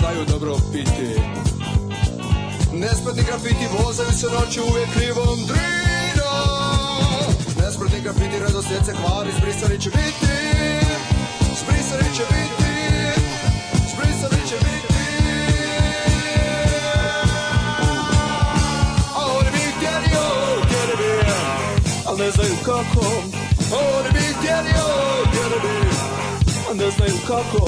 znaju dobro piti Nespretni grafiti vozaju se noću uvijek krivom drinom Nespretni grafiti redoslijed se kvari, zbrisani će biti Zbrisani će biti Zbrisani će biti A oni bi htjeli, oh, htjeli bi Al ne znaju kako A oni bi htjeli, oh, htjeli bi A ne znaju kako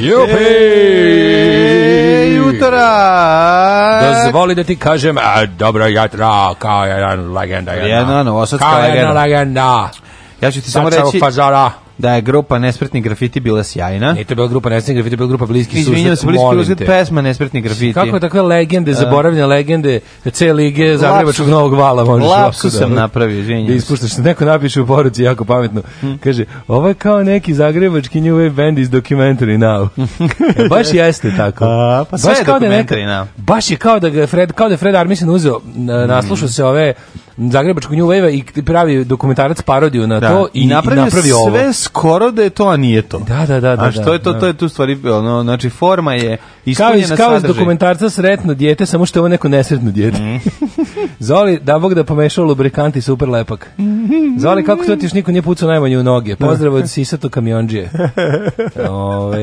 Jupi! E, jutra! Dozvoli da ti kažem, a, dobro jutra, kao jedan legenda jedna. Jedna novosadska legenda. Kao jedna legenda. Ja ću ti samo reći... Pazara da je grupa Nespretni grafiti bila sjajna. Nije to bila grupa Nespretni grafiti, bila grupa Bliski susret. Izvinjam se, Bliski susret, pesma Nespretni grafiti. Kako je takve legende, zaboravljene legende, C lige, Zagrebačkog Novog Vala, možeš Lapsu da- sam napravio, izvinjam da se. Da ispuštaš se, neko napiše u poruci, jako pametno. Hmm. Kaže, ovo je kao neki zagrebački new wave band iz Documentary Now. E, baš jeste tako. A, pa sve baš je kao da neka, Now. Baš je kao da ga Fred, kao da Fred Armisen uzeo, hm. naslušao se ove zagrebačkog New wave i pravi dokumentarac parodiju na da. to i, i napravio, napravi sve ovo. skoro da je to, a nije to. Da, da, da. A da, što da, je to? Da. To je tu stvari, ono, znači forma je Kao iz, kao iz dokumentarca sretno dijete, samo što je ovo neko nesretno dijete. Mm. Zoli, da Bog da pomešao lubrikant i super lepak. Zoli, kako to ti još niko nije pucao najmanje u noge? Pozdrav od Sisato kamionđije. Ove, ovaj,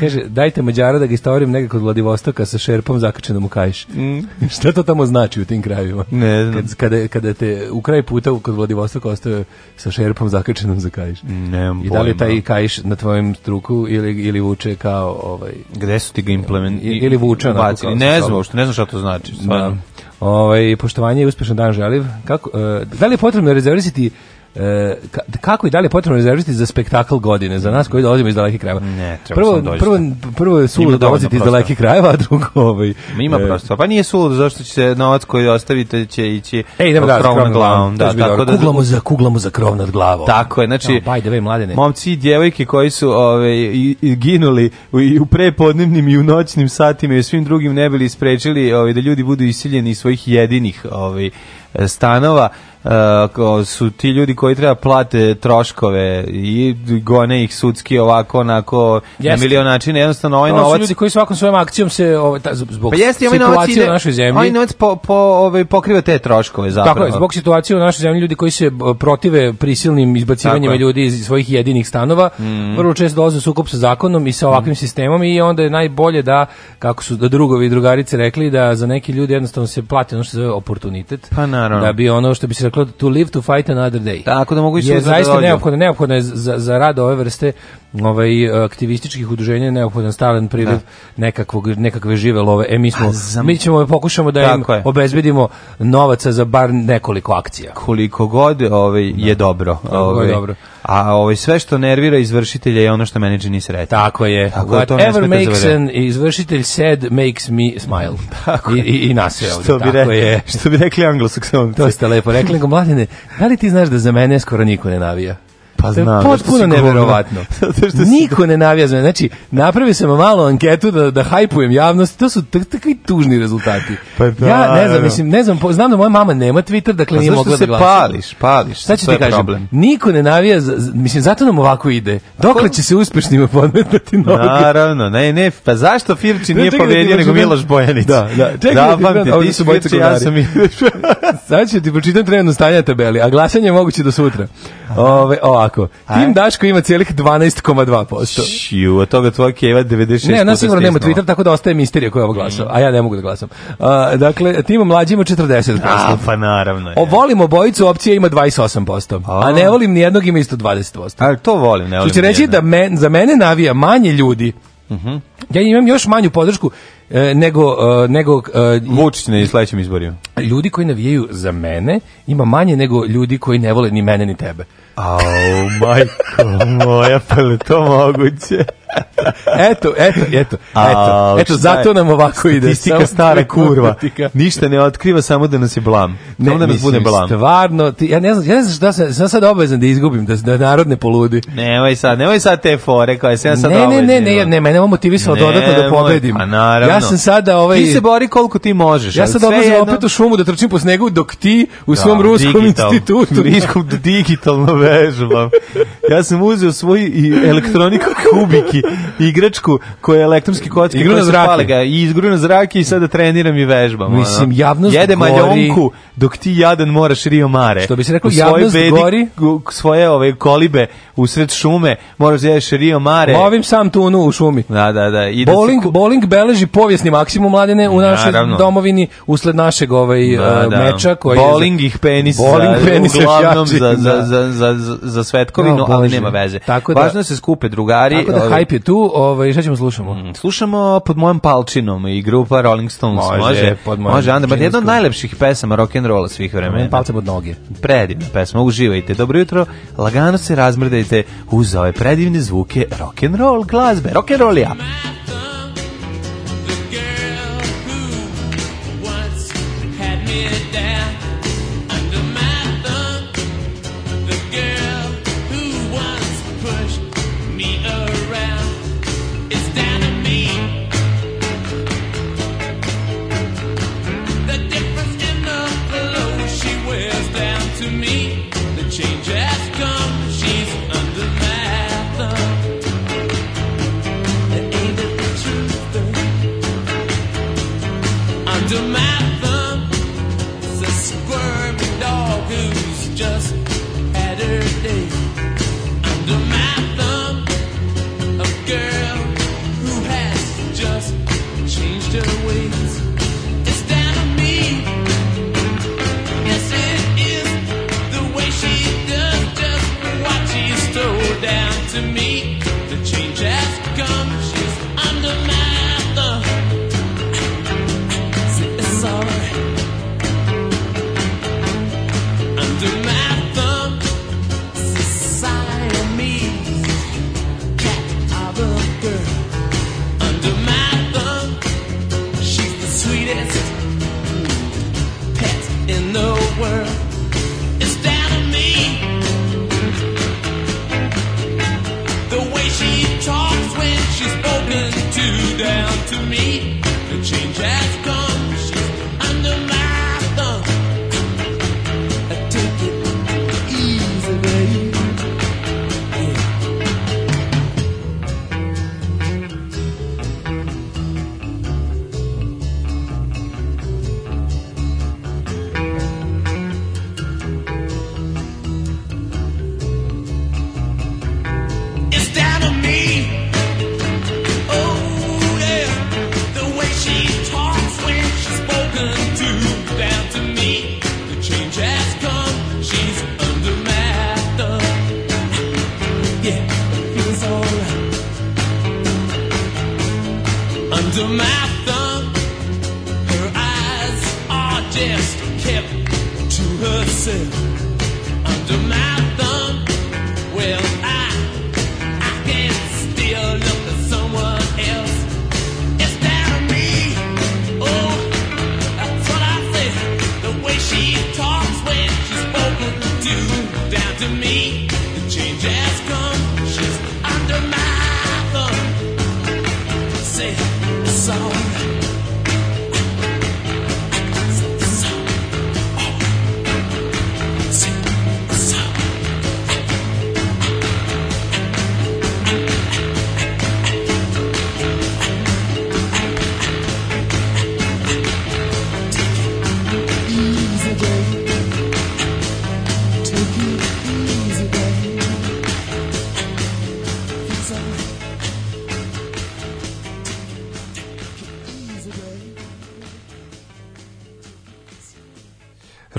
kaže, dajte Mađara da ga istovarim negdje kod Vladivostoka sa šerpom zakačenom u kajš. Mhm. Šta to tamo znači u tim krajevima? Ne znam. kada, kada te u kraj puta kod Vladivostoka ostaje sa šerpom zakačenom za kajš. Nemam I da li je taj kajš na tvojem struku ili, ili vuče kao ovaj... Gde su ti ga implement ili vuča bacili. Ne znam, što ne znam šta to znači. Da. Ovaj poštovanje i uspešan dan želim. Kako e, da li je potrebno rezervisati E, kako i da li je potrebno rezervisati za spektakl godine, za nas koji dolazimo iz dalekih krajeva? Ne, treba prvo, sam prvo, prvo je suludo dolaziti iz dalekih krajeva, a drugo ovaj... Ima e, prosto, pa nije suludo, zašto će se novac koji ostavite će ići e, idemo da, krov nad glavom. Da, tako da, kuglamo, za, kuglamo za krov nad glavom. Tako je, znači, no, by the mladene. momci i djevojke koji su ovaj, i, i ginuli u, i u prepodnevnim i u noćnim satima i svim drugim ne bili sprečili ove, ovaj, da ljudi budu isiljeni iz svojih jedinih ovaj, E, stanova uh, su ti ljudi koji treba plate troškove i gone ih sudski ovako onako jeste. na milion načina jednostavno ovaj novac su ljudi koji svakom svojom akcijom se ovaj zbog pa jeste, ovaj situacije ide, u našoj zemlji ovaj novac po, po ovaj pokriva te troškove zapravo tako je zbog situacije u našoj zemlji ljudi koji se protive prisilnim izbacivanjima ljudi iz svojih jedinih stanova mm. vrlo često dolaze u sukob sa zakonom i sa ovakvim mm. sistemom i onda je najbolje da kako su da drugovi i drugarice rekli da za neke ljudi jednostavno se plati ono što se zove oportunitet pa na Naravno. Da bi ono što bi se reklo to live to fight another day. Tako da mogu i sve da zaista neophodno, neophodno je za, za rad ove vrste ovaj e, aktivističkih udruženja je neophodan stalan priliv da. nekakvog nekakve žive love. E mi pa smo zam... mi ćemo pokušamo da im je. obezbedimo novaca za bar nekoliko akcija. Koliko god ovaj da. je dobro, ovaj. Je dobro. A ovaj sve što nervira izvršitelja je ono što menadžer ni sreće. Tako je. Tako da Whatever makes zavere. an izvršitelj sad makes me smile. Tako I, i, i nas je ovdje. Što bi, tako re, je. što bi rekli anglosaksonci. To ste lepo rekli. Mladine, da li ti znaš da za mene skoro niko ne navija? Pa znam. Potpuno neverovatno. Niko ne navija za Znači, napravio sam malu anketu da, da hajpujem javnost. To su takvi tužni rezultati. Pa da, ja ne znam, da, da. mislim, ne znam, znam da moja mama nema Twitter, dakle pa nije mogla da glasa. Zašto se pališ, pališ? Sad ću ti kažem, problem. niko ne navija, za, mislim, zato nam ovako ide. Dokle će se uspešnima podmetati noge? Naravno, ne, ne, pa zašto Firči nije da povedio nego Miloš Bojanić? Da, da, čekaj, da, ti su bojice ja sam Sad ću ti pročitam trenutno stanje tabeli, a glasanje je moguće do sutra. Ove, o, ovako. Tim Daško ima celih 12,2%. Šiju, od toga tvoja keva 96%. Ne, ona sigurno nema Twitter, tako da ostaje misterija koja je ovo glasao. Mhm. A ja ne mogu da glasam. Uh, dakle, Tim mlađi ima 40%. A, pa naravno. Je. O, volimo bojicu, opcija ima 28%. A, a ne volim nijednog, ima isto 20%. Ali to volim, ne volim Što će reći da men, za mene navija manje ljudi. Uh mhm. -huh. Ja imam još manju podršku e, nego e, nego e, Vučić na sledećem izborima. Ljudi koji navijaju za mene ima manje nego ljudi koji ne vole ni mene ni tebe. Au, majko moja, pa li to moguće? eto, eto, eto, A, eto. Znači, eto, zato da, nam ovako ide. Statistika stara kurva. Ništa ne otkriva, samo da nas je blam. Ne, da nas bude blam. Stvarno, ti, ja ne znam, ja ne znam šta sam, sam sad obavezan da izgubim, da, da narod ne poludi. Nemoj sad, nemoj sad te fore koje sam ja sad ne, ne, Ne, ne, ne, ne, mene ovo motivisalo dodatno da pobedim. Da pa naravno. Ja sam sada ovaj... Ti se bori koliko ti možeš. Ja sad obavezam jedno... opet u šumu da trčim po snegu dok ti u da, svom ruskom digital, institutu. Ruskom digitalno vežbam. Ja sam uzeo svoj elektroniku kubiki igračku koja je elektronski kocka igra na zrake. Ga, I izgru na zrake i sada treniram i vežbam. Mislim, ono. javnost Jede gori. maljonku dok ti jadan moraš Rio Mare. Što bi se rekao javnost bedi, gori. Svoje ove kolibe usred šume moraš da jedeš Rio Mare. Lovim sam tunu u šumi. Da, da, da. I da bowling, da bowling beleži povijesni maksimum mladene u našoj Naravno. domovini usled našeg ovaj, da, eh, da. meča. Koji bowling ih penis, bowling penis uglavnom jači, za, da. za, za, za, za svetkovinu, no, ali nema veze. Tako da, Važno da se skupe drugari. Tako da, ovaj, Rap je tu, ovaj, šta ćemo slušamo? Mm, slušamo pod mojim palčinom i grupa Rolling Stones. Može, može pod mojim. Može, Andra, jedna od najlepših pesama rock and rock'n'rolla svih vremena. Palce pod noge. Predivna pesma, uživajte. Dobro jutro, lagano se razmrdajte uz ove predivne zvuke roll glazbe. Rock Rock'n'roll ja.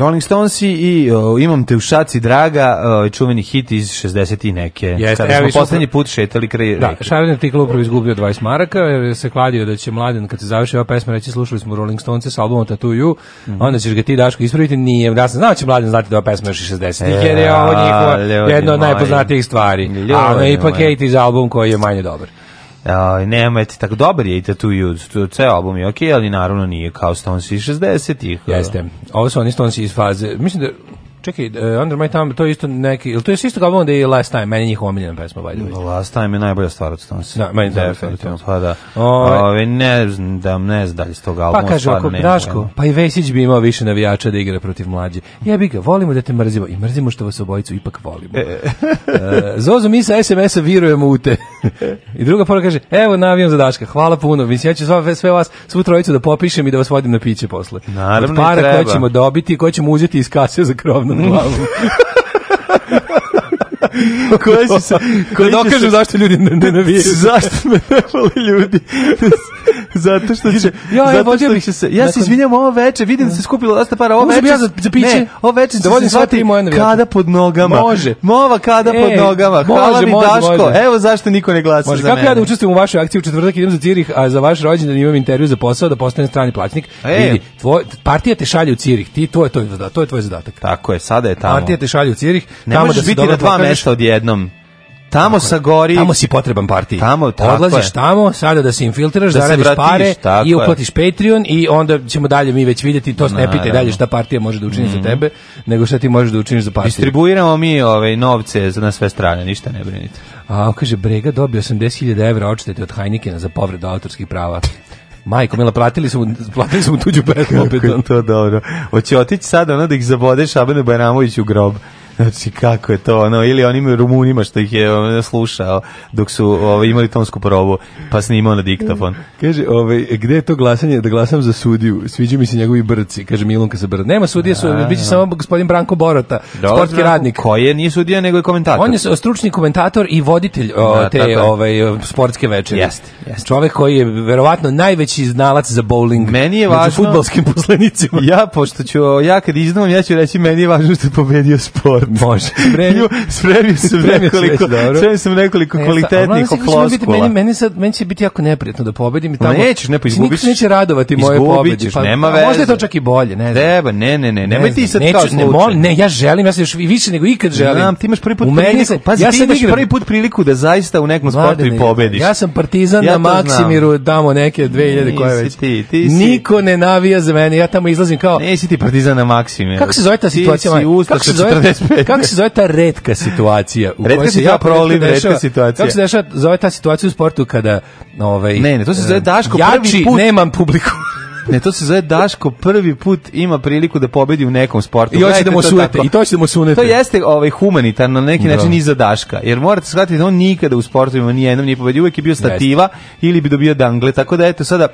Rolling Stones i o, imam te u šaci draga, o, čuveni hit iz 60 i neke. Jeste, Kada smo poslednji put šetali kraj da, reke. Šarvin artikl upravo izgubio 20 maraka, jer se kladio da će mladen kad se završi ova pesma reći slušali smo Rolling Stonese sa albumom Tattoo You, mm. onda ćeš ga ti Daško ispraviti, nije, da sam znao da će mladen znati da ova pesma još iz 60 e, jer je ovo e, njihova jedna od najpoznatijih stvari. Ljudi, A ono ipak je iz album koji je manje dobar. Uh, nemojte, tako dobar je i Tattoo tu, ceo album je okej, okay, ali naravno nije kao Stones iz 60-ih. Jeste, ovo su oni Stones iz faze, mislim da, čekaj, uh, Under My Thumb, to je isto neki, ili to je isto album da je Last Time, meni je njihova omiljena pesma, valjda. Last Time je najbolja stvar od Stonesa. Da, meni je definitivno. Pa da, o, ovaj- ovaj, ne znam, da, ne dalje s tog pa albuma, pa kaže, ako Braško, pa i Vesić bi imao više navijača da igra protiv mlađe. Jebi ga, volimo da te mrzimo i mrzimo što vas obojicu ipak volimo. E. uh, Zozo, mi sa SMS-a virujemo u te. I druga pora kaže, evo navijam za Daška, hvala puno, mislim, ja ću sve, sve vas, svu trojicu da popišem i da vas vodim na piće posle. Naravno Od para koje ćemo dobiti, koje ćemo uzeti iz kase za krov nad glavom. Koje si se... Koje da dokažu se... zašto ljudi ne ne navijaju. zašto me ne vole ljudi? zato što će... Ja, ja, zato što se, ja se izvinjam ovo veče, vidim da se da. skupilo dosta para, ovo večer... Ja za, za piće? Ne, ovo veče da se shvati kada pod nogama. Može. Mova kada e, pod nogama. Može, mi može, Daško, može. evo zašto niko ne glasa može. za Kako mene. Kako ja da učestvujem u vašoj akciji u četvrtak, idem za Cirih, a za vaš rođendan imam intervju za posao da postanem strani plaćnik. E. Vidi, tvoj, partija te šalje u Cirih, ti, to je, to, je, to je tvoj zadatak. Tako je, sada je tamo. Partija te šalje u Cirih, ne možeš da biti na dva nešto odjednom. Tamo sa gori. Tamo si potreban partiji. Tamo, tako Odlaziš je. tamo, sada da se infiltriraš, da zaradiš pare i uplatiš je. Patreon i onda ćemo dalje mi već vidjeti, to ne pite dalje šta partija može da učini mm -hmm. za mhm. tebe, nego šta ti možeš da učiniš za partiju. Distribuiramo mi ove ovaj, novce na sve strane, ništa ne brinite. A, kaže, Brega dobio 80.000 evra odštete od Heinekena za povredu autorskih prava. Majko, mila, platili smo, platili smo tuđu pesmu opet. Kako je to dobro. Hoće otići sada ono da ih zabodeš Abenu Bajramović u grob. Znači, kako je to, ono, ili onim Rumunima što ih je ono, slušao dok su ovaj, imali tonsku probu, pa snimao na diktafon. Kaže, ovaj, gde je to glasanje, da glasam za sudiju, sviđu mi se njegovi brci, kaže Milunka sa brda. Nema sudije, su, bit će samo gospodin Branko Borota, Dola, sportski radnik. Koji je, nije sudija, nego je komentator. On je stručni komentator i voditelj o, da, te ove, ovaj, sportske večere. Jeste, jeste. Čovek koji je verovatno najveći znalac za bowling. Meni je važno... futbolskim poslenicima. Ja, pošto ću, ja kad iznom, ja ću reći, meni je važno što je pobedio sport. Može. Spremio, spremio sam nekoliko, spremio sam nekoliko e, kvalitetnih floskula. Znači, meni, meni, sad, meni će biti jako neprijatno da pobedim. I tamo, nećeš, ne, pa izgubiš. Niko neće radovati moje pobedi. Pa, nema veze. Možda je to čak i bolje, ne znam. Treba, ne, ne, ne, nemoj ti sad kao ne, ne, ja želim, ja sam još više nego ikad želim. Znam, ti imaš prvi put priliku, pazi, ja ti imaš prvi put priliku da zaista u nekom sportu i pobediš. Ja sam partizan na Maksimiru, damo neke 2000 koje već. Ti, ti Niko ne navija za mene, ja tamo izlazim kao... Nisi ti partizan na Maksimiru. Kako se zove ta situacija? Kako se zove? predmet. Kako se zove ta retka situacija? U kojoj se ja prolim, retka situacija. Kako se dešava, zove ta situacija u sportu kada... Ovaj, ne, ne, to se zove e, Daško jači, prvi put. nemam publiku. Ne, to se zove Daško prvi put ima priliku da pobedi u nekom sportu. I hoće da mu sunete, i to će da mu sunete. To jeste ovaj, humanitarno na neki Bro. Da. način za Daška, jer morate shvatiti da on nikada u sportu sportovima nijednom nije pobedio, uvijek je bio stativa Vest. ili bi dobio dangle, tako da eto sada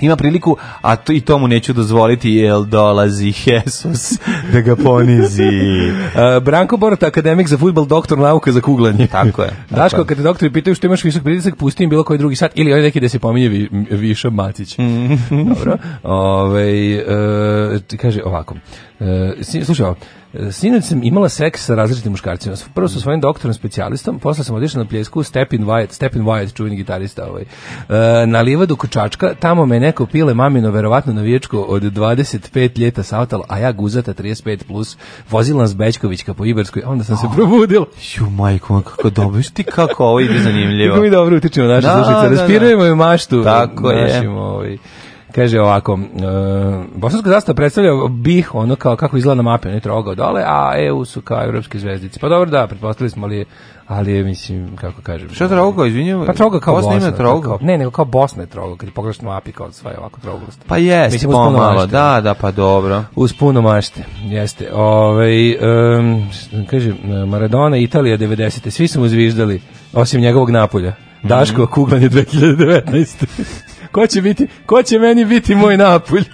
ima priliku, a to, i tomu neću dozvoliti jer dolazi Jesus da ga ponizi. E, Branko Borot, akademik za futbol, doktor nauka za kuglanje. Tako je. Tako Daško, je. kada doktori pitaju što imaš visok pritisak, pusti im bilo koji drugi sat ili oni ovaj neki da se pominje vi, Viša Matić. Mhm. Dobro. Ove, ovaj, e, kaže ovako. E, slušaj, Sinoć sam imala seks sa različitim muškarcima. Prvo sa svojim doktorom specijalistom, posle sam otišla na pljesku Stepin Wyatt, Stepin Wyatt, čuveni gitarista ovaj. E, na livadu Kočačka, tamo me neko pile mamino verovatno navijačko od 25 ljeta sautalo, a ja guzata 35 plus, vozila nas Bečkovićka po Iberskoj, onda sam se oh, probudila. Ju majko, kako dobro, ti kako ovo ide zanimljivo. Kako mi dobro utičemo naše da, slušalice, raspirujemo da, da. maštu. Tako našim, je. Ovaj, Kaže ovako, e, bosanska zastava predstavlja bih, ono kao kako izgleda na mapi, ne troga dole, a EU su kao evropske zvezdice. Pa dobro, da, pretpostavili smo, ali ali mislim, kako kažem. Što troga, izvinjavam? Pa troga kao Bosna. Bosna ima trogao? Pa ne, nego kao Bosna je trogao, kad pogledaš na mapi kao sva je ovako troga. Pa jeste, mislim, pomalo, mašte, da, da, pa dobro. Uz puno mašte, jeste. Ove, ovaj, um, kaže, Maradona, Italija 90. Svi smo zviždali, osim njegovog napolja. Mhm. Daško, mm -hmm. kuglan je 2019 ko će biti, ko će meni biti moj napulj?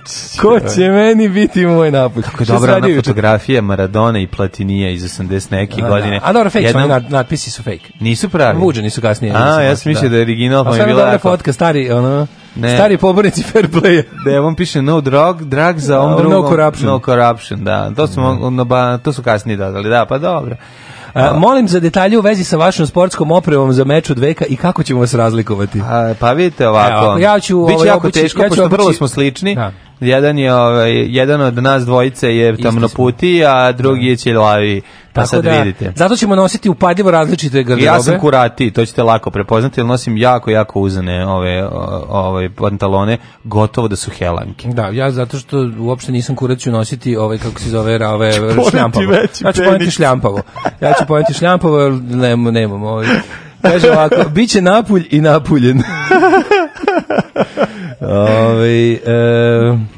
Ko će meni biti moj napulj? Kako je dobra ona fotografija Maradona i Platinija iz 80 neke a, da. godine. A dobro, fake Jednom... su, oni natpisi su fake. Nisu pravi. Vuđeni nisu kasnije. A, ja sam mislio da, da je original, pa mi je bila. A fotka, stari, ono, ne. Stari pobornici fair playa. Da, on piše no drug, drug za on no, drugom. No corruption. No corruption, da. To su, da. mm. no, ba, to su kasnije dodali, da, pa dobro. A, molim za detalje u vezi sa vašom sportskom opremom za meč od veka i kako ćemo vas razlikovati. A, pa vidite ovako. Evo, ja ću, Biće ovaj, jako obući, teško, ja ću pošto obući, vrlo smo slični. Da. Jedan je ovaj jedan od nas dvojice je tamnoputi, a drugi da. je ćelavi. Pa sad da, vidite. Zato ćemo nositi upadljivo različite garderobe. Ja sam kurati, to ćete lako prepoznati, jer nosim jako, jako uzane ove, ovaj pantalone, gotovo da su helanke. Da, ja zato što uopšte nisam kurat ću nositi ovaj kako se zove, rave šljampavo. Ja ću poneti šljampavo. Ja ću poneti šljampavo, jer nemam, nemam. Ovaj. Kaže ovako, bit će napulj i napuljen. Ove, ovaj, e,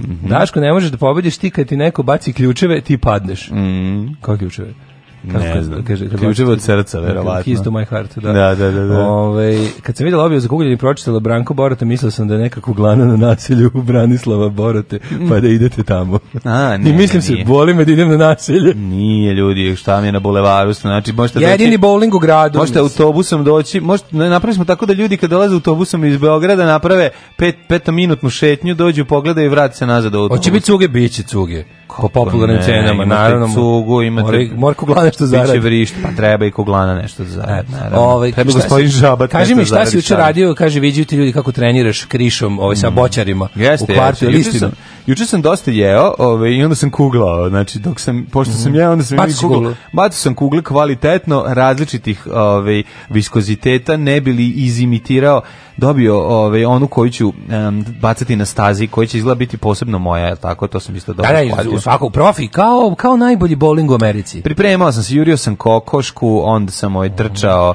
mhm. Daško, ne možeš da pobediš ti kad ti neko baci ključeve, ti padneš. Mm. Koje ključeve? ne znam. Kaže, ključeva od srca, verovatno. Kiss to my heart, da. Da, da, da. da. Ove, kad sam vidjela objavu za kugljenje i pročitala Branko Borota, mislio sam da je nekako glana na nasilju u Branislava Borote, pa da idete tamo. A, ne, I mislim se, boli me da idem na nasilje. Nije, ljudi, šta mi je na bulevaru, znači možete Jedini doći, bowling u gradu. Možete autobusom doći, možete, napravili smo tako da ljudi kad dolaze autobusom iz Beograda naprave pet, petominutnu šetnju, dođu, pogledaju i vrate se nazad u autobus. Hoće biti cuge, biće cuge. Po popularnim cenama, naravno. Cugu, imate... Morko glane nešto zaradi. Biće vrišt, pa treba i koglana nešto da zaradi. E, ovaj, treba gospodin Žaba Kaži mi šta si juče radio, kaže, viđaju ti ljudi kako treniraš krišom ovaj, sa mm. boćarima u kvartu. Jeste, Juče sam dosta jeo, ovaj i onda sam kuglao, znači dok sam pošto sam mhm. jeo, onda sam i kuglao. Bacio sam kugle kvalitetno različitih, ovaj viskoziteta, ne bili izimitirao dobio ovaj onu koju ću um, bacati na stazi, koja će izgleda biti posebno moja, je tako? To sam isto dobro da, da u svaku profi kao kao najbolji bowling u Americi. Pripremao sam se, jurio sam kokošku, onda sam ovaj trčao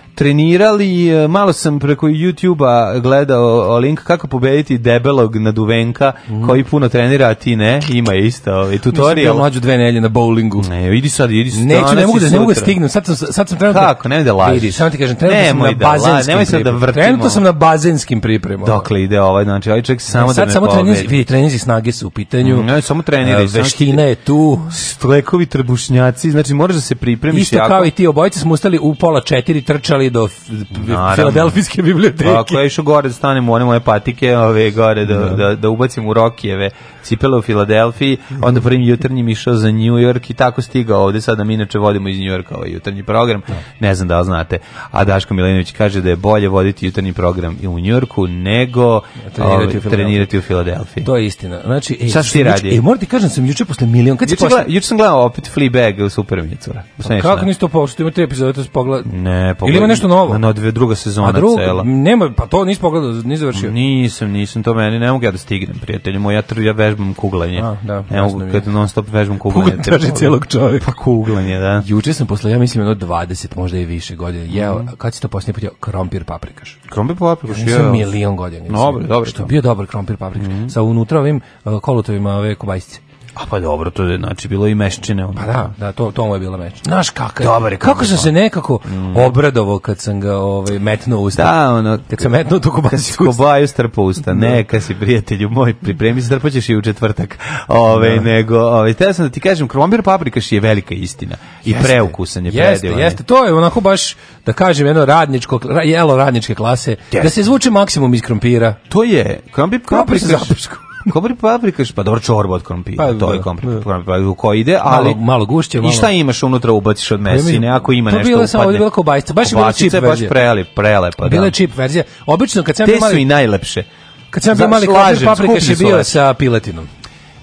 trenirali, e, malo sam preko YouTube-a gledao e, link kako pobediti debelog naduvenka mm. koji puno trenira, a ti ne, ima isto ovaj e, tutorial. Mislim da mlađu dve nelje na bowlingu. Ne, vidi sad, idi sad. Neću, ne mogu da, ne mogu da stignem, sad sam, sad sam trenutno... Kako, nemoj da lažiš. Vidi, samo ti kažem, trenutno nemoj sam da, na bazenskim nemoj sad da vrtimo. Trenutno sam na bazenskim pripremama. Dokle ide ovaj, znači, ovaj čovjek samo ne, sad da me pobedi. Trenizi, vidi, trenizi snage su u pitanju. Mm, ne, samo treniraj. Uh, veština je tu. Strekovi, trbušnjaci, znači moraš da se pripremiš. Isto jako. kao i ti, obojice smo ustali u pola četiri, trčali doterali do Filadelfijske biblioteke. Ako je išao gore da stanemo u one moje patike, ove gore da, da, da, da ubacim u Rokijeve cipele u Filadelfiji, onda prvim jutarnjim išao za New York i tako stigao ovde, sada mi inače vodimo iz New Yorka ovaj jutarnji program, da. ne znam da li znate, a Daško Milenović kaže da je bolje voditi jutarnji program i u New Yorku nego trenirati, u, ovaj, trenirati u Filadelfiji. To je istina. Znači, ej, Šta ti radi? Ej, moram ti kažem, da sam juče posle milion, kad si posle... Juče sam gledao opet Fleabag u Supermanju, pa pa Kako niste to pošto? Ima tri epizode, to se pogleda. Ne, pogleda. Ili ima nešto novo? Na dve, druga sezona druga, cela. Nema, pa to nisi pogledao, nisi završio. Nisam, nisam, to meni ne mogu ja da stignem, prijatelju moj, ja, ja vežbam kuglanje. A, da, ne mogu, kad non stop vežbam kuglanje. Kugle traži cijelog čovjeka. Pa kuglanje, da. Juče sam posle, ja mislim, jedno 20, možda i više godina. Jeo, mm -hmm. kad si to posljednje put Krompir paprikaš. Krompir paprikaš, jeo. Ja sam milion godina. Dobro, dobro. Što je bio dobar krompir paprikaš. Mm -hmm. Sa unutra ovim uh, kolutovima ove kobajsice. A pa dobro, to je znači bilo i meščine. Pa da, da, to, to mu je bila meščina. Znaš kakav Dobar je kako sam se nekako mm. obradovao kad sam ga ovaj, metnuo usta. Da, ono, kad sam metnuo tu kobajsku usta. Kobaju strpa usta, da. neka si prijatelju moj, pripremi se, strpaćeš i u četvrtak. Ove, da. nego, ove, teo sam da ti kažem, krompir paprikaš je velika istina. I preukusan je jeste, predivan. Jeste, to je onako baš, da kažem, jedno radničko, jelo radničke klase, da jeste. da se izvuče maksimum iz krompira. To je, krompir paprikaš Kompir paprika, pa dobro čorba od krompira, pa, to je da, kompir da. pa, u koji ide, ali malo, malo gušće, malo. I šta imaš unutra ubaciš od pa mesine, ako ima to nešto upadne. To bilo samo bilo kobajstvo, baš je bila čip verzija. Baš prelep, prelepa, da. Bila je čip verzija. Obično kad sam bio mali... Te su i najlepše. Kad sam bio mali paprikaš je bio sa piletinom.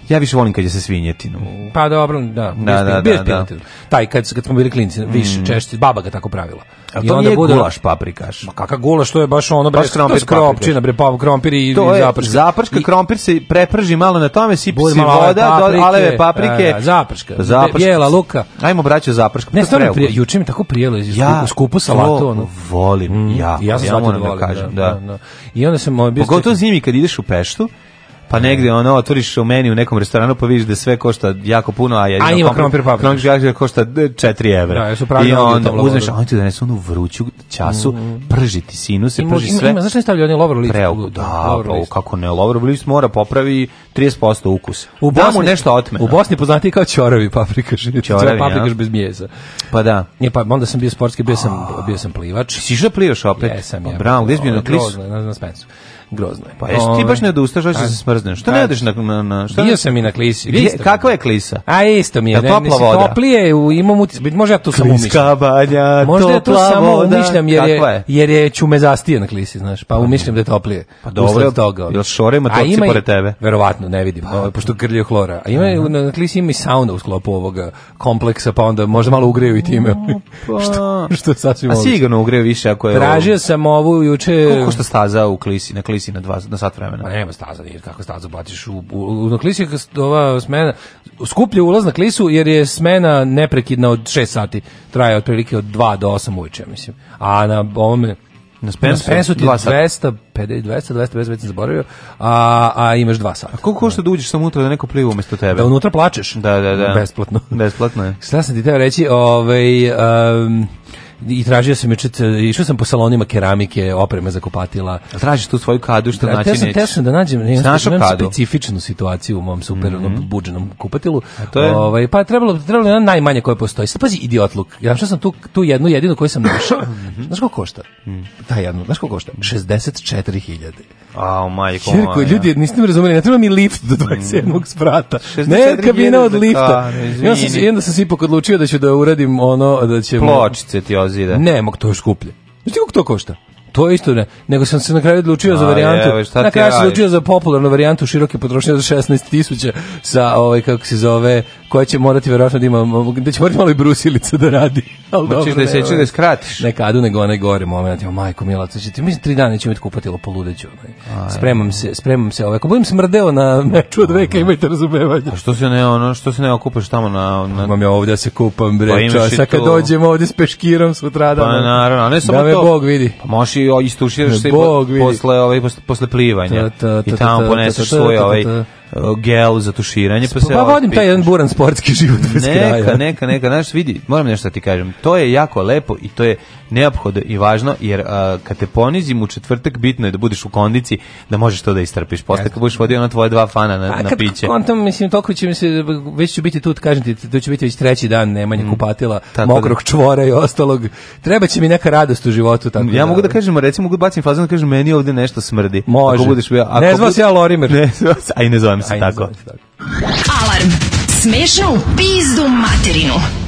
Ja više volim kad je sa svinjetinom. Pa dobro, da. Da, da, da, da. Taj kad, kad smo bili klinci, više mm. češće, baba ga tako pravila. A I to onda nije bude, gulaš paprikaš. Ma kaka gulaš, to je baš ono, bre, baš krompir, kropčina, bre, pa krompir i, to je, zaprška. Zaprška, I, krompir se preprži malo na tome, sipi si voda, paprike, do, aleve paprike. A, da, da, zaprška, zaprška. Jela, luka. Ajmo, braćo, zaprška. Ne, stvarno, prije, juče mi tako prijelo, ja, skupu salatu. Ono. volim, mm. ja. Ja sam ja da, da kažem, da. I onda sam... Ovaj, Pogotovo zimi kad ideš u peštu, Pa da. negde ono otvoriš u meni u nekom restoranu pa vidiš da sve košta jako puno, a ja imam krompir paprika. košta 4 e, €. Da, ja su I onda uzmeš, oni ti donesu onu vruću času, mm. prži ti sinuse, prži sve. Ima, znaš ne stavlja oni lovor list? Preoku, da, pa, kako ne, lovor list mora popravi 30% ukusa. U Bosni, da mu nešto otme. U Bosni poznati kao ćoravi paprikaš. Ćoravi, paprikaš bez mijesa. Pa da. Ne, pa onda sam bio sportski, bio sam, bio sam plivač. Si što da plivaš opet? Jesam, pa ja. Brown, gdje si bio na klisu? na Spensu grozno je. Pa jesi ti baš ovaj, ne odustaš, hoćeš da se smrzneš. Šta ne odeš na na, na šta? Bio sam i na klisi. Gdje, kakva je klisa? A isto mi je. Da topla voda. Toplije, imam utis, može ja tu samo umišljam. banja, možda ja to samo umišljam jer je, jer je čume zastije na klisi, znaš. Pa, pa umišljam da je toplije. Pa dobro, toga. Jel šore motorci pored tebe? Verovatno, ne vidim, pa. pošto grlje hlora. A ima na klisi ima i sauna u sklopu ovoga kompleksa, pa onda možda malo ugreju i time. što što sasvim. A sigurno ugreju više ako je. Tražio sam ovu juče. Koliko što staza u klisi, na klisi klisi na, dva, na sat vremena. Pa nema staza, jer kako stazu baciš u, u, na klisi ova smena, skuplje ulaz na klisu jer je smena neprekidna od 6 sati, traje otprilike od 2 do 8 uveče, mislim. A na ovome, na Spensu, na Spensu ti 250, 200, 250, već sam zaboravio, a, a imaš dva sata. A koliko košta da uđeš sam unutra da neko pliva umesto tebe? Da unutra plačeš. Da, da, da. Besplatno. Besplatno je. Sada sam ti teo reći, ovaj, um, i tražio sam juče, išao sam po salonima keramike, opreme za kupatila. Tražiš tu svoju kadu što da, naći nećeš. Ja sam da nađem, ne, specifičnu situaciju u mom super mm -hmm. buđenom kupatilu. je? Ovaj, pa trebalo, trebalo je najmanje koje postoji. Sad pazi idiotluk. Ja što sam tu, tu jednu jedinu koju sam našao. Mhm. znaš koliko košta? Mm. Ta jednu, znaš koliko košta? 64.000. A, oh, majko Jerko, moja. ljudi, niste me razumeli, ne treba mi lift do 27. Mm. sprata. Ne, kabina od lifta. Ja sam se, onda sam se ipak odlučio da ću da uradim ono, da će... Pločice ti ozide. Ne, mog to je skuplje. Znaš ti kako to košta? To je isto ne, nego sam se na kraju odlučio za varijantu. Je, na kraju sam odlučio za popularnu varijantu široke potrošnje za 16.000 sa ovaj kako se zove koja će morati verovatno da ima da će morati malo i brusilica da radi. Al dobro. da se seče ovaj, da skratiš. Ne kadu nego one gore momenat, ja majko mila, to će ti mislim 3 dana ćemo biti kupatilo poludeću. Spremam se, spremam se, ovaj ako budem smrdeo na meču od veka da. imajte razumevanje. A što se ne ono, što se ne okupaš tamo na na Imam ja ovde da se kupam bre, pa časa kad dođem ovde s peškirom sutra da. Pa naravno, ne samo da to. Da Bog vidi. Pa može i istuširaš da se posle ovaj posle plivanja. I tamo poneseš svoj ovaj gel za tuširanje pa, pa se pa vodim taj jedan buran sportski život bez neka, kraja. Neka, neka, neka, znaš, vidi, moram nešto da ti kažem. To je jako lepo i to je neophodno i važno, jer a, kad te ponizim u četvrtak, bitno je da budeš u kondici, da možeš to da istrpiš. Posle kad budeš vodio na tvoje dva fana na, pa na piće. A kad mislim, toliko će mi se, već će biti tu, da kažem ti, to će biti već treći dan nemanje mm. kupatila, tako da. mokrog da. čvora i ostalog. Treba će mi neka radost u životu. Tako ja da, mogu da kažem, recimo, mogu da bacim fazon da kažem, meni ovde nešto smrdi. Može. Ako budeš, ako ne zva se ja Lorimer. Ne zva se, aj ne zovem se, tako. se tako. Alarm! Smešnu pizdu materinu.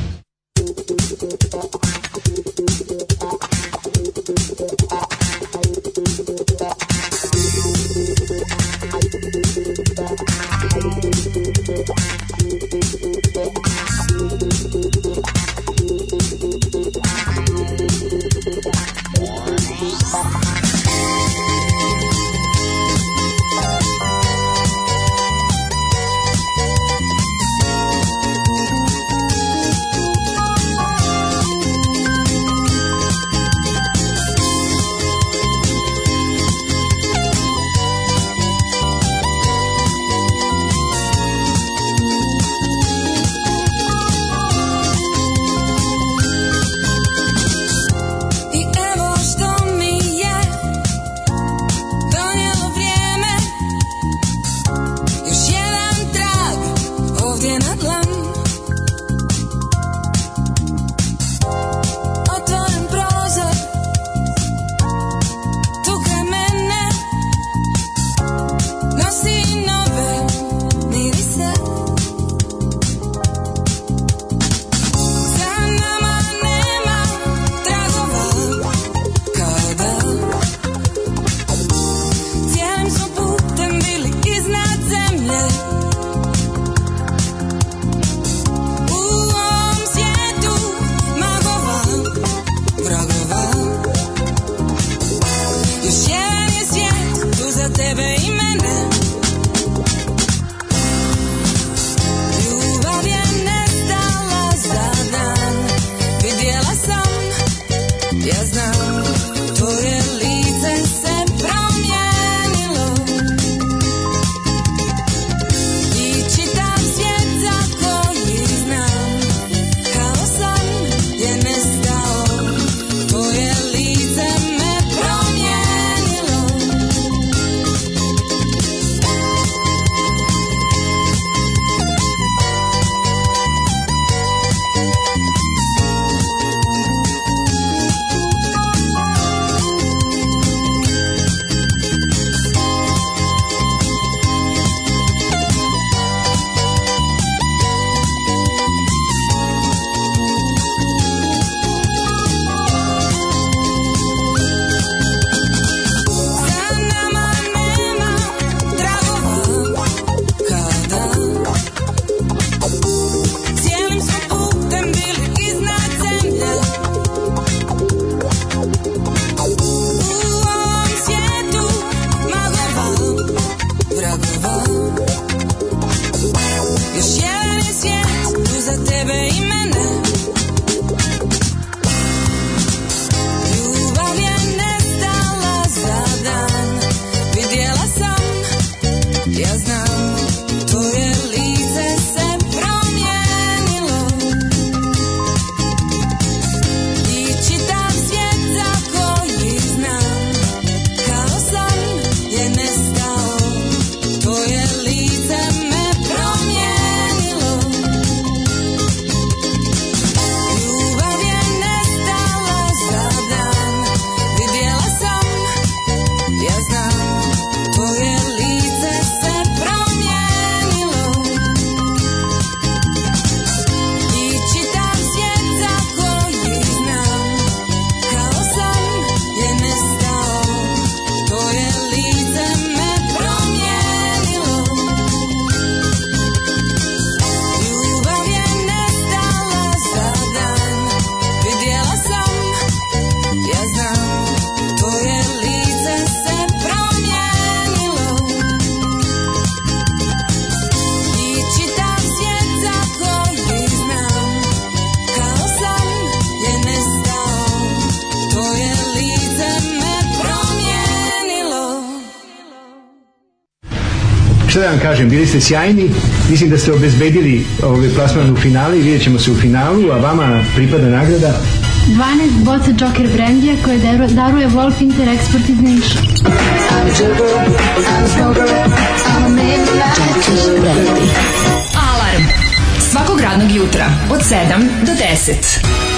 vam kažem, bili ste sjajni, mislim da ste obezbedili ovaj plasman u finali, vidjet ćemo se u finalu, a vama pripada nagrada 12 boca Joker brandija koje daruje Wolf Inter Export iz Niša. Alarm svakog radnog jutra od 7 do 10.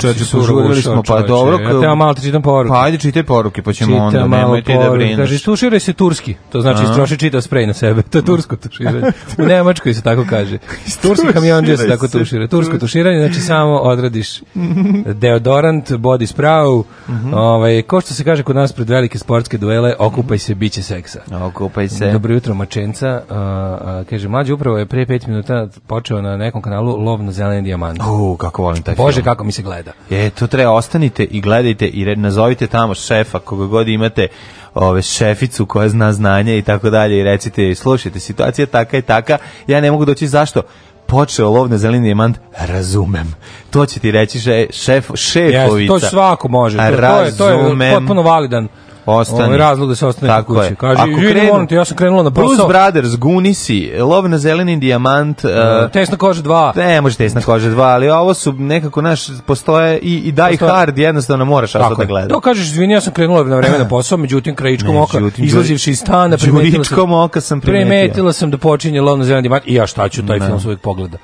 čoveče, znači, požurili smo, pa dobro. Ja teo malo ti čitam poruke. Pa ajde čitaj poruke, pa ćemo onda, nemoj ti da brineš. Kaže, tuširaj se turski, to znači istroši čitav sprej na sebe, to je tursko tuširanje. U Nemačkoj se tako kaže. Turski kamionđe se tako tušira. Tursko tuširanje, znači samo odradiš deodorant, body spray, mhm. ovaj, ko što se kaže kod nas pred velike sportske duele, okupaj se, biće seksa. Okupaj se. Dobro jutro, Mačenca. Kaže, mlađe upravo je pre 5 minuta počeo na nekom kanalu lov na zeleni dijamant. U, kako volim taj Bože, kako mi se gleda nikada. E, to treba, ostanite i gledajte i nazovite tamo šefa, koga god imate, ove šeficu koja zna znanje i tako dalje i recite, slušajte, situacija je taka i taka, ja ne mogu doći, zašto? počeo lov na zeleni dijamant, razumem. To će ti reći še, šef, šefovica. Yes, to svako može. To, to, je, to je potpuno validan ostani. Ovo razlog da se ostane Tako kući. Je. Kaže, Ako krenu, te, ja sam krenula na posao. Blues Brothers, Gunisi, Lov na zeleni dijamant. Uh, tesna koža 2. Ne, može tesna koža 2, ali ovo su nekako, naš, postoje i, i Die postoje. Hard, jednostavno moraš ostati da gleda. To kažeš, izvini, ja sam krenula na vreme na posao, međutim, krajičkom oka, žutim, izlazivši iz stana, primetila sam, oka sam primetila. primetila sam da počinje Lov na zeleni dijamant i ja šta ću, taj ne. film svojeg pogleda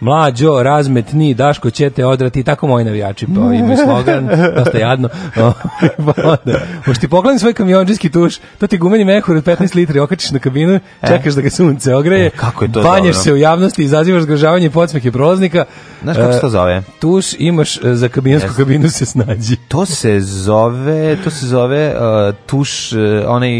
mlađo, razmetni, Daško će te odrati, tako moji navijači, pa imaju slogan, dosta da jadno. pa možeš ti pogledati svoj kamionđijski tuš, to ti gumeni mehur od 15 litri okačiš na kabinu, e? čekaš da ga sunce ogreje, e, kako je to banješ dobro? se u javnosti, izazivaš zgražavanje i podsmehe prolaznika. Znaš kako e, se to zove? Tuš imaš e, za kabinsku kabinu se snađi. To se zove, to se zove uh, tuš, uh, onaj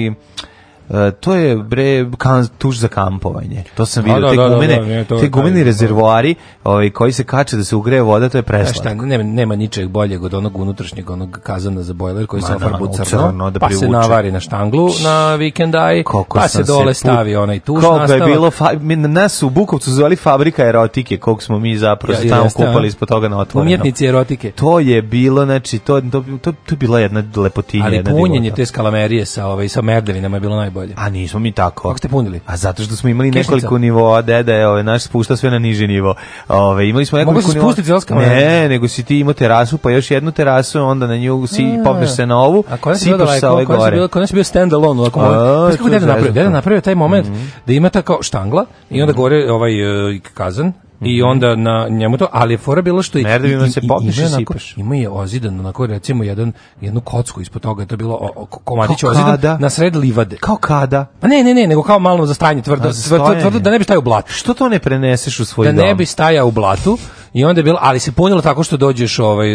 E, to je bre kan, tuš za kampovanje. To sam da, vidio, da, te da, da, da gumene, da, ne, to, te gumeni rezervoari ovaj, koji se kače da se ugreje voda, to je preslatko. Šta, nema, nema ničeg boljeg od onog unutrašnjeg, onog kazana za bojler koji se ofarbu crno, crno da pa privuče. se navari na štanglu na vikendaj, Koliko pa se dole put... stavi onaj tuš Koliko nastava. je bilo, fa... nas u Bukovcu zvali fabrika erotike, koliko smo mi zapravo ja, tamo kupali ispod toga na otvorenom. Umjetnici erotike. To je bilo, znači, to, to, to, to je bila jedna lepotinja. Ali punjenje te skalamerije sa, ovaj, sa merdevinama je bilo najbolje bolje. A nismo mi tako. Kako ste punili? A zato što smo imali Kešnica. nekoliko nivoa, deda je ove, naš spušta sve na niži nivo. Ove, imali smo nekoliko Mogu se spustiti zelska? Ne, ne, nego si ti imao terasu, pa još jednu terasu, onda na nju si, a, popneš se na ovu, a sipaš sa ove gore. Kod nas je bilo, nas je bio stand alone. Ovako, a, pa kako deda napravio? Deda napravio taj moment mm -hmm. da ima ta kao štangla i onda mhm. gore ovaj e, kazan I mhm. onda na njemu to, ali je fora bilo što je... Na Erdovima se popiš i, sipaš. Ima je ozidan, onako recimo jedan, jednu kocku ispod toga, to je bilo komadić ozidan kada? na sred livade. Kao kada? Pa ne, ne, ne, nego kao malo za stranje tvrdo, tvrdo, tvrdo, da ne bi stajao u blatu. Što to ne preneseš u svoj da dom? Da ne bi stajao u blatu. I onda je bilo, ali se punilo tako što dođeš ovaj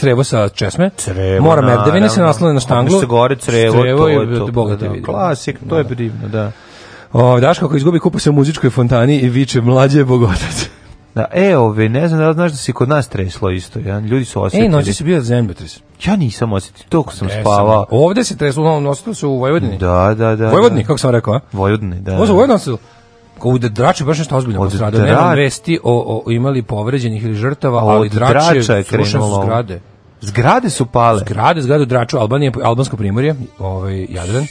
trevo sa česme. Crevo, mora merdevine se naslone na štanglu. Kako se gore crevo, crevo to, je, to, da, da, to, to, to, to, to, to, to, to, to, O, Daško ako izgubi kupu se u muzičkoj fontani i viče mlađe je bogotac. Da, e, ove, ne znam da znaš da se kod nas treslo isto, ja? ljudi su osjetili. E, noći se bio zemljotres. Ja nisam osjetio, toliko sam Tresam. spavao. Ovde se treslo, ono osjetilo se u Vojvodini. Da, da, da. Vojvodini, da. kako sam rekao, a? Vojvodini, da. Ovo su Vojvodini osjetilo. Kao u Drače, baš nešto ozbiljno postradao. Dra... Nemam vesti o, o imali povređenih ili žrtava, o, ali Drače, drača je krenulo. Zgrade. zgrade su pale. Zgrade, zgrade u Draču, Albanije, Albansko primorje, ovaj, Jadran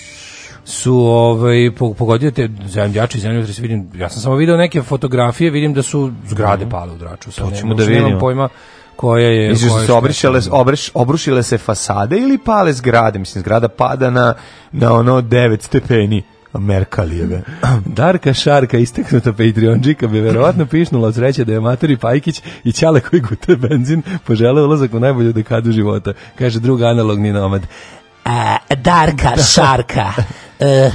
su ovaj pogodio te zemljači zemljotres vidim ja sam samo video neke fotografije vidim da su zgrade mhm. pale u Draču sa hoćemo da vidimo pojma koja je Misliš da koja se obrišile obriš, obrušile se fasade ili pale zgrade mislim zgrada pada na na ono 9 stepeni Merkalijeve. Darka Šarka, isteknuta Patreonđika, bi verovatno pišnula od sreće da je Matori Pajkić i Ćale koji gute benzin požele ulazak u najbolju dekadu života, kaže drug analogni nomad a, Darka da. Šarka. E,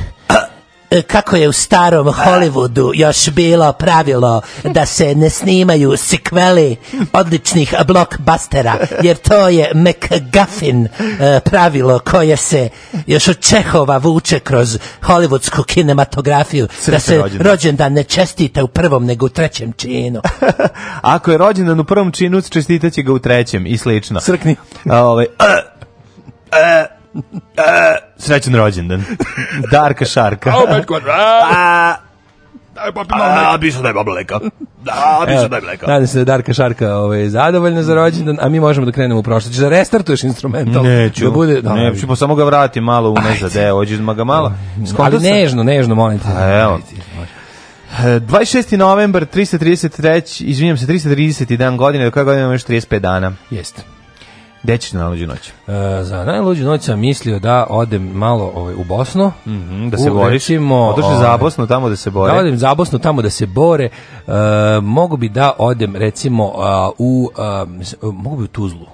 e, kako je u starom Hollywoodu još bilo pravilo da se ne snimaju sekveli odličnih blockbustera, jer to je McGuffin e, pravilo koje se još od Čehova vuče kroz hollywoodsku kinematografiju, Sreće da se rođendan. rođendan ne čestite u prvom nego u trećem činu. Ako je rođendan u prvom činu, čestitaće ga u trećem i slično. Srkni. Ove, ovaj, uh, e, uh e, srećan rođendan. Darka Šarka. Oh, baš kod. Da. A, Daj pa, bi se daj baba mleka. Da, bi se daj mleka. Nadam se da Darka Šarka ovaj, zadovoljna za rođendan, a mi možemo da krenemo u prošlost. Znači, da restartuješ instrumental? Neću. Da bude, da, ne, ću, pa samo ga vrati malo u nezade, ođe iz maga mala. Skonda Ali nežno, nežno, molim te. A, evo. 26. novembar, 333, izvinjam se, 331 godine, do koja godina ima još 35 dana. Jeste. Gde ćeš na najluđu noć? E, za najluđu noć sam mislio da odem malo ovaj, u Bosnu. Mm -hmm, da se u, boriš? Recimo, Odošli za ovaj, Bosnu tamo da se bore? Da odem za Bosnu tamo da se bore. E, mogu bi da odem recimo u... A, mogu bi u Tuzlu.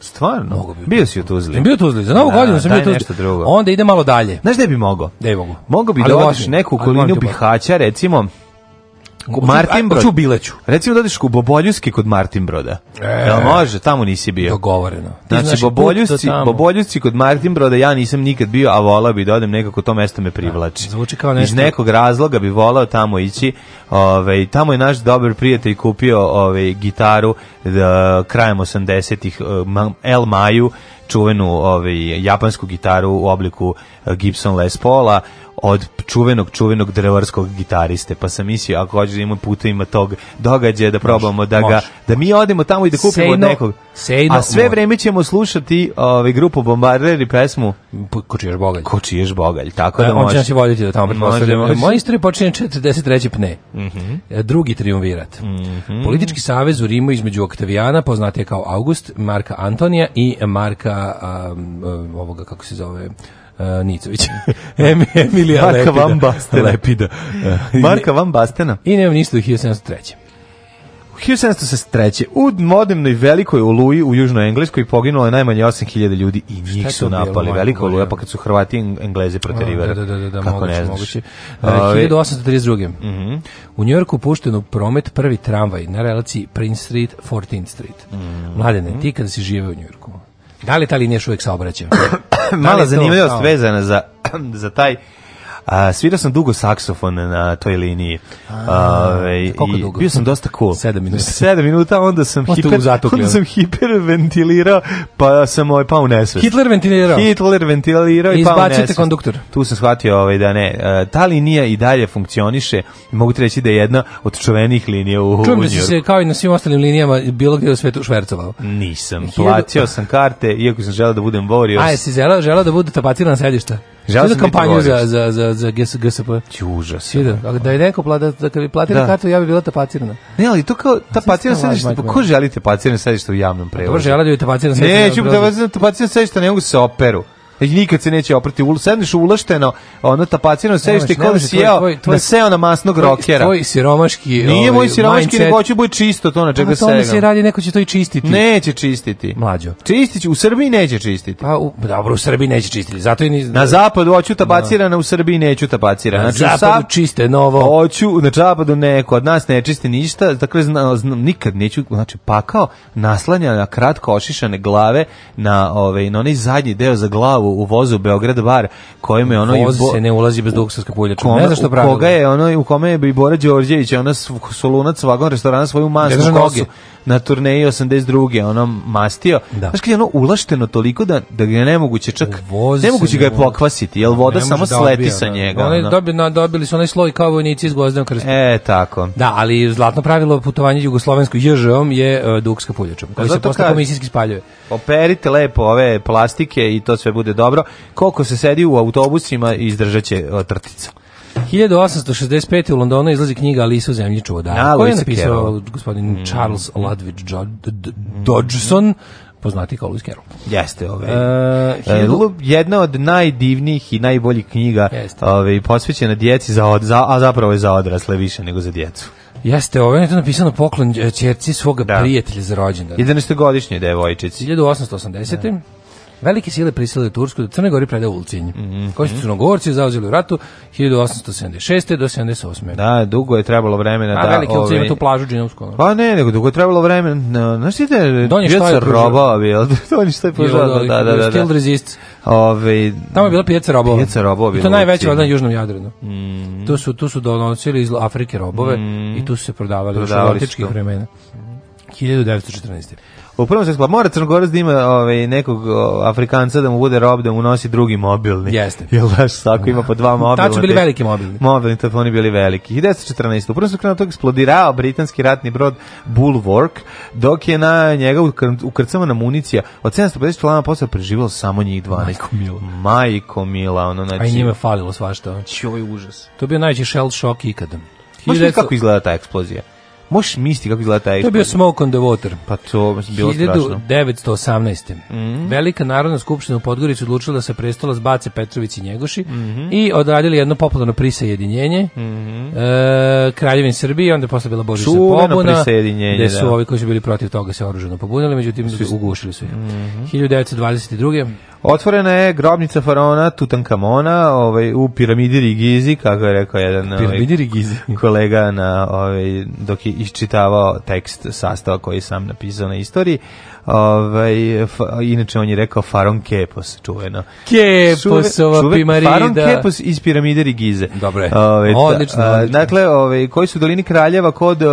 Stvarno? bi. Bio si u Tuzli. Bio u Tuzli. Za novu da, godinu sam bio u Tuzli. Nešto drugo. Onda ide malo dalje. Znaš gde bi mogao? Gde bi mogao? Mogao bi da odiš neku kolinu Bihaća, recimo, Martin Brod. Hoću Bileću. Recimo da odiš u Boboljusci kod Martin Broda. E, Jel može? Tamo nisi bio. Dogovoreno. Znači, znači Boboljusci, Boboljusci kod Martin Broda ja nisam nikad bio, a volao bi da odem nekako to mesto me privlači. Da, zvuči kao nešto. Iz nekog razloga bi volao tamo ići. Ove, ovaj, tamo je naš dobar prijatelj kupio ove, ovaj, gitaru da, krajem 80-ih eh, El Maju čuvenu ovaj japansku gitaru u obliku eh, Gibson Les Paula od čuvenog, čuvenog drevarskog gitariste, pa sam mislio, ako hoćeš da ima puta, ima tog događaja, da probamo može, da ga, može. da mi odemo tamo i da kupimo sejno, od nekog. Sejno, A sve vreme ćemo slušati ove ovaj, grupu Bombarder i pesmu Kočiješ Bogalj. Kočiješ Bogalj, tako e, da može. da će voditi do tamo. Moja istorija počinje 43. pne. Mm -hmm. Drugi triumvirat. Mm -hmm. Politički savez u Rimu između Oktavijana, poznate kao August, Marka Antonija i Marka um, ovoga, kako se zove, uh, Nicović. em, Emilija Marka Lepida. Van Bastena. Lepida. Uh, Marka Van Bastena. I nemam ništa do 1703. 1773. U modernoj velikoj oluji u Južnoj Engleskoj poginulo je najmanje 8000 ljudi i njih su napali. Velika oluja pa kad su Hrvati Engleze proterivali. Da, da, da, da, da, Kako moguće, moguće. Uh, 1832. Mm -hmm. U Njorku pušten u promet prvi tramvaj na relaciji Prince Street, 14th Street. Mm -hmm. Mladene, ti kada si žive u Njorku, Da li ta linija još uvijek saobraća? Da Mala zanimljivost vezana za, za taj A, svirao sam dugo saksofon na toj liniji. A, Ove, ovaj, koliko dugo? Bio sam dosta cool. 7 minuta. 7 minuta, onda sam, Osta hiper, onda sam hiperventilirao, pa sam ovaj, pao u nesvest. Hitler ventilirao. Hitler ventilirao i, i pa u nesvest. Izbačite konduktor. Tu sam shvatio ovaj, da ne. A, e, ta linija i dalje funkcioniše. Mogu ti reći da je jedna od čuvenih linija u, Čujem da si se kao i na svim ostalim linijama bilo gdje u svetu švercovao. Nisam. Plaćao sam karte, iako sam želeo da budem vorio. A, jesi želeo, želeo da budu tapacirana sedišta? Želao sam kampanju za, za, za, za, za GS, GSP. Ti užas. Da, da je neko plata, da kad bi platila da. kartu, ja bi bila tapacirana. Ne, ali to kao ta tapacirana sedište, pa ko želite tapacirano sedište u javnom pa prevozu? Dobro, želi da je tapacirano sedište? Neću da vas tapacirano sedište, ne mogu se operu. Znači, nikad se neće oprati. Ul, sedneš ulašteno, ono tapacirano sediš ti kao si jeo, tvoj, tvoj, na seo na masnog rokera. Tvoj siromaški Nije moj ovaj, siromaški, nego hoće bude čisto to na čega pa se se radi, neko će to i čistiti. Neće čistiti. Mlađo. Čistić u Srbiji neće čistiti. Pa u, dobro, u Srbiji neće čistiti. Zato i ni Na zapadu hoću tapacirana, u Srbiji neću tapacirana. Na znači, zapadu čiste novo. Hoću, na zapadu neko, od nas ne čisti ništa, dakle zna, nikad neću, znači pakao naslanja na kratko ošišane glave na ovaj na onaj zadnji deo za glavu u vozu Beograd bar kojim je ono voz se ne ulazi bez dugog sa ne znaš šta pravi koga je ono u kome je Bora Đorđević ona solunac vagon restorana svoju mansku kosu na turneji 82. onom mastio. Da. Znaš kad je ono ulašteno toliko da, da ga je nemoguće čak, Uvozi nemoguće ga je pokvasiti, jer voda samo da sleti sa da. njega. Oni dobili, na, dobili su onaj sloj kao vojnici iz Gvozdenog krsta. E, tako. Da, ali zlatno pravilo putovanja jugoslovensku om je uh, e, dukska puljačom, koji se posle komisijski spaljuje. Operite lepo ove plastike i to sve bude dobro. Koliko se sedi u autobusima, izdržat će e, trtica. 1865. u Londonu izlazi knjiga Alisa u zemlji čuda. Na, koju je napisao Carol. gospodin mm. Charles mm. Ludwig mm. Dodgson, poznati kao Lewis Carroll. Jeste, ove. Ovaj, e, uh, jedna od najdivnijih i najboljih knjiga jeste. ove, ovaj, posvećena djeci, za, od, za, a zapravo je za odrasle više nego za djecu. Jeste, ovo je to napisano poklon e, ćerci svoga da. prijatelja za rođendan. 11-godišnje devojčici. 1880. Da. Velike sile prisilile Tursku da Crne Gori preda Ulcinj, mm -hmm. koji su Crnogorci zauzeli u ratu 1876. do 78. Da, dugo je trebalo vremena da... A velike Ulcinj ima tu plažu džinovsku. Pa ne, nego dugo je trebalo vremena. Znaš ti da je pjeca je bio? Donji šta je požao, da, da, da, da. da. Still resist. Ove, Tamo je bila pjeca robova. Pjeca robova. I to najveće valjda na Južnom Jadranu. Mm. Tu su, tu su donosili iz Afrike robove mm. i tu su se prodavali, prodavali u vremena. 1914. Po prvom svjetskom, mora Crnogorac da ima ovaj, nekog Afrikanca da mu bude rob, da mu nosi drugi mobilni. Jeste. Jel daš, sako ima po dva mobilna. Tačno bili veliki mobilni. Mobilni telefoni bili veliki. 1914. U prvom na tog eksplodirao britanski ratni brod Bulwark, dok je na njega ukrcavana municija. Od 750 člana posle preživalo samo njih 12. Majko Mila. Majko Mila, ono znači. A i znači- njima falilo svašta. Čoj užas. To je bio najveći shell shock ikada. Možeš kako izgleda ta eksplozija? Možeš misliti kako izgleda taj To je bio Smoke on the Water. Pa to je bilo 1918. strašno. 1918. Mhm. Velika narodna skupština u Podgorici odlučila da se prestola zbace Petrović i Njegoši mm -hmm. i odradili jedno popularno prisajedinjenje mm -hmm. e, Kraljevin Srbije, onda je posle bila Božićna pobuna, gde su da. ovi koji su bili protiv toga se oružano pobunili, međutim ugušili su ih. Mm -hmm. 1922. Otvorena je grobnica faraona Tutankamona ovaj, u piramidi Rigizi, kako je rekao jedan ovaj, piramidi Rigizi. Ovaj, kolega na, ovaj, dok je isčitavao tekst sastava koji sam napisao na istoriji ovaj, inače on je rekao Faron Kepos, čuveno. Keposova čuve, pimarida. Faron Kepos iz piramide Rigize. dobro ove, ovaj, odlično, Dakle, ovaj koji su dolini kraljeva kod uh,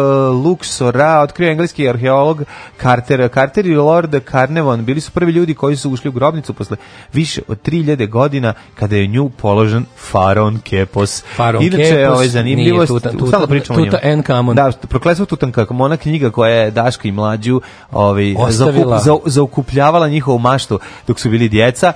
Luxora, otkrio engleski arheolog Carter. Carter i Lord Carnevon bili su prvi ljudi koji su ušli u grobnicu posle više od 3000 godina kada je nju položen Faron Kepos. Faron Inače, Kepos, ovaj, zanimljivo, tuta, tuta, stalno pričamo o njemu. Tuta N. Kamon. Da, proklestvo Tutankamona knjiga koja je Daška i mlađu ovaj, zaposlila zaokup, za, zaokupljavala njihovu maštu dok su bili djeca,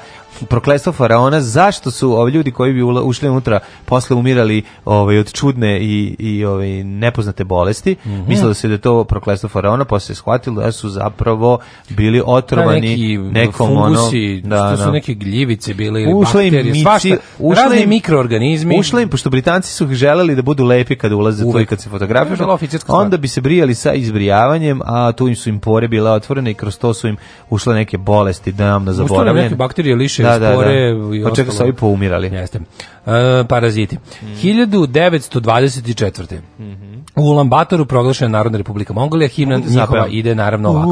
proklestvo faraona, zašto su ovi ljudi koji bi ušli unutra posle umirali ovaj, od čudne i, i ovaj, nepoznate bolesti, mm -hmm. mislilo se da je to proklestvo faraona, posle shvatilo da su zapravo bili da, otrovani da, nekom fungusi, ono... Da, to su da. neke gljivice bile ili ušle bakterije, mici, svašta, razni mikroorganizmi. ušli im, pošto Britanci su želeli da budu lepi kad ulaze tu i kad se fotografišu, onda bi se brijali sa izbrijavanjem, a tu im su im pore bile otvorene i kroz to su im ušle neke bolesti, da nam da zaboravljene. Ušle neke bakterije liše Da, da, da, spore da, da. i ostalo. su ovi poumirali. Jeste. E, paraziti. Mm. 1924. Mm -hmm. U Ulambatoru proglašena Narodna republika Mongolija, himna da njihova ide naravno ovako.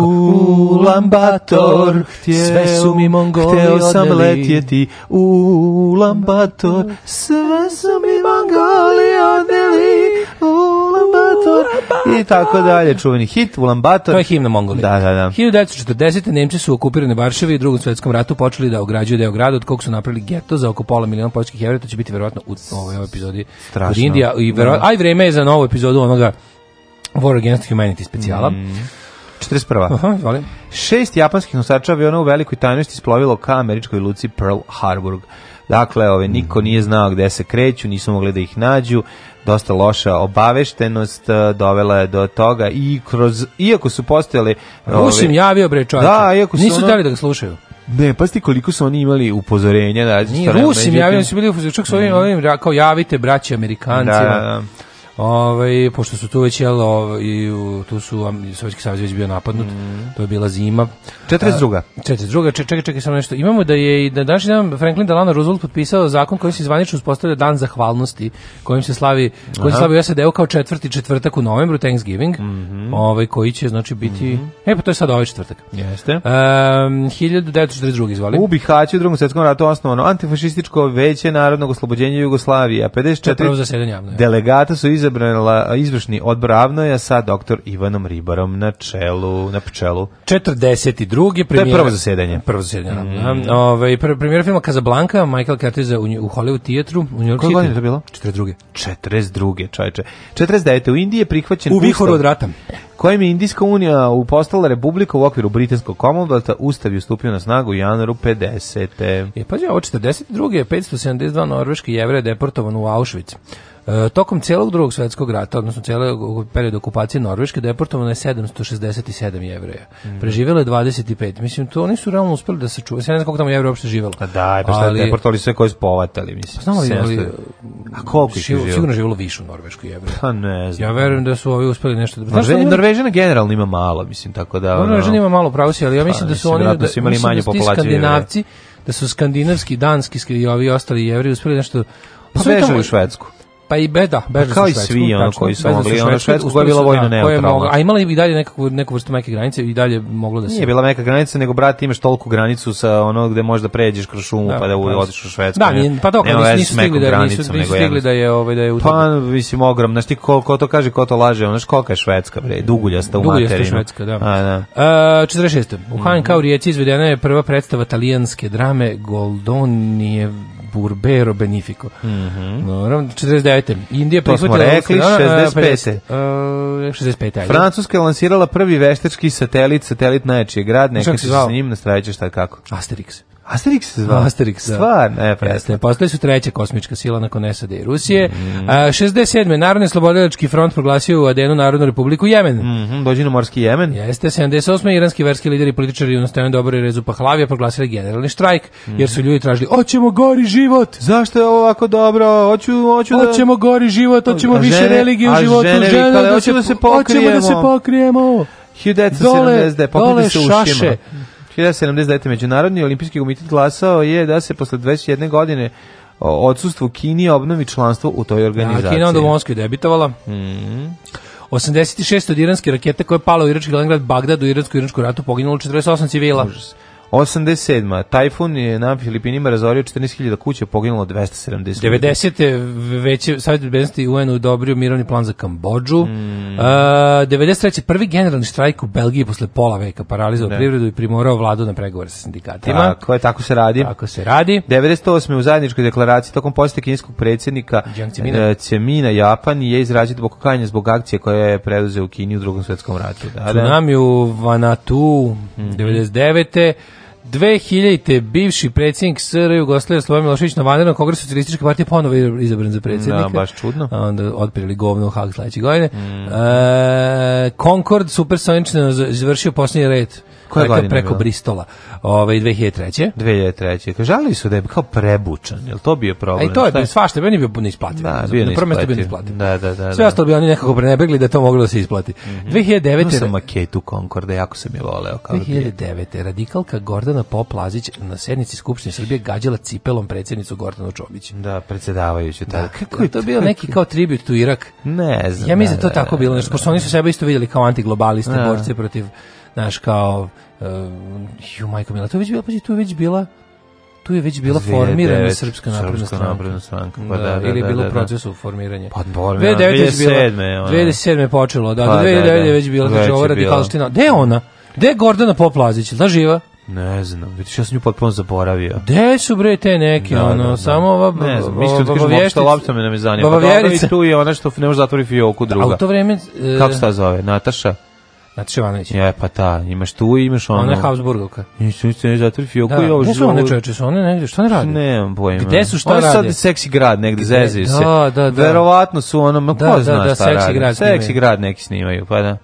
Ulambator, sve su mi Mongoli hteo sam odneli. letjeti. Ulambator, sve su mi Mongoli odneli. Ulambator, i tako dalje, čuveni hit, Ulambator. To je himna Mongolije. Da, da, da. 1940. Nemci su okupirane Varšave i u drugom svetskom ratu počeli da ograđuju deo grada od kog su napravili geto za oko pola miliona poljskih evra, to će biti verovatno u ovoj epizodi Strašno. Kod Indija i verovatno, da. aj vreme je za novu epizodu onoga War Against Humanity specijala. Mm. 41. Aha, izvali. Šest japanskih nosača aviona u velikoj tajnosti splovilo ka američkoj luci Pearl Harbor. Dakle, ove, niko mm. nije znao gde se kreću, nisu mogli da ih nađu, dosta loša obaveštenost e, dovela je do toga i kroz, iako su postojali... Rusim javio bre čovječe, da, iako su nisu ono, dali da ga slušaju. Ne, pa ti koliko su oni imali upozorenja da Nije Rusim javljaju su bili čak su ovim, ovim kao javite braći Amerikancima. Da, da, da. Ovaj pošto su tu već jelo i tu su Sovjetski savez već bio napadnut. Mm. To je bila zima. 42. 42. Čekaj, čekaj samo nešto. Imamo da je i da danas dan Franklin Delano Roosevelt potpisao zakon koji se zvanično uspostavlja dan zahvalnosti, kojim se slavi, koji se slavi SAD kao četvrti četvrtak u novembru Thanksgiving. Mm -hmm. Ovaj koji će znači biti mm -hmm. E pa to je sad ovaj četvrtak. Jeste. Um, 1942. izvolite U Bihaću u Drugom svjetskom ratu osnovano antifašističko veće narodnog oslobođenja Jugoslavije, 54 zasedanja. Delegata su iz izabrala izvršni odbor Avnoja sa doktor Ivanom Ribarom na čelu, na pčelu. 42. Premijera, to je prvo zasedanje. Prvo zasedanje. Da. Mm. Ove, ovaj, premijera filma Casablanca, Michael Curtiza u, u Hollywood teatru u New York Koje godine to bilo? 42. 42. čajče. 49. u Indiji je prihvaćen... U vihoru od rata kojim je Indijska unija upostala republika u okviru britanskog komodata, ustav je stupio na snagu u januaru 50. E, pađe, ovo 42. 572 norveški jevre je deportovan u Auschwitz. E, tokom celog drugog svjetskog rata, odnosno celog perioda okupacije Norveške, deportovano je 767 jevreja. Mm. Preživjelo je 25. Mislim, to oni su realno uspeli da se čuvaju. Ja ne znam koliko tamo jevreja uopšte živjelo. A pa da, pa šta deportovali sve koji spovatali, mislim. Pa znamo li, ali, a koliko ih živjelo? Sigurno živjelo više u Norvešku jevreja. Pa ne znam. Ja verujem da su ovi uspeli nešto... Da... Norve, Norvežana generalno ima malo, mislim, tako da... Ono... Norvežana ima malo pravo ali ja mislim da su pa, oni... Da, su imali da manje populacije da su skandinavski, danski i ovi ostali jevri uspeli nešto Pa beže u Švedsku. Pa i beda, da, pa beža kao i svi ono koji su mogli, ono Švedsku koja je bila vojno neutralna. A imala i dalje nekakvu, neku vrstu meke granice i dalje moglo da se... Nije bila meka granica, nego brate imaš tolku granicu sa ono gde možeš da pređeš kroz šumu da, pa da pa- odiš u Švedsku. Da, nije, pa dok, nisu, stigli da, granicom, nisu, stigli da je, ovaj, da je... Pa, mislim, ogromno, znači ti ko, ko to kaže, ko to laže, ona školka je Švedska, bre, duguljasta u materinu. Duguljasta Švedska, da. A, da. Uh, 46. U HNK mhm. u izvedena je prva predstava talijanske drame Goldonijev Burbero Benifico. Mm no, Dobro, 49. Indija prihvatila smo rekli, 65. A, 65. E, ajde. Francuska je lansirala prvi veštački satelit, satelit najjačije grad, neka se sa njim nastrajat šta kako. Asterix. Asterix se zvao? Asterix, da. Stvarno, e, je prestane. Postali su treća kosmička sila nakon SAD i Rusije. Mm. A, 67. Narodni slobodilački front proglasio u Adenu Narodnu republiku Jemen. Mm -hmm, dođi na morski Jemen. Jeste, 78. iranski verski lideri i političari jednostavno dobro i rezu Pahlavija proglasili generalni štrajk, mm -hmm. jer su ljudi tražili, oćemo gori život! Zašto je ovako dobro? Oću, oću da... Oćemo gori život, oćemo više religije u životu, žene, žene da, da, se, da se pokrijemo. Hoćemo da se pokrijemo. 1970. Dole, dole šaše, 1979. Međunarodni olimpijski komitet glasao je da se posle 21 godine odsustvu Kini obnovi članstvo u toj organizaciji. Ja, Kina onda u Moskvi debitovala. Mm -hmm. 86 od iranske rakete koje je pala u Irački Leningrad, Bagdad u Iračku Iračku ratu poginulo 48 civila. Užas. 87. Tajfun je na Filipinima razorio 14.000 kuća, poginulo 270. 90. veće, savjet bezbednosti UN udobrio mirovni plan za Kambodžu. Mm. Uh, 93. prvi generalni štrajk u Belgiji posle pola veka paralizovao da. privredu i primorao vladu na pregovore sa sindikatima. Tako je, tako se radi. Tako se radi. 98. u zajedničkoj deklaraciji tokom posete kineskog predsjednika Cemina e, Japan je izrazio zbog kajanja zbog akcije koja je preuzeo u Kini u drugom svetskom ratu. Da, da. Tsunami u Vanatu mm. 99. 2000. bivši predsjednik SR Jugoslavije Slobodan Milošević na vanrednom kongresu socijalističke partije ponovo izabran za da, predsjednika. Da, baš čudno. A onda otpirili govno u Hag sledeće godine. Mm. E, Concord supersonično završio poslednji red. Koja godine preko Bristola, ovaj 2003. 2003. Kažali su da je kao prebučan, jel to bio problem? Aj to je svašta, meni bio neisplativo. Da, bio na prvo bio neisplativo. Da, da, da. Sve da. ostalo bi oni nekako prenebegli da to moglo da se isplati. Mm -hmm. 2009. Imao sam maketu Concorde jako sam je voleo. Kao 2009. Da radikalka Gordana Poplazić na sednici Skupštine Srbije gađala cipelom predsednicu Gordanu Čomić. Da, predsedavajuću. Da, kako je to bio neki kao tribut u Irak? Ne znam. Ja mislim da to da, tako bilo, nešto, pošto oni su sebe isto videli kao antiglobaliste borci protiv znaš, kao, uh, ju, majko mila, to je već bila, pa tu je već bila, tu je već bila formirana srpska napredna stranka. Napredna stranka pa da, da, da, ili je da, bilo da, da. u procesu formiranja. Pa formirana 2007. 2007. je počelo, da, pa, 2009. je već bila država znači, radikalština. Gde je ona? Gde je Gordana Poplazić? Da živa? Ne znam, vidiš, ja sam nju potpuno zaboravio. Gde su bre te neki, da, ono, da, da. samo ova... Ne znam, mislim da kažem, opšta lapta me ne mi zanima. Pa dobro i tu je ona što ne može zatvori fioku druga. Da, a u to vreme... E, Kako eh, se ta zove? Nataša? Nati Šivanović. Je, pa ta, da, imaš tu i imaš ono. Ona je Habsburgovka. Nisu nisu ne zatvori Fioku da, i ovo živo. Nisu one čoveče, su one negde, šta ne radi? Nemam pojma. Gde su, šta je Oni sad seksi grad negde, zezaju se. Da, da, da. Verovatno su ono, ma da, ko da, zna da, da, šta seksi radi? Grad seksi grad neki snimaju, pa da.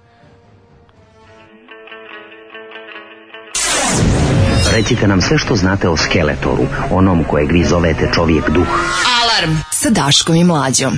Recite nam sve što znate o Skeletoru, onom koje grizovete čovjek duh. Alarm sa Daškom i Mlađom.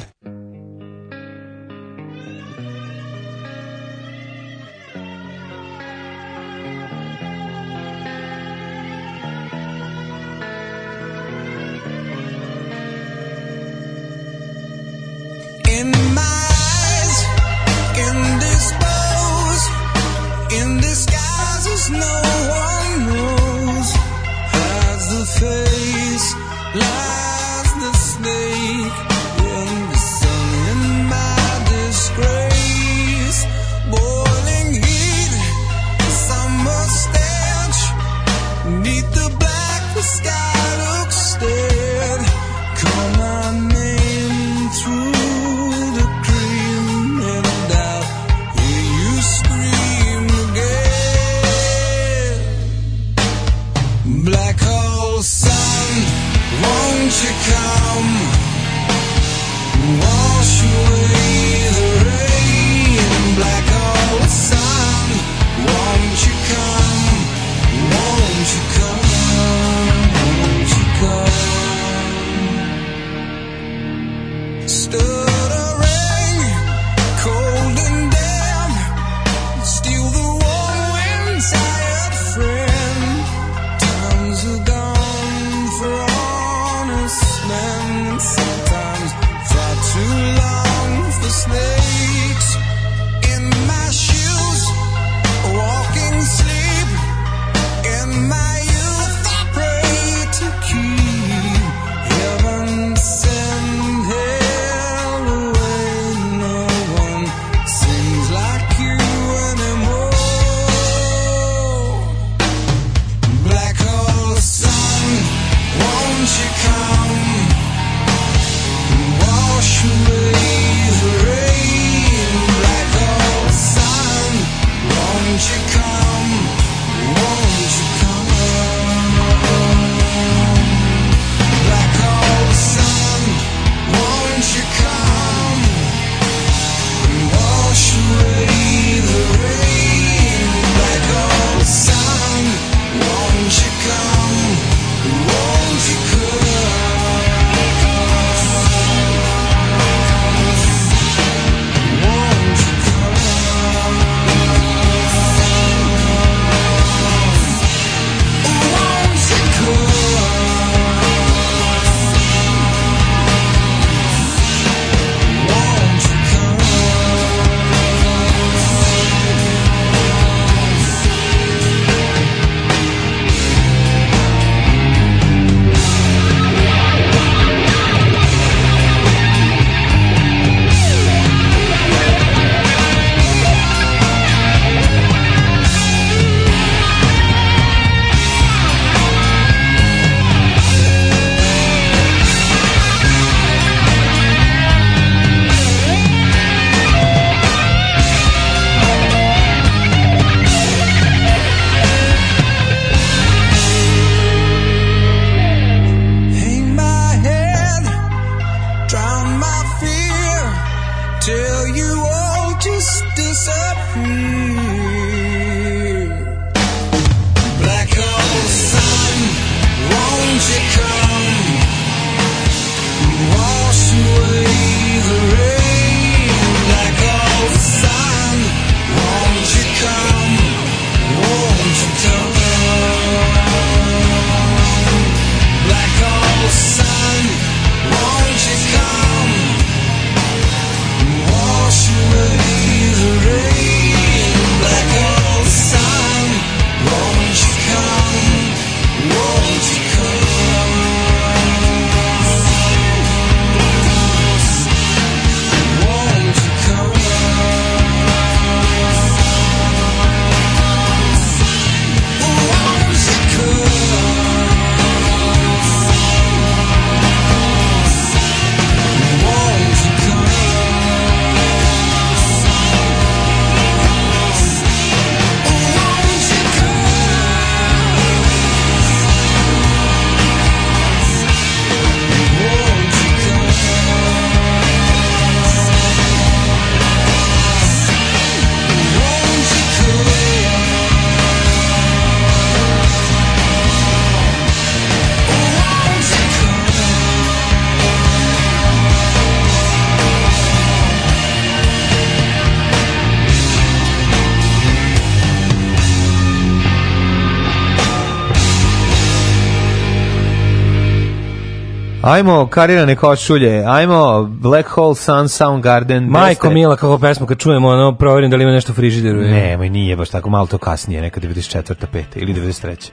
Ajmo karirane košulje, ajmo Black Hole Sun Sound Garden. Majko ste... Mila, kako pesmu kad čujemo, ono, proverim da li ima nešto frižideru. Ne, moj nije baš tako, malo to kasnije, neka 94. 5. ili 93.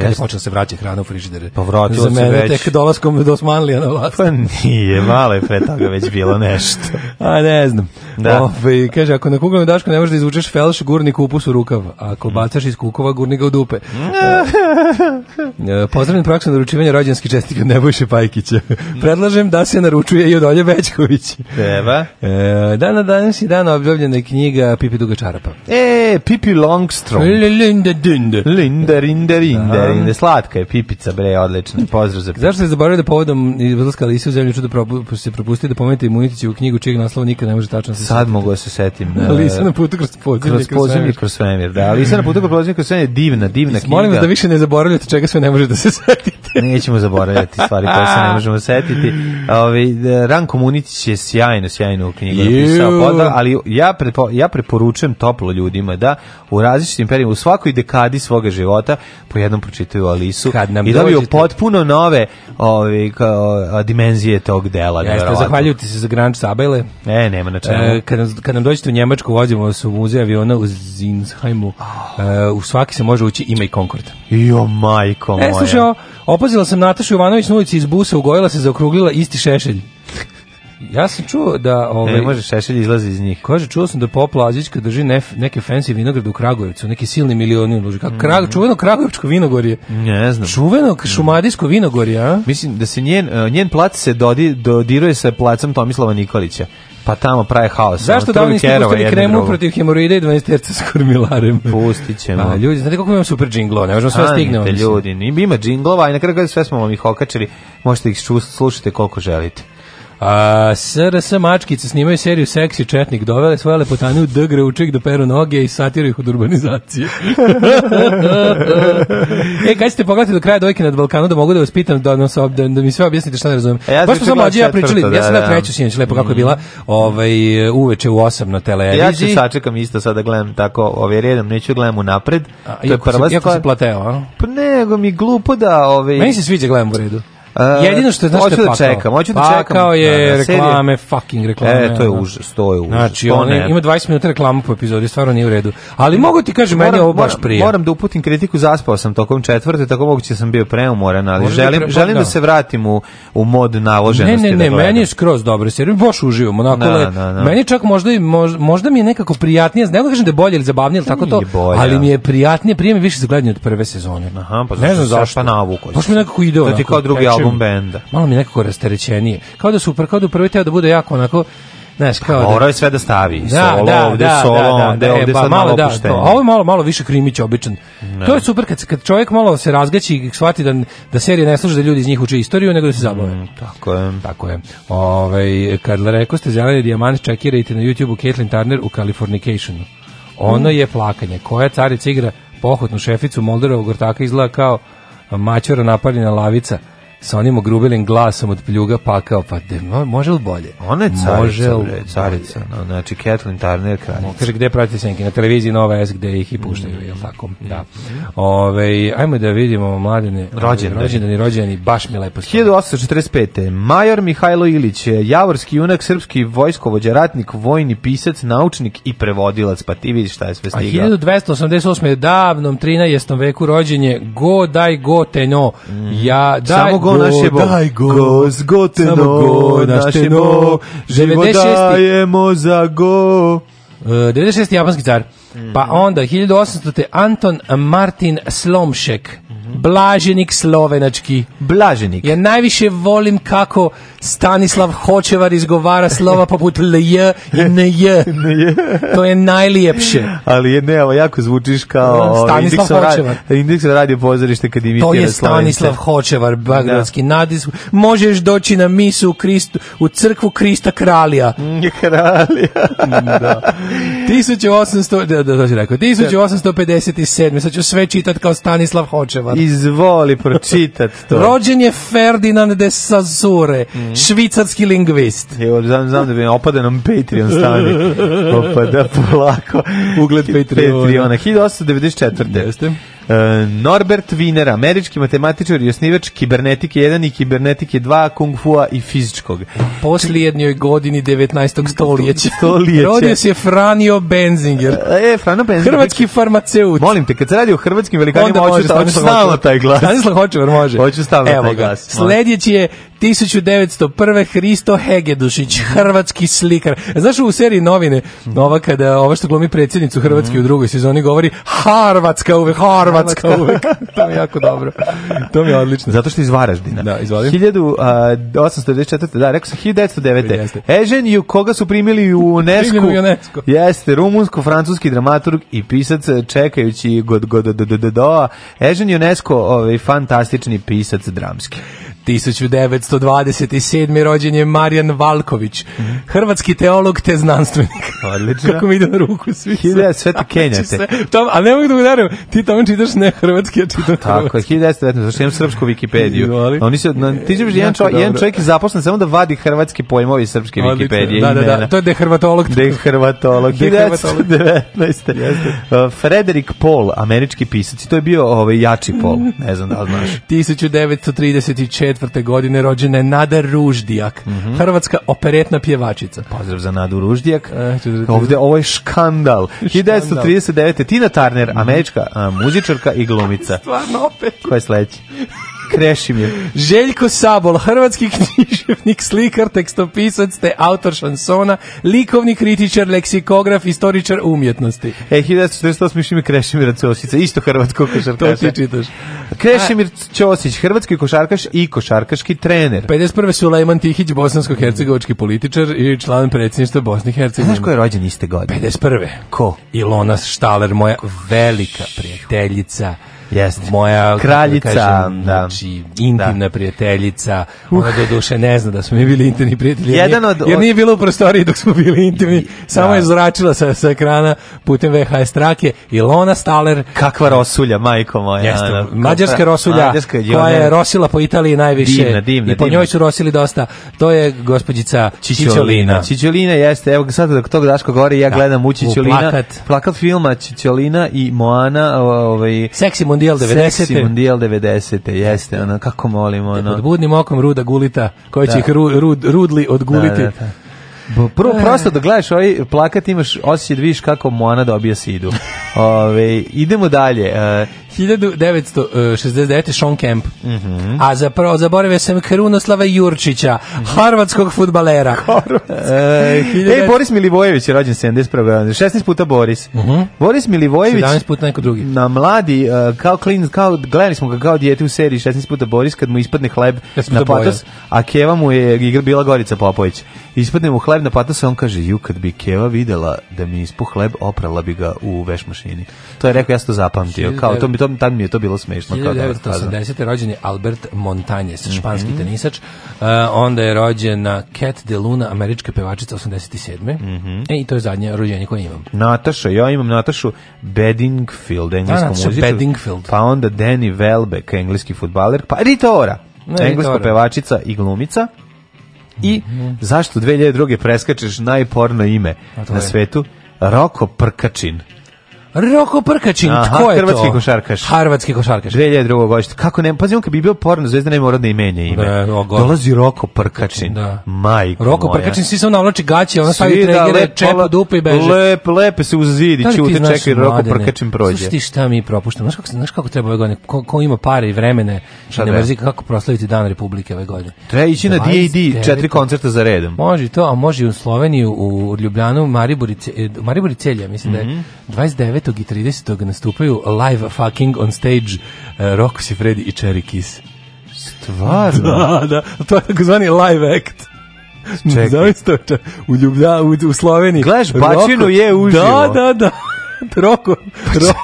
Kad je počela da se vraća hrana u frižidere. Pa vratilo Za mene se već. tek dolaskom do Osmanlija na vlast. Pa nije, malo je pre toga već bilo nešto. A ne znam. Da. Ove, ovaj, kaže, ako na kuglom dašku ne možeš da izvučeš felš, gurni kupus u rukav. Ako mm. bacaš iz kukova, gurni ga u dupe. e, e pozdravim praksu naručivanja rođenskih čestika Nebojše Pajkića. Predlažem da se naručuje i od Olje Bećković. Treba. E, dan na danas i dan objavljena je knjiga Pipi Duga Čarapa. E, Pipi Longstrom. Linda, dinda. Linda, rinda, rinda derinde, slatka je pipica, bre, odlična. Pozdrav za pipicu. Zašto se zaboravio da povodom izlaska Lise u zemlju čuda propu, pa se propustio da pomenete imunitići u knjigu čijeg naslova nikad ne može tačno se Sad mogu da se setim. Da. Lisa na putu kroz podzemlje, kroz, kroz podzemlje, kroz svemir. Da, Lisa na putu kroz podzemlje, kroz svemir, divna, divna knjiga. Molim vas da više ne zaboravljate čega sve ne može da se setite. Nećemo zaboravljati stvari koje se ne možemo setiti. Ovi, Ranko Munitić je sjajno, sjajno u knjigu napisao, podal, ali ja, prepo, ja preporučujem toplo ljudima da u različitim periodima, u svakoj dekadi svoga života po jednom čitaju Alisu Kad nam i dobiju dođete... potpuno nove ove, kao, dimenzije tog dela. Jeste, ti se za Grand Sabele. E, nema na čemu. E, kad, kad nam dođete u Njemačku, vozimo vas u muzej aviona u Zinsheimu. Oh. E, u svaki se može ući ima i Concord. Jo, majko e, moja. E, slušaj, opazila sam Natašu Jovanović na ulici iz busa, ugojila se, zaokruglila isti šešelj. Ja sam čuo da... Ovaj, može Šešelj izlazi iz njih. Kaže, čuo sam da Pop Lazićka drži nef, neke fancy vinograde u Kragujevcu, neki silni milioni uloži. Kako, mm. krag, čuveno Kragujevčko vinogorje. Ne znam. Čuveno šumadijsko vinogorje, a? Mislim da se njen, e, njen plac se dodi, dodiruje sa placom Tomislava Nikolića pa tamo prave haos. Zašto da oni ispustili kremu protiv hemoroida i 12 terca s kormilarem? Pustit ćemo. Pa, ljudi, znate koliko imam super džinglova, ne možemo sve Anite, stignemo. Anite, ljudi, ima džinglova i na kraju sve smo vam ih okačili, možete ih slušati koliko želite. A, SRS mačkice snimaju seriju Seksi Četnik, dovele svoje lepotane u dgre, uče ih da peru noge i satiraju ih od urbanizacije. e, kaj ste pogledati do kraja dojke nad Balkanu da mogu da vas pitam da, nas, da, da mi sve objasnite šta ne da razumem. E, ja Baš smo sam mlađi ja pričali, da, ja sam da, da, treću sinoć, lepo kako je bila mhm. ovaj, uveče u 8 na televiziji. Ja ću sačekam isto sada gledam tako ovaj redom, neću gledam unapred. A, to je prva stvar. Iako si plateo, a? Pa nego mi glupo da... Ovaj... Meni se sviđa gledam u redu. Jedino što znaš što da čekam, hoću da pa, čekam. kao je da, da, reklame, fucking reklame. E, to je da. užas, to je užas. Znači, on ima 20 minuta reklama po epizodi, stvarno nije u redu. Ali mogu ti kažem, meni je ovo baš prije. Moram da uputim kritiku, zaspao sam tokom četvrte, tako moguće sam bio preumoran, ali želim, želim da se vratim u, u mod naloženosti. Ne, ne, ne, meni je skroz dobro, jer baš uživam, onako le, meni čak možda, možda mi je nekako prijatnije, ne kažem da je bolje ili zabavnije, tako to, ali mi je prijatnije, prije mi više zagledanje od prve sezone. Aha, pa ne znam zašto. Pa navuko. Baš mi nekako ide onako. To ti kao drugi album album mm. benda. Malo mi nekako rasterećenije. Kao da su kao da u prvi teo da bude jako onako Znaš, kao pa, da, je sve da stavi, da, solo, da, ovde da, solo, da, da, ovde, e, ovde ba, malo, da, to, a ovo je malo, malo više krimić običan. Ne. To je super kad, kad čovjek malo se razgaći i shvati da, da serije ne služe da ljudi iz njih uče istoriju, nego da se zabave. Mm, tako je. Tako je. Ove, ovaj, kad rekao ste zeleni dijamant, čekirajte na YouTube-u Caitlin Turner u Californicationu. Ono mm. je plakanje. Koja carica igra pohotnu šeficu Molderovog ortaka izgleda kao maćora napaljena lavica sa onim ogrubelim glasom od pljuga pakao, pa de, može li bolje? Ona je carica, može bre, carica, no, znači Kathleen Turner kraljica. Kaže, gde pratite senke? Na televiziji Nova S, gde ih i puštaju, mm. jel tako? Mm. Da. Ove, ajmo da vidimo mladene, rođendani, rođendani, rođeni, baš mi lepo. 1845. Major Mihajlo Ilić, e, javorski junak, srpski vojskovođa, ratnik, vojni pisac, naučnik i prevodilac, pa ti vidiš šta je sve stigao. A 1288. davnom 13. veku rođenje Go daj go teno. Mm. Ja, daj, Samo go, naše bo. Daj go, go zgoteno, go, naše bo. Život dajemo za go. 96. E, japanski car. Pa mm. onda 1800. Anton Martin Slomšek Blaženik slovenački. Blaženik. Ja najviše volim kako Stanislav Hočevar izgovara slova poput lj i nj. to je najlijepše. Ali je, ne, evo, jako zvučiš kao Stanislav ovaj, Hočevar. Indeks radi pozorište kad imitira To je Stanislav Hočevar, bagradski da. nadis. Možeš doći na misu u, Kristu, u crkvu Krista Kralija. Mm, Kralija. da. 1800, da, da, da, rekao, 1857. Sad ću sve čitat kao Stanislav Hočevar. Izvoli pročitat to. Rođen je Ferdinand de Sazure, mm -hmm. švicarski lingvist. Evo, znam, znam da bi opada nam Patreon stani. Opada polako. Ugled Patreona. Patreona. 1894. Jeste. E, Norbert Wiener, američki matematičar i osnivač kibernetike 1 i kibernetike 2, kung fua i fizičkog. Poslijednjoj godini 19. stoljeća. stoljeća. Rodio se Franjo Benzinger. E, Franjo Benzinger. Hrvatski farmaceut. Molim te, kad se radi o hrvatskim velikanima, hoću stalno taj glas. Stanislav Hočevar može. Hoću stalno taj glas. Sljedeći je 1901. Hristo Hegedušić, hrvatski slikar. Znaš u seriji novine, nova kada ova što glumi predsjednicu Hrvatske mm. u drugoj sezoni govori Harvatska uvek, Harvatska Hrvatska. uvek. to je jako dobro. To mi je odlično. Zato što iz Varaždina. Da, iz Varaždina. 1894. Da, rekao sam 1909. Eženju, koga su primili u UNESCO. primili UNESCO. Jeste, rumunsko-francuski dramaturg i pisac čekajući god god do do do do. Ežen UNESCO, ovaj fantastični pisac dramski. 1927. rođen je Marijan Valković, mm -hmm. hrvatski teolog te znanstvenik. Odlično. Kako mi ide na ruku svi. Hiljada sveti Kenjate. Tom, a ne mogu da udarim, ti tamo čitaš ne hrvatski, a čitam Tako, hrvatski. Tako, 1919, zašto imam srpsku Wikipediju. Oni se, na, ti ćeš e, jedan, čov, jedan čovjek je zaposlen samo da vadi hrvatski pojmovi iz srpske Odlično. Wikipedije. Da, da, da, to je dehrvatolog. Dehrvatolog. Dehrvatolog. 1919. Uh, Frederik Paul, američki pisac, to je bio ovaj, jači Paul, ne znam da li znaš. 1934 1994. godine rođena je Nada Ruždijak, mm -hmm. hrvatska operetna pjevačica. Pozdrav za Nadu Ruždijak. E, Ovdje ovo je škandal. škandal. 1939. Tina Turner, mhm. američka a, muzičarka i glumica. Stvarno opet. Ko je sledeći? Krešimir. Željko Sabol, hrvatski književnik, slikar, tekstopisac, te autor šansona, likovni kritičar, leksikograf, istoričar umjetnosti. E, 1948. išli mi Krešimira Ćosica, isto hrvatsko košarkaša. to ti čitaš. Krešimir Ćosić, hrvatski košarkaš i košarkaški trener. 51. Sulejman Tihić, bosansko-hercegovački političar i član predsjedništva Bosne i Hercegovine. Znaš ko je rođen iste godine? 51. Ko? Ilona Štaler, moja velika prijateljica Jest. Moja da kraljica, kažem, da. znači intimna da. prijateljica. Uh. Ona do duše ne zna da smo mi bili intimni prijatelji. Jedan od, jer nije bilo u prostoriji dok smo bili intimni. Samo da. je zračila sa, sa ekrana putem VHS trake Ilona Staler. Kakva rosulja, majko moja. Jeste, ona, mađarska rosulja mađarska, koja je rosila po Italiji najviše. Divna, divna, I po njoj su rosili dosta. To je gospođica Čičolina. Čičolina jeste, evo sad dok tog Daško govori, ja da. gledam u Čičolina. plakat. plakat filma Čičolina i Moana. Ovaj, Seksi Mundijal 90. Seksi Mundijal 90. Jeste, ono, kako molimo, e, ono. Pod budnim okom ruda gulita, koji da. će ih ru, rud, rudli odguliti. Da, da, da. Prvo e. prosto da gledaš ovaj plakat imaš osjećaj da vidiš kako Moana dobija sidu. Ove, idemo dalje. E, 1969. E, Sean Kemp. Mm -hmm. A zapravo zaboravio sam Krunoslava Jurčića, mm -hmm. harvatskog futbalera. e, Ej, Boris Milivojević je rođen 71. 16 puta Boris. Mm -hmm. Boris Milivojević... 17 puta neko drugi. Na mladi, e, kao klin, kao, gledali smo ga kao dijete u seriji 16 puta Boris, kad mu ispadne hleb na patos, a Keva mu je igra bila Gorica Popović. Ispadne mu hleb na patos, a on kaže, ju, kad bi Keva videla da mi ispu hleb, oprala bi ga u veš mašini. To je rekao, ja sam to zapamtio. Kao, to, to tom tad mi je to bilo smešno. 1980. Da rođen je Albert Montañez, mhm. španski mm -hmm. tenisač. Uh, onda je rođena Cat de Luna, američka pevačica 87. Mm -hmm. E, I to je zadnje rođenje koje imam. Nataša, ja imam Natašu Bedingfield, da, engleskom muziku. Bedingfield. Pa onda Danny Welbeck, engleski fudbaler, Pa Ritora, ne, da, engleska Ritora. pevačica i glumica. I mm -hmm. zašto 2002. preskačeš najporno ime na svetu? Roko Prkačin. Roko Prkačin, Aha, ko je hrvatski to? košarkaš. Hrvatski košarkaš. 2002. godište. Kako ne, pazi on kad bi bio porno zvezda ne mora da imene ime. Ne, Dolazi Roko Prkačin. Da. Majko Roko moja. Prkačin svi samo navlači gaće, ona stavi tregere, da, čepu dupe i beže. Lep, lepe se uz zid i čute, da čekaj Roko Prkačin prođe. Znaš šta mi propuštamo? Znaš kako, znaš kako treba ove godine? Ko, ko ima pare i vremene, šta ne mrzi kako proslaviti Dan Republike ove godine. Treba ići na DAD, četiri koncerta za redom. Može to, a može i u Sloveniju, u Ljubljanu, Maribor i e, Celje, mislim da je 29 mhm. 9. i 30. nastupaju live fucking on stage eh, Rocco Sifredi i Cherry Kiss. Stvarno? Da, da. To je takozvani live act. Zavisno, u, Ljublja, u, u Sloveniji. Gledaš, Bačinu je uživo. Da, da, da. Roko,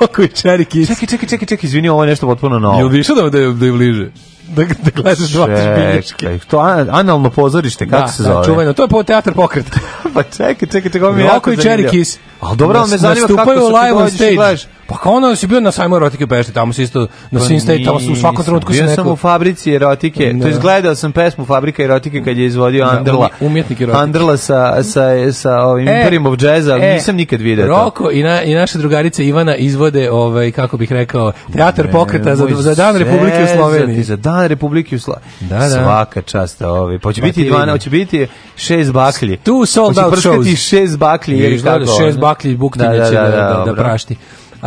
Roko i Cherry Kiss. Čekaj, čekaj, čekaj, čekaj, izvini, ovo je nešto potpuno novo. Jel bi da, da, da je bliže? da, da gledaš dva bilješke. To an, analno pozorište, kako da, se da, zove? Da, čuveno, to je po teatar pokret. pa čekaj, čekaj, čekaj, ovo mi je jako zanimljivo. Roko i Cherry Kiss. Al dobro, na, me zanima kako su live stage. Gledaš. Pa kao ono da si bio na sajmu erotike Pešti, tamo se isto na pa, svim stage, tamo su u svakom trenutku se neko. Bio sam u fabrici erotike. Da. To je gledao sam pesmu Fabrika erotike kad je izvodio da, Andrla. Umjetnik erotike. Andrla sa sa sa ovim e, Imperium of Jazz, ali e, nisam nikad video to. Roko i na i naša drugarica Ivana izvode ovaj kako bih rekao teatar pokreta za za dan Republike u Sloveniji. Za dan Republike u Sloveniji. Da, da. Svaka čast ovaj. Pa će pa biti 12, hoće biti šest baklji. Tu sold out shows. Hoće prskati šest baklji, je tako. Šest baklji baklji buktinje da, da će da, da, da, da, da prašti. Uh,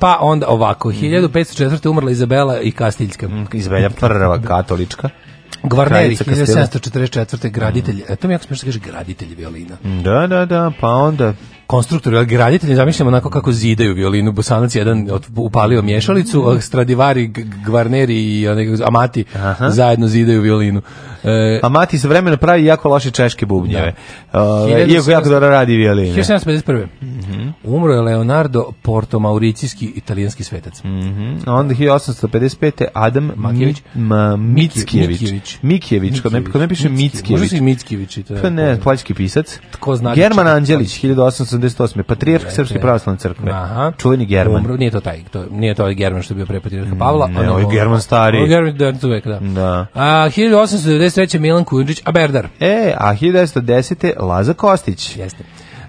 pa onda ovako, 1504. Mhm. umrla Izabela i Kastiljska. Mhm, Izabela prva katolička. Gvarneri, 1744. graditelj, mm. to mi jako smiješno da kaže graditelj violina. Da, da, da, pa onda konstruktor, ali graditelj, zamišljamo onako kako zidaju violinu, Bosanac jedan upalio mješalicu, mm. Stradivari, Gvarneri i Amati Aha. zajedno zidaju violinu. E, Amati se vremena pravi jako loše češke bubnjeve. Da. Uh, iako jako dobro radi violine. 1751. Mm -hmm. Umro je Leonardo Portomauricijski italijanski svetac. Mm -hmm. Onda 1855. Adam Makijević. Ma, Mickijević. Mickijević. Kod ne, kod ne piše Mickijević. Možda si Mickijević. Pa ne, plaćki pisac. Tko zna. German Anđelić, 1800 88. Patrijarh Srpske pravoslavne crkve. Aha. Čuveni German. Umro, nije to taj, to, nije to German što je bio pre Patrijarha Pavla. Ne, ono, ovaj German stari. Ovaj German da, uvek, da. da. A, 1893. Milan Kujundžić, Berdar. E, a 1910. Laza Kostić. Jeste.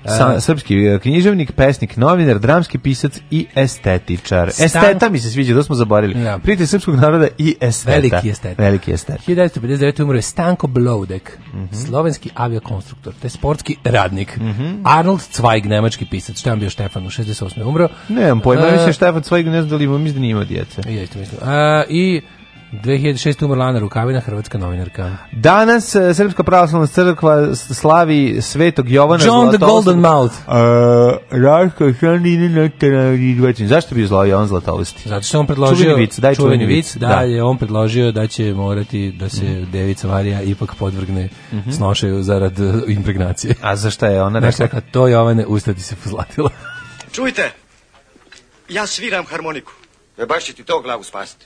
Sa, srpski e, književnik, pesnik, novinar, dramski pisac i estetičar. E, Stan... Esteta mi se sviđa, to smo zaborili. Ja. Da. Prijatelj srpskog naroda i esteta. Veliki estet. Veliki estet. 1959. umro je Stanko Blodek, mm -hmm. slovenski aviokonstruktor, te sportski radnik. Mm -hmm. Arnold Zweig, nemački pisac. Šta je bio Štefan u 68. umro? Ne, Nemam pojma, uh, mislim e, Štefan Zweig, ne znam da li ima, mislim da nije imao djece. Jeste, mislim. Uh, I 2006. umrla Ana Rukavina, hrvatska novinarka. Danas uh, Srpska pravoslavna crkva slavi Svetog Jovana John Zlatoustra. the Golden Mouth. Uh, Zašto bi zvao Jovan Zlatousti? Zato što on predložio čuveni vic, daj čuveni vic, da, da, je on predložio da će morati da se mm. devica Marija ipak podvrgne mm -hmm. snošaju zarad e, impregnacije. A za šta je ona rekla? Rekla, to Jovane, ustati se pozlatila. Čujte, ja sviram harmoniku. E baš će ti to glavu spasiti.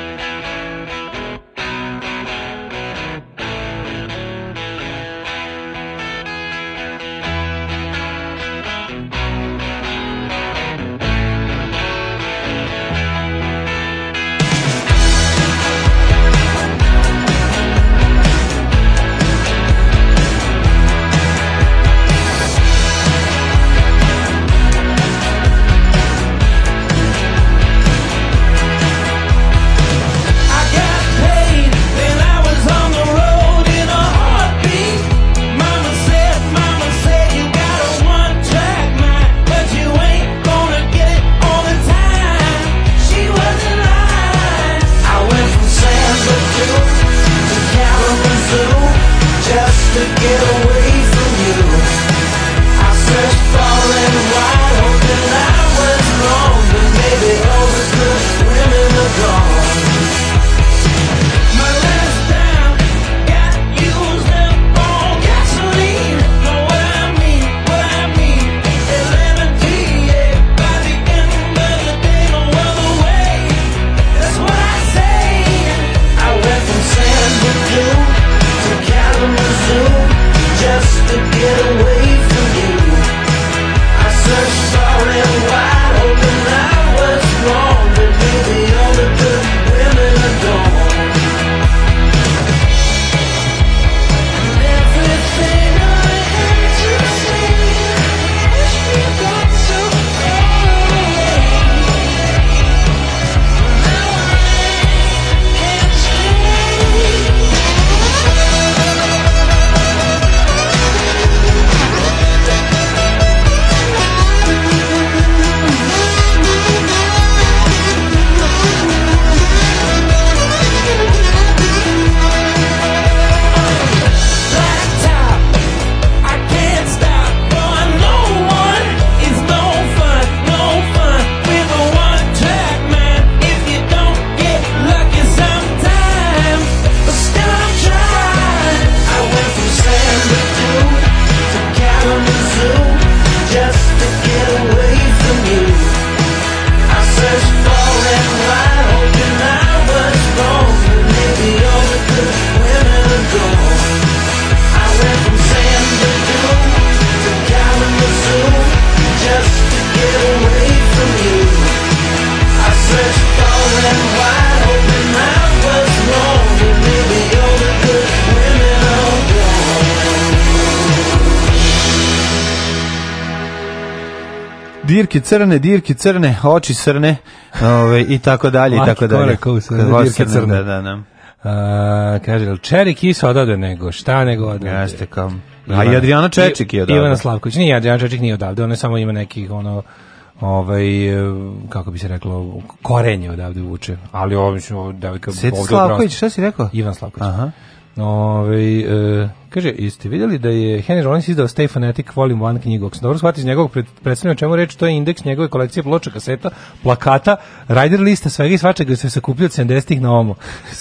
dirke crne, dirke crne, oči srne, ove, i tako dalje, i tako dalje. dirke crne. Da, da, da. A, kaže, jel Čerik iso odavde nego, šta nego odavde? Jeste kao. A i Adriana Čečik je odavde. Ivana Slavković, nije Adriana Čečik nije odavde, ona samo ima nekih, ono, ovaj kako bi se reklo korenje odavde uče, ali ovo mislim devojka Slavković šta si rekao Ivan Slavković aha Ove, ovaj, e, kaže, jeste vidjeli da je Henry Rollins izdao Stay Fanatic Volume 1 knjigu? Ako sam dobro shvatio iz njegovog predstavljena čemu reč, to je indeks njegove kolekcije ploča, kaseta, plakata, rider lista, svega i svačega se sakupljio od 70-ih na omo.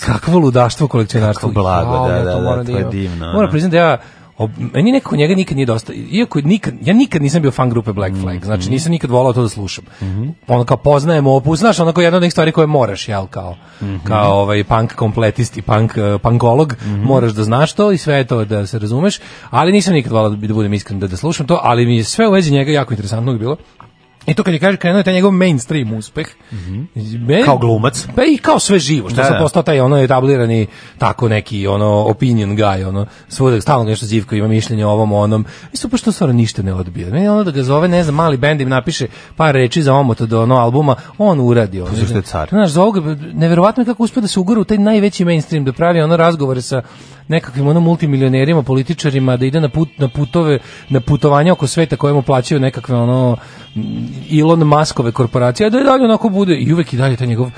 Kakvo ludaštvo kolekcionarstvo. Kako blago, da, da, da, to da, da je divno. Moram da. priznati da ja Ob, meni nekako njega nikad nije dosta. Iako nikad, ja nikad nisam bio fan grupe Black Flag, mhm. znači nisam nikad volao to da slušam. Mm -hmm. Ono kao poznajem opus, znaš, kao jedna od onih stvari koje moraš, jel, kao, mm -hmm. kao ovaj punk kompletist i punk, uh, punkolog, mm -hmm. moraš da znaš to i sve to da se razumeš, ali nisam nikad volao da, da budem iskren da, da slušam to, ali mi je sve u vezi njega jako interesantno bilo. I to kad je kaže krenuo taj njegov mainstream uspeh. Mm -hmm. kao glumac. Pa i kao sve živo, što da, sam da. postao taj ono etablirani tako neki ono opinion guy, ono svuda stalno nešto zivko ima mišljenje o ovom onom. I super što stvarno ništa ne odbija. Meni ono da ga zove, ne znam, mali bend im napiše par reči za omot do ono albuma, on uradi ono. Pa je car. Znaš, za ovog, neverovatno je kako uspio da se ugura u taj najveći mainstream da pravi ono razgovore sa nekakvim ono multimilionerima, političarima da ide na put na putove, na putovanja oko sveta koje mu plaćaju nekakve ono mm, Elon Muskove korporacije, da je dalje onako bude i uvek i dalje taj njegov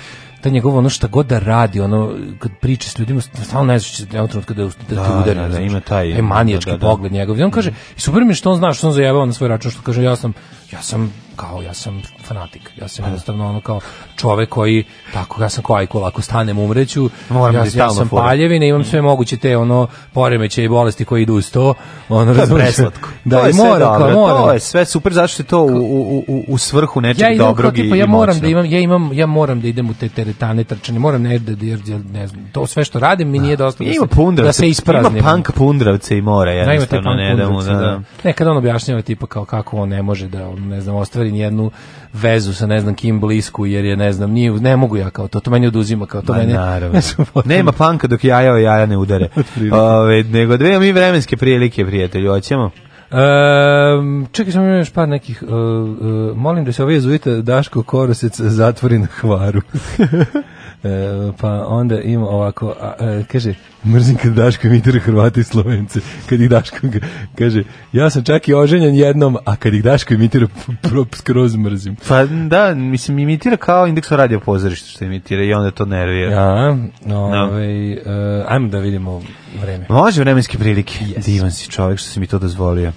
ta njegovo ono šta god da radi, ono kad priča s ljudima, stalno ne znaš da je trenutka da, da, da udari. Da, da, ima taj e, manijački da, da, da, pogled njegov. I on kaže, i super mi što on zna što on zajebao na svoj račun, što kaže, ja sam, ja sam kao, ja sam fanatik. Ja sam jednostavno ono kao čovek koji tako ja sam kao ajko, ako stanem umreću. Moram ja, ja sam paljevina, imam sve mm. moguće te ono poremeće i bolesti koji idu uz to. Ono da, preslatko. Da, to je mora, sve dobro, kao, mora. To je sve super zašto je to u, u, u, u svrhu nečeg ja dobrog tipa, i ja moram da imam ja imam ja moram da idem u te teretane trčanje, moram negde da jer ne znam, to sve što radim mi da. nije dosta. Da, da, da ima pundravce, da se ispraznim. Da. Ima punk pundravce i mora, jednostavno ne da mu da. Nekad on objašnjava tipa kao kako on ne može da ne znam ostvari jednu vezu sa ne znam kim blisku jer je ne znam nije ne mogu ja kao to to meni oduzima kao to Ma, meni naravno. nema panka dok jaja o jaja ne udare Ove, nego dve mi vremenske prilike prijatelji hoćemo Um, čekaj, sam još par nekih. Uh, uh, molim da se ovaj jezuita Daško Korosec zatvori na hvaru. E, pa onda ima ovako, a, a, e, kaže, mrzim kad Daško imitira Hrvati i Slovence, kad ih Daško, kaže, ja sam čak i oženjen jednom, a kad ih Daško imitira, pro, skroz mrzim. Pa da, mislim, imitira kao indeks radio pozorišta što imitira i onda to nervira. Ja, da. ove, ovaj, no. ajmo da vidimo vreme. Može vremenske prilike. Yes. Divan si čovjek što si mi to dozvolio.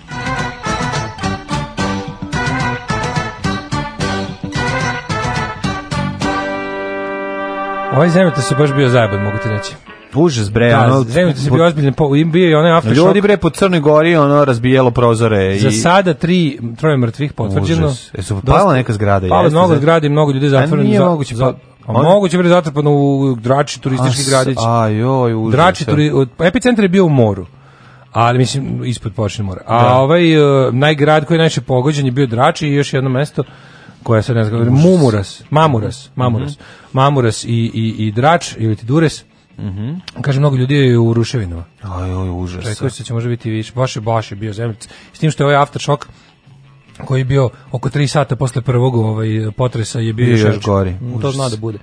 Ovaj zemljata se baš bio zajeban, mogu ti reći. Užas bre, da, ono. Zemljata se bio ozbiljan, po, bio i onaj aftershock. Ljudi bre po Crnoj Gori ono razbijelo prozore i Za sada tri, troje mrtvih potvrđeno. Užas. Jesu pala neka zgrada, pala jeste. Pala mnogo zgrada i mnogo ljudi zatvoreno. Nije za, moguće, za, pa- a on... moguće bre zatrpano u Drači turistički As, gradić. A joj, užas. Drači e. turi, epicentar je bio u moru. Ali mislim ispod površine mora. A da. ovaj uh, najgrad koji je najviše pogođen je bio Drači i još jedno mesto koja se ne znam, Mumuras, Mamuras, mhm. Mamuras, mm -hmm. Mamuras i, i, i Drač ili ti Dures, Mm Kaže, mnogo ljudi je u ruševinama. Aj, oj, užas. Čekaj, se će možda biti više. Baš je, baš je bio zemljic. S tim što je ovaj aftershock koji je bio oko 3 sata posle prvog ovaj, potresa je bio još, još gori. Mm, to zna da bude.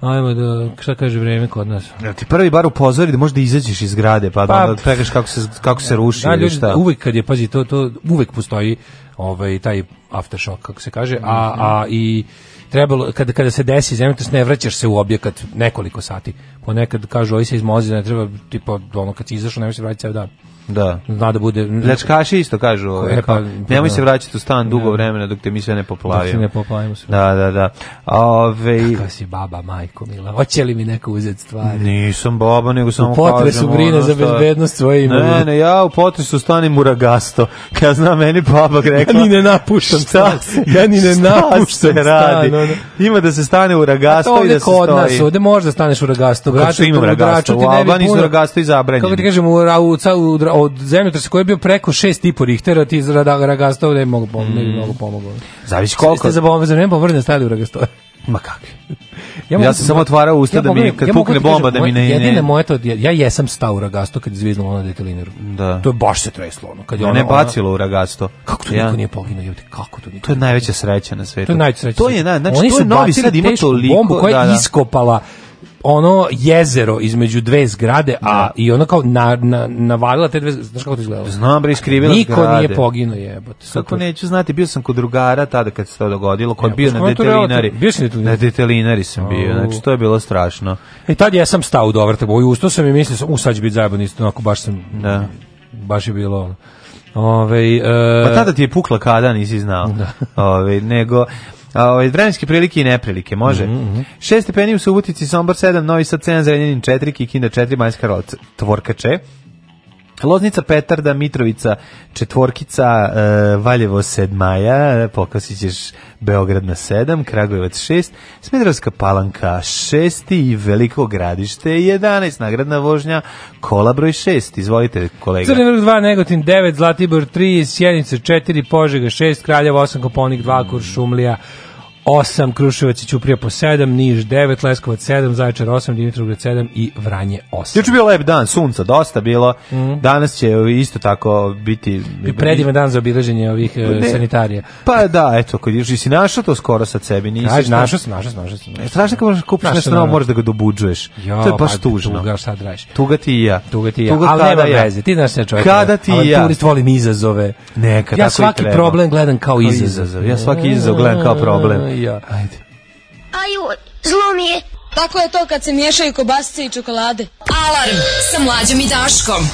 Ajmo da, šta kaže vreme kod nas? Ja ti prvi bar upozori da možda izađeš iz zgrade, pa, pa da pa onda kako se, kako se da, ruši da, ili šta. Uvek kad je, pazi, to, to uvek postoji ovaj taj aftershock kako se kaže, a, a i trebalo kada kada se desi zemljotres ne vraćaš se u objekat nekoliko sati. Ponekad kažu oj se izmozi, ne treba tipa ono kad si izašao ne možeš vratiti ceo dan. Da. Zna da bude... Pljačkaši isto kažu, ovaj, pa, nemoj da. se vraćati u stan da. dugo vremena dok te mi sve ne poplavimo. Dok se ne poplavimo sve. Da, da, da. Ove... Kakva si baba, majko, mila. Hoće li mi neko uzeti stvari? Nisam baba, nego samo kažem. U potresu brine ono za bezbednost svoje imovine. Ne, ne, ja u potresu stanem u ragasto. Ja znam, meni baba rekla... ja ni ne napuštam stan. Ja ni ne napuštam stan. Radi. Ono. Ima da se stane u ragasto pa i da se stoji. Ovde kod nas, ovde možda staneš u ragasto. Kako što ima ragasto? U Albaniji su ragasto i zabranjeni. Kako ti kažem, u, u, u, u od zemljotresa koji je bio preko 6,5 Richtera, ti iz Ragastova da ne bi mm. mogu pomogu. Mm. Ne bi Zavisi koliko. Ste za bombe, za ne bombe, stali u Ragastova. Ma kakvi. Ja, ja sam da- samo otvarao usta ja da mi kad ja pukne da bomba da mi ne jedine moje to ja jesam stao u ragasto kad izviznulo na detelineru. Da. To je baš se treslo ono kad je ona, ne bacilo u ragasto. Kako to ja. niko nije poginuo jebote kako to niko. To je najveća sreća na svetu. To je najveća sreća. To je na znači Oni to je novi sad ima to liko bombu koja je iskopala ono jezero između dve zgrade, a da. i ona kao na, na, navalila te dve zgrade. Znaš kako to izgledalo? Znam, bre, iskrivila Niko zgrade. nije poginuo, jebote. Kako Super. neću znati, bio sam kod drugara tada kad se to dogodilo, kod bio na detelinari. Bio si Na detelinari sam bio, znači to je bilo strašno. e tad ja sam stao u dovrtak, boju ustao sam i mislio sam, u sad će biti zajeban isto, onako baš sam, da. baš je bilo ono. Ove, e... Pa tada ti je pukla kada, nisi znao. Da. Ove, nego, Ovaj vremenske prilike i neprilike, može. Mm -hmm. 6 stepeni u Subotici, Sombor 7, Novi Sad 7, Zrenjanin 4, Kikinda 4, Majska Tvorkače Loznica Petarda, Mitrovica Četvorkica, e, Valjevo Sedmaja, Pokasit ćeš Beograd na 7, Kragujevac 6, Smedrovska palanka 6 i Veliko gradište 11, nagradna vožnja, kola broj 6. Izvolite, kolega. Crni vrh 2, Negotin 9, Zlatibor 3, Sjenica 4, Požega 6, Kraljevo 8, Koponik 2, Kuršumlija 8, Kruševac i Ćuprija po 7, Niš 9, Leskovac 7, Zaječar 8, Dimitrovgrad 7 i Vranje 8. Juče bio lep dan, sunca dosta bilo. Mm. Danas će isto tako biti i predivan dan za obilaženje ovih e, ne, sanitarija. Pa da, eto, kad ješ si našao to skoro sa sebi, nisi. Aj, našao sam, našao sam, našao sam. E, strašno kako možeš kupiš nešto novo, da, da. možeš da ga dobuđuješ. to je baš pa, tužno. Tuga, šta dražiš? Da tuga ti i ja. Tuga ti i ja. Tuga ali nema ja. veze, ti znaš se čovjek. Kada ti i ja. Turist volim izazove. Neka, ja svaki problem gledam kao izazov. Ja svaki izazov gledam kao problem. E, i ja. Ajde. Aj, zlo mi je. Tako je to kad se miješaju kobasice i čokolade. Alarm sa mlađom i Daškom.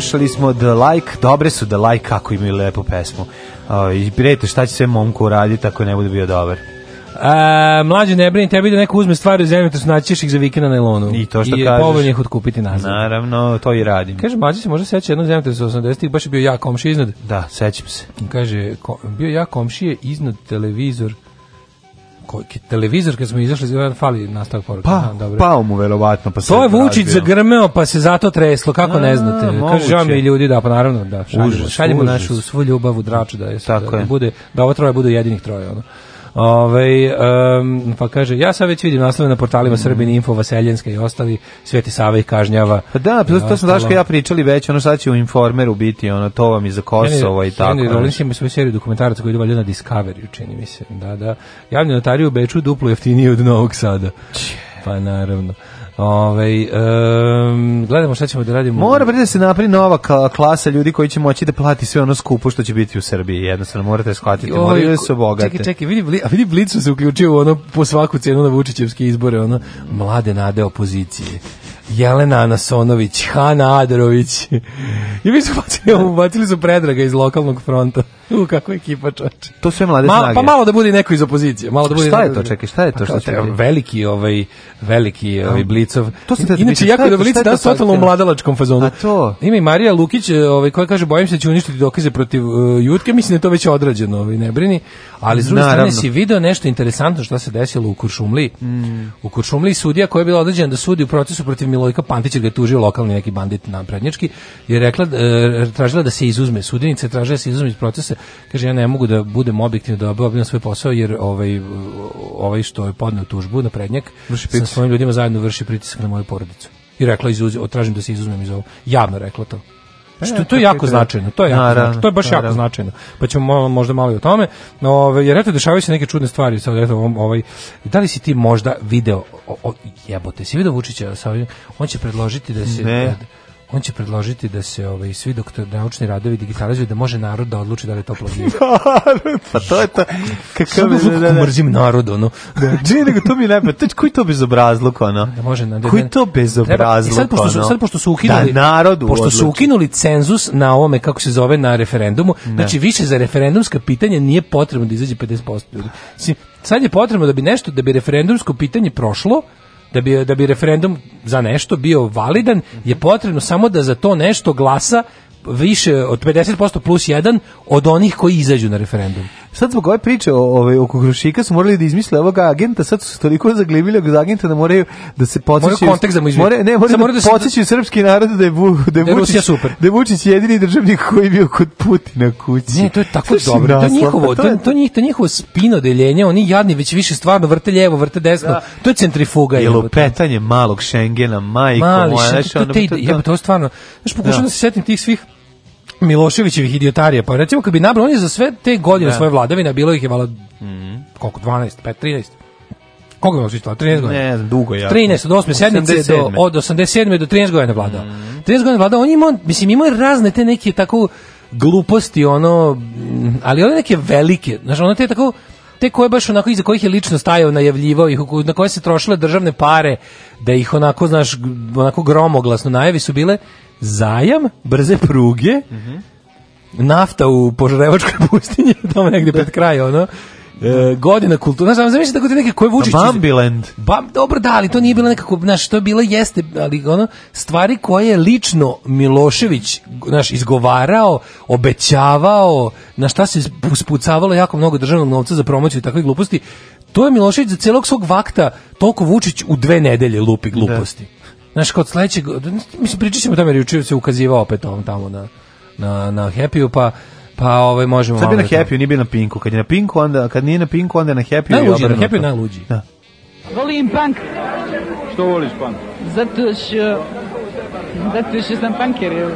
Slušali smo The Like, dobre su The Like, kako imaju lepu pesmu. O, ovaj, I prijete šta će sve momku uraditi ako ne bude bio dobar. E, mlađe ne brini, tebi da neko uzme stvari iz zemlje, to su naći ih za vikend na Elonu. I to što I kažeš. I povoljno ih otkupiti nazad. Naravno, to i radim. Kaže, mlađe se možda seća jednog zemlje sa 80-ih, baš je bio ja komšije iznad. Da, sećam se. Kaže, ko, bio ja komšije iznad televizor televizor kad smo izašli fali nastavak poruka pa, dobro pao mu verovatno pa to je Vučić zagrmeo pa se zato treslo kako A, ne znate kaže žao mi ljudi da pa naravno da šaljimo, užas, šaljimo užas. našu svu ljubav u draču da je tako da, da bude da ovo troje budu jedinih troje ono Ove, ovaj, um, pa kaže, ja sad već vidim naslove na portalima mm. Srbini Info, Vaseljenska i ostali, Sveti Sava i kažnjava. Pa da, pa to, to sam Daško ja pričali već, ono sad će u Informeru biti, ono to vam i za Kosovo i tako. Ne, Rollins ima svoju seriju dokumentaraca koji je dovalja na Discovery, čini mi se. Da, da. Javni notari u Beču duplo jeftinije od Novog Sada. Pa naravno. Ove, ovaj, um, gledamo šta ćemo da radimo. Mora bre da se napravi nova klasa ljudi koji će moći da plati sve ono skupo što će biti u Srbiji. Jednostavno morate shvatiti, Oj, moraju da se obogate. Čekaj, čekaj, vidi, a vidi Blicu se uključio u ono po svaku cenu na Vučićevske izbore, ono mlade nade opozicije. Jelena Anasonović, Hana Aderović. I mi su bacili, bacili su predraga iz lokalnog fronta. U kako ekipa čoveče. To sve mlade Ma, snage. Pa malo da bude neko iz opozicije, malo da bude. Šta je to, čekaj, šta je to što će veliki ovaj veliki ovaj Blicov. To se Inače jako da Blic danas totalno u mladalačkom fazonu. A to. Ima i Marija Lukić, eh, ovaj koja kaže bojim se da će uništiti dokaze protiv uh, eh, Jutke, mislim da je to već odrađeno, ovaj ne brini. Ali s druge strane si video nešto interesantno što se desilo u Kuršumli. Mm. U Kuršumli sudija koja je bila određena da sudi u procesu protiv Milojka Pantića ga je tužio lokalni neki bandit naprednjački je rekla eh, tražila da se izuzme sudinice tražila da se izuzme iz procesa Kaže, ja ne mogu da budem objektivno da obavljam svoj posao, jer ovaj, ovaj što je podneo tužbu na prednjak, sa svojim ljudima zajedno vrši pritisak na moju porodicu. I rekla, izuz, tražim da se izuzmem iz ovog. Javno rekla to. E, što to je jako značajno, to je jako značajno, to je baš jako značajno. Pa ćemo možda malo i o tome. Ovaj jer eto dešavaju se neke čudne stvari sa eto ovaj da li si ti možda video o, o, jebote, si video Vučića sa on će predložiti da se ne. Da, on će predložiti da se ovaj svi doktor naučni radovi digitalizuju da može narod da odluči da li je to plagijat. pa to je to. Kako me da, da, da. mrzim narod ono. Da, ne, nego to mi je najbolje. Tač koji to bezobrazluk ono. Da može na da, da, da. Koji to bezobrazluk. E, sad pošto su sad pošto su ukinuli da, narodu pošto odluči. su ukinuli cenzus na ovome kako se zove na referendumu, ne. znači više za referendumska pitanja nije potrebno da izađe 50% ljudi. Sad je potrebno da bi nešto da bi referendumsko pitanje prošlo, da bi, da bi referendum za nešto bio validan, je potrebno samo da za to nešto glasa više od 50% plus 1 od onih koji izađu na referendum. Sad zbog ove priče o, ove, o kukurušika su morali da izmisle ovoga agenta, sad su toliko zaglibili ovog agenta da moraju da se podsjećaju... More, ne, moraju mora da, da podsjećaju da... srpski narod da je, bu, da je, da je Vučić, super. Da je Vučić jedini državnik koji je bio kod Putina kući. Ne, to je tako Sluši, dobro. Naslov, to, njihovo, pa to, to, to, njih, to njihovo spino deljenje, oni jadni već više stvarno vrte ljevo, vrte desno. Da. To je centrifuga. Jel petanje malog Šengena, majko Mali, moja. Šengen, to, to, to, to, to, to, to, to, to, to, to, to, Miloševićevih idiotarija. Pa recimo kad bi nabrao, on je za sve te godine da. svoje vladavine, bilo ih je malo, mm. koliko, 12, 5, 13. Koga je Milošević vladao? 13 godina? Ne dugo je. 13, od 8. sedmice do, od 87. do 13 godina vladao. Mm. 13 godina vladao, on ima, mislim, imao je razne te neke tako gluposti, ono, ali one neke velike, znaš, ono te tako, te koje baš onako iza kojih je lično stajao najavljivao ih na koje se trošile državne pare da ih onako znaš onako gromoglasno najavi su bile zajam brze pruge mm -hmm. nafta u požarevačkoj pustinji tamo negde pred kraj ono e, godina kulture. Znaš, zamislite kako te neke koje Vučić... Bambiland. Bam, dobro, da, ali to nije bilo nekako, znaš, to je bilo jeste, ali ono, stvari koje lično Milošević, znaš, izgovarao, obećavao, na šta se uspucavalo jako mnogo državnog novca za promociju takve gluposti, to je Milošević za celog svog vakta toliko Vučić u dve nedelje lupi gluposti. Da. Znaš, kod sledećeg, mislim, pričat ćemo o tome, jer se ukazivao opet ovom tamo na, na, na Happy-u, pa Pa ovaj možemo Sad bi na da- Happy, nije bi na Pinku. Kad je na Pinku, onda kad nije na Pinku, onda je na Happy. Najluđi, na Happy najluđi. Da. Volim punk. Što voliš punk? Zato što zato što sam punker, evo.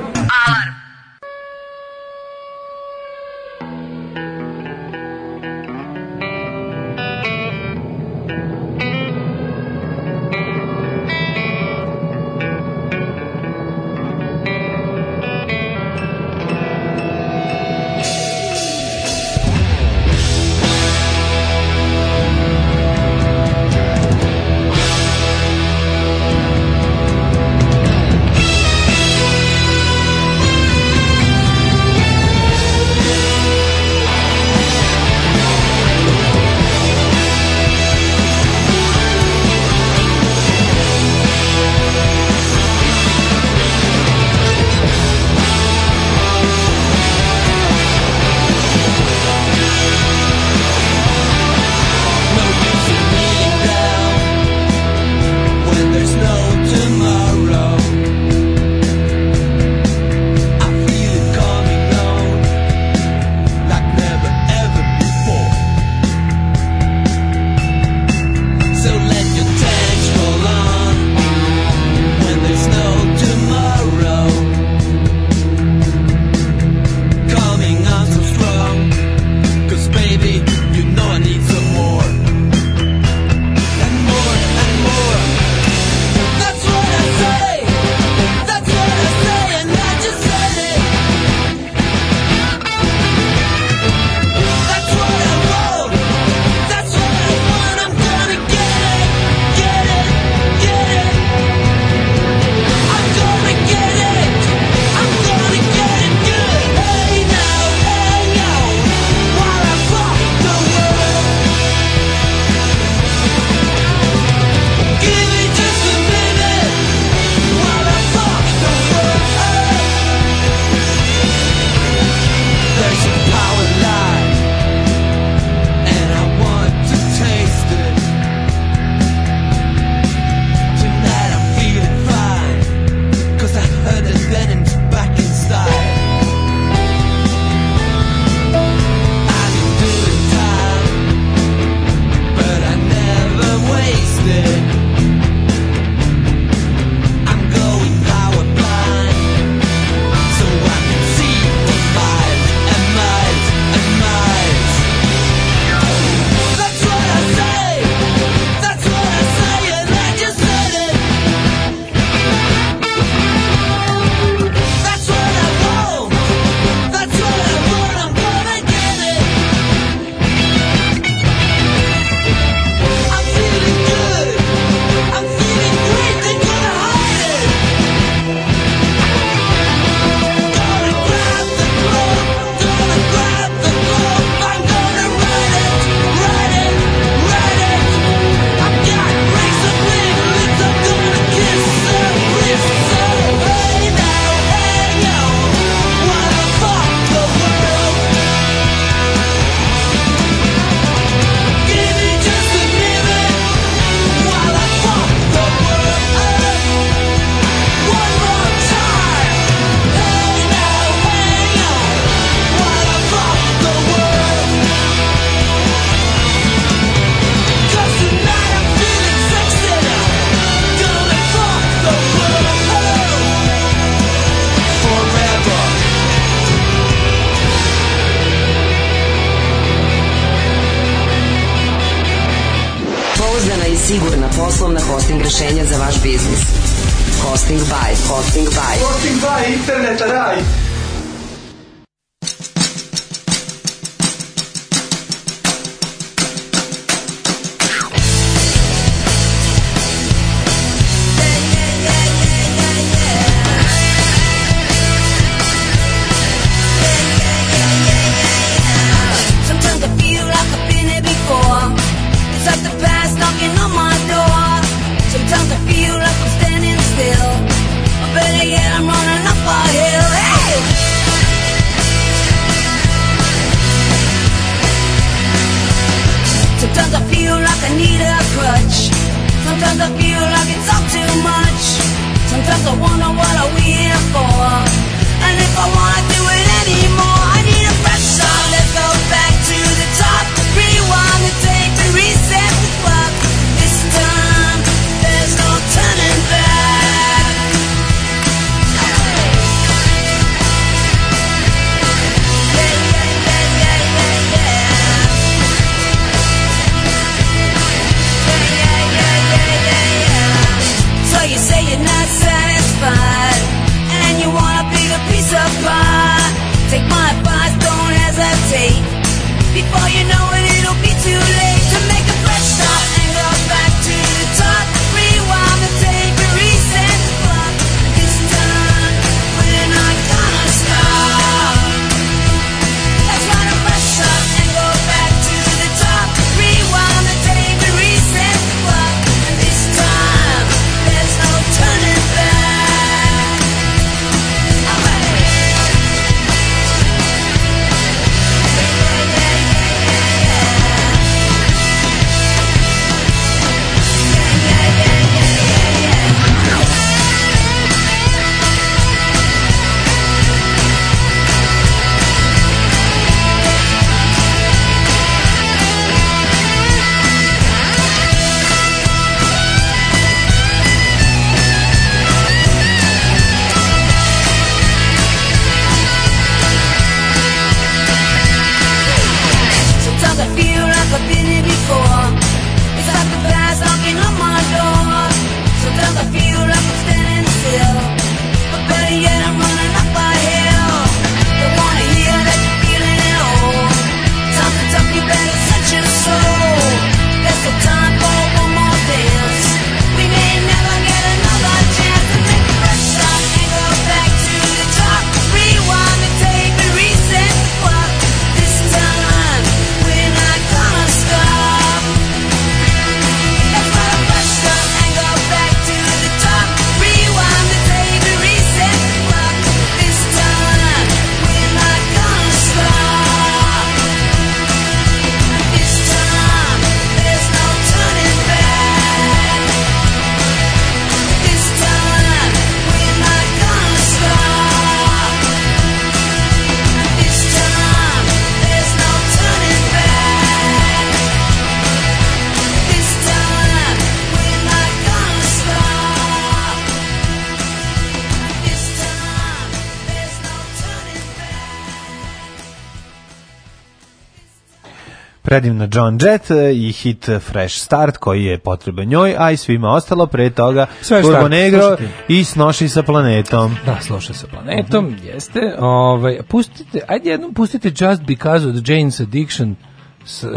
predivna John Jet e, i hit Fresh Start koji je potreban njoj, a i svima ostalo pre toga Sve Turbo Negro i Snoši sa planetom. Da, Sloši sa planetom, mm -hmm. jeste. Ovaj, pustite, ajde jednom pustite Just Because od Jane's Addiction,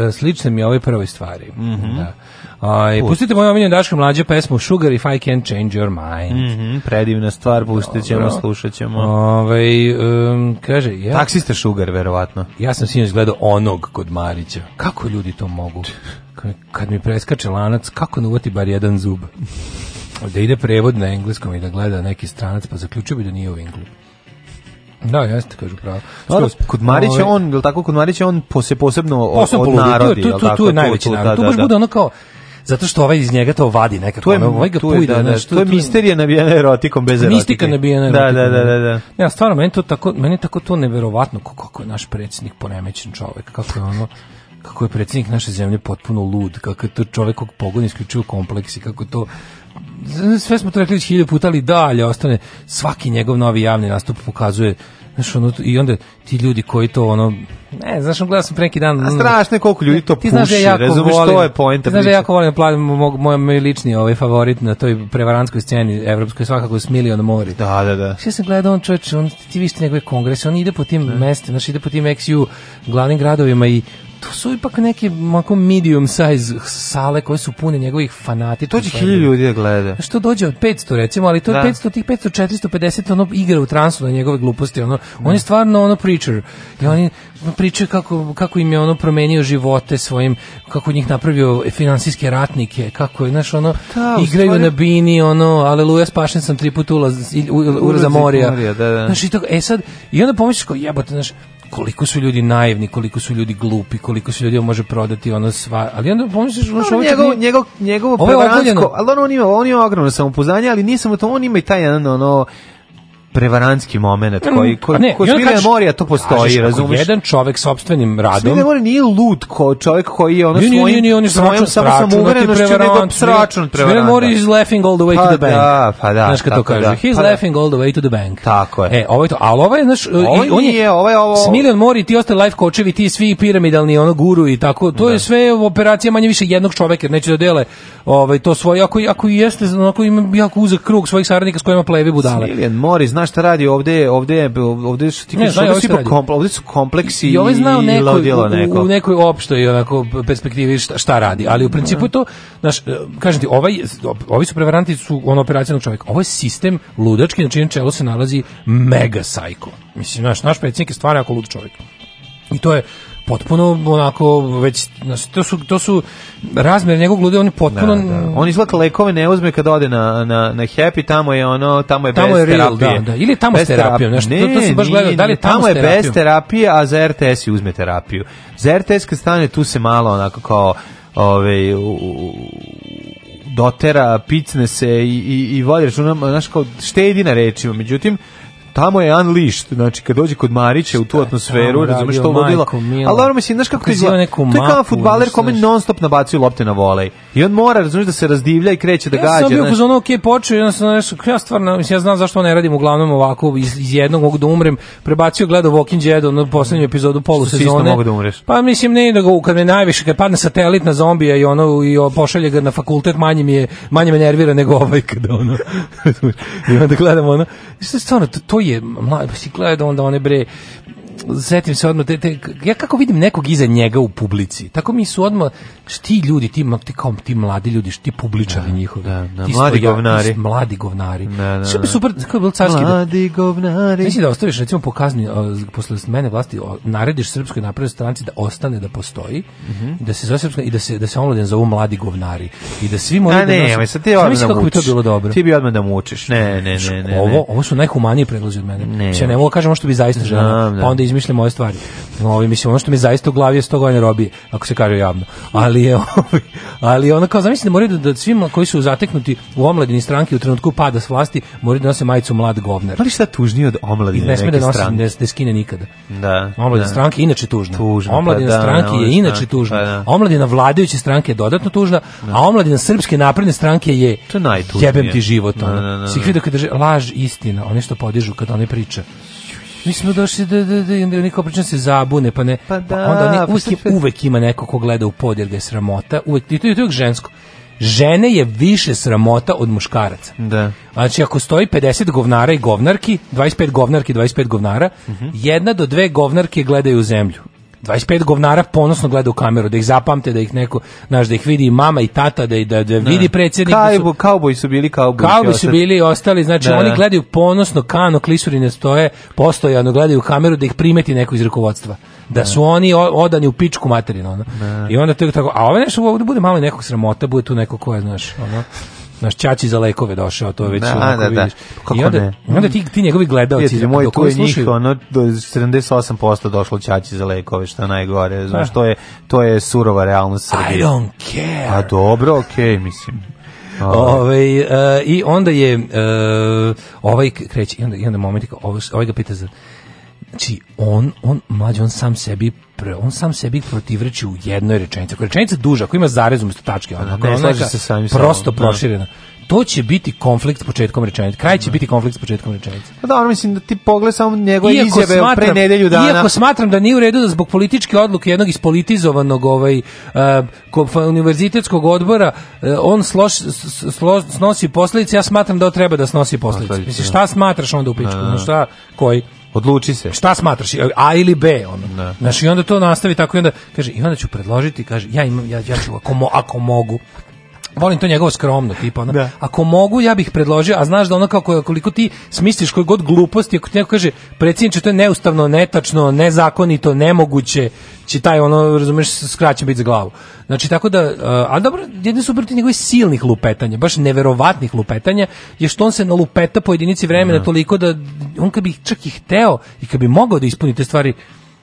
e, slične mi ovoj prvoj stvari. Mm -hmm. da. Aj, pustite moju omiljenu Daška mlađe pesmu Sugar if I can change your mind. Mm -hmm, predivna stvar, pustit ćemo, slušat ćemo. Ove, ovaj, um, kaže, ja, Taksista Sugar, verovatno. Ja sam sinoć gledao onog kod Marića. Kako ljudi to mogu? Kad mi preskače lanac, kako ne uvati bar jedan zub? Da ide prevod na engleskom i da gleda neki stranac, pa zaključio bi da nije u Englu. Da, jeste, kažu pravo. No, kod Marića ovaj- on, je tako, kod Marića on se posebno od narodi, tu, tu, tu, je najveći narod. Da, tu da, baš da. bude ono kao, zato što ovaj iz njega to vadi nekako. To je, ovaj ga tu je, da, da, to je misterija nabijena erotikom bez erotike. Mistika nabijena da, erotikom. Da, da, da, da. Ja, da. stvarno, meni, to tako, meni je tako to neverovatno kako je naš predsjednik poremećen čovjek, kako je ono kako je predsjednik naše zemlje potpuno lud, kako je to čovjek kog pogon isključio kompleksi, kako to sve smo to rekli hiljadu puta, ali dalje ostane svaki njegov novi javni nastup pokazuje Znaš, ono, i onda ti ljudi koji to, ono, ne, znaš, on gledao sam pre neki dan... A strašno je koliko ljudi to da puši, znaš, ja jako razumeš, volim, to je poenta. Znaš, da ja jako volim, da plavim, moj, moj, moj lični ovaj, favorit na toj prevaranskoj sceni, evropskoj, svakako s Milion Mori. Da, da, da. Što sam gledao, on čovječ, on, ti vište njegove kongrese, on ide po tim mestima, znaš, ide po tim XU glavnim gradovima i to su ipak neke mako medium size sale koje su pune njegovih fanati. To će hiljadu ljudi da gleda. Što dođe od 500 recimo, ali to da. je 500 tih 500 450 ono igra u transu na njegove gluposti, ono da. on je stvarno ono preacher. I oni pričaju kako, kako im je ono promenio živote svojim, kako njih napravio finansijske ratnike, kako je, znaš, ono, da, igraju stvari... na bini, ono, aleluja, spašen sam tri puta ulaz, u, ulaz, ulaz, ulaz, ulaz, ulaz, ulaz, ulaz, ulaz, ulaz, ulaz, ulaz, ulaz, ulaz, koliko su ljudi naivni, koliko su ljudi glupi, koliko su ljudi može prodati ono sva, ali onda pomisliš no, ono njegov, nije, njegov, njegovo prevarantsko, ali ono, on ima, on ima ogromno samopouzdanje, ali nisam to, on ima i taj jedan ono prevarantski momenat koji mm. koji ne, ko Smiljan Morija to postoji, kažeš, razumeš? Jedan čovjek sopstvenim radom. Smiljan Morija nije lud ko čovjek koji je ono nije, svojim nije, nije, on je svojom samouverenošću nego sračun prevarant. Smiljan Morija is laughing all the way pa, to the bank. Da, pa da. Znaš kako to kaže? Da, He's pa da. laughing da. all the way to the bank. Tako je. E, ovo je to. Ali ovo je, znaš, e, on, on je, ovo je ovo... Smiljan Morija, ti ostali life coachevi, ti svi piramidalni ono guru i tako, to je da. sve operacija manje više jednog čoveka, jer neće da dele ovaj, to svoje, ako, ako jeste, onako ima jako uzak krug svojih saradnika s kojima plevi budale. Smiljan Morija zna šta radi, ovde ovde je, ovde su ti kažeš, ovde, ovaj ovde su kompleksi i, ovaj znao i nekoj, neko. U, u nekoj opštoj onako, perspektivi šta, šta radi, ali u principu to, znaš, e, kažem ti, ovaj, ovi su prevaranti su on operacionog čovjeka, Ovaj sistem ludački, na čijem čelu se nalazi mega sajko. Mislim, znaš naš predsjednik je stvarno jako lud čovjek. I to je, potpuno onako već to su to su razmjer njegovog lude oni potpuno da, da. on izlaka lekove ne uzme kad ode na, na, na happy tamo je ono tamo je tamo bez je real, terapije da, da. ili tamo bez s terapijom nešto ne, to, to se baš gleda da li tamo, tamo je bez terapije a za RTS i uzme terapiju za RTS kad stane tu se malo onako kao ovaj dotera picne se i i i vodi računa znaš kao štedi na rečima međutim tamo je unleashed, znači kad dođe kod Marića u tu da, atmosferu, razumeš što vodilo. Al dobro mislim, znaš kako je, izgleda. To je kao fudbaler kome non stop nabacuje lopte na volej. I on mora, razumeš da se razdivlja i kreće da ja gađa. Ja sam bio kod onog okay, počeo, ja sam nešto, ja stvarno, mislim ja znam zašto ne radim uglavnom ovako iz, iz jednog mogu da umrem. Prebacio gledao Walking Dead na poslednju epizodu polusezone. mogu da umreš. Pa mislim ne da ga kad me najviše kad padne satelit na zombija i ono i pošalje ga na fakultet, manje mi je manje me nervira nego ovaj kada ono. I onda gledamo ono. Isto stvarno to je, mlad, si gleda onda one bre, setim se odmah, te, te, ja kako vidim nekog iza njega u publici, tako mi su odmah, ti ljudi, ti, ti, kao, ti mladi ljudi, ti publičari da, njihovi, da, da, ti mladi stoja, govnari. Ti, mladi govnari. Da, da, da. Super, kako je bilo carski. Da- mladi da, govnari. Mislim da ostaviš, recimo, po kazni, posle mene vlasti, o, narediš Srpskoj naprednoj stranci da ostane, da postoji, mm -hmm. da se zove Srpska, i da se, da se omladen zovu mladi govnari. I da svi moraju da... Ne, nosu, ti odmah da kako bi to bilo dobro. Ti bi odmah da mučiš. Ne, ne, ne, ne, ne. Ovo, ovo su najhumaniji predlozi od mene. Ne, ja ne mogu da kažem ono što bi zaista želeo. Pa da. onda iz izmišljam moje stvari. Ovi, ovaj, mislim, ono što mi zaista u glavi je 100 godina robije, ako se kaže javno. Ali je, ovi, ovaj, ali je ono kao, zamislite, da moraju da, da svima koji su zateknuti u omladini stranke u trenutku pada s vlasti, moraju da nose majicu mlad govner. Ali šta tužnije od omladine neke stranke? Ne sme da nosi, ne, ne skine nikada. Da. Omladina da. stranke je inače tužna. tužna pa omladina pa, da, stranke je da, inače pa tužna. Pa, da. Omladina vladajuće stranke je dodatno tužna, da. a omladina srpske napredne stranke je to najtužnije. Jebem ti život. Da, da, da, da. Svi da. kada drže laž istina, oni što podižu kad oni pričaju mi smo došli da da da onda niko pričam se zabune pa ne pa, pa da, pa onda oni pa uvek, uvek ima neko ko gleda u pod jer ga je sramota uvek i to je to žensko žene je više sramota od muškaraca. Da. Znači, ako stoji 50 govnara i govnarki, 25 govnarki, 25 govnara, uh mhm. -huh. jedna do dve govnarke gledaju u zemlju. 25 govnara ponosno gleda u kameru, da ih zapamte, da ih neko, znaš, da ih vidi mama i tata, da, da, da, da vidi predsjednik. kao kauboji su bili kao Kauboji su bili i ostali, znači da, oni da. gledaju ponosno, kano, klisuri ne stoje, postojano gledaju u kameru da ih primeti neko iz rukovodstva. Da, da. su oni odani u pičku materinu. Ono. I onda tako, a ovo nešto da bude malo nekog sramota, bude tu neko ko je, znaš, ono, naš ćaći za lekove došao, to je već da, onako da, da. vidiš. Da. Kako I onda, ne? onda ti, ti njegovi gledalci... moj, tu je njih, ono, do 78% došlo ćaći za lekove, što najgore. Da. Znaš, da. to je, to je surova realnost Srbije. I don't care. A dobro, okej, okay, mislim. Ove, ovaj. ovaj, uh, I onda je uh, ovaj kreće, i onda, i onda moment, ovaj, ovaj ga pita za Znači, on, on, mlađe, on sam sebi pre, on sam sebi protivreči u jednoj rečenici. Ako rečenica duža, ako ima zarez umjesto tačke, ona, ne, ona se sami prosto sam, da. proširena. Da. To će biti konflikt s početkom rečenice. Kraj će da. biti konflikt s početkom rečenice. Pa da, mislim da ti pogled samo njegove iako izjave smatram, pre nedelju dana. Iako smatram da nije u redu da zbog političke odluke jednog ispolitizovanog ovaj, uh, univerzitetskog odbora uh, on sloš, slo, snosi posledice, ja smatram da on treba da snosi posledice. Mislim, da. šta smatraš onda u pičku? Da, da. Šta, koji? Odluči se. Šta smatraš? A ili B ono. Znači, onda to nastavi tako i onda kaže i onda ću predložiti, kaže ja imam ja, ja ću ako, mo, ako mogu volim to njegovo skromno tipa ono. Da. Ako mogu ja bih predložio, a znaš da ono kako koliko ti smisliš koji god gluposti, ako ti neko kaže predsjedniče to je neustavno, netačno, nezakonito, nemoguće, će taj ono razumeš skraćen biti za glavu. Znači tako da e, a dobro, jedni su protiv njegovih silnih lupetanja, baš neverovatnih lupetanja, je što on se nalupeta po jedinici vremena da. toliko da on kad bi čak i hteo i kad bi mogao da ispuni te stvari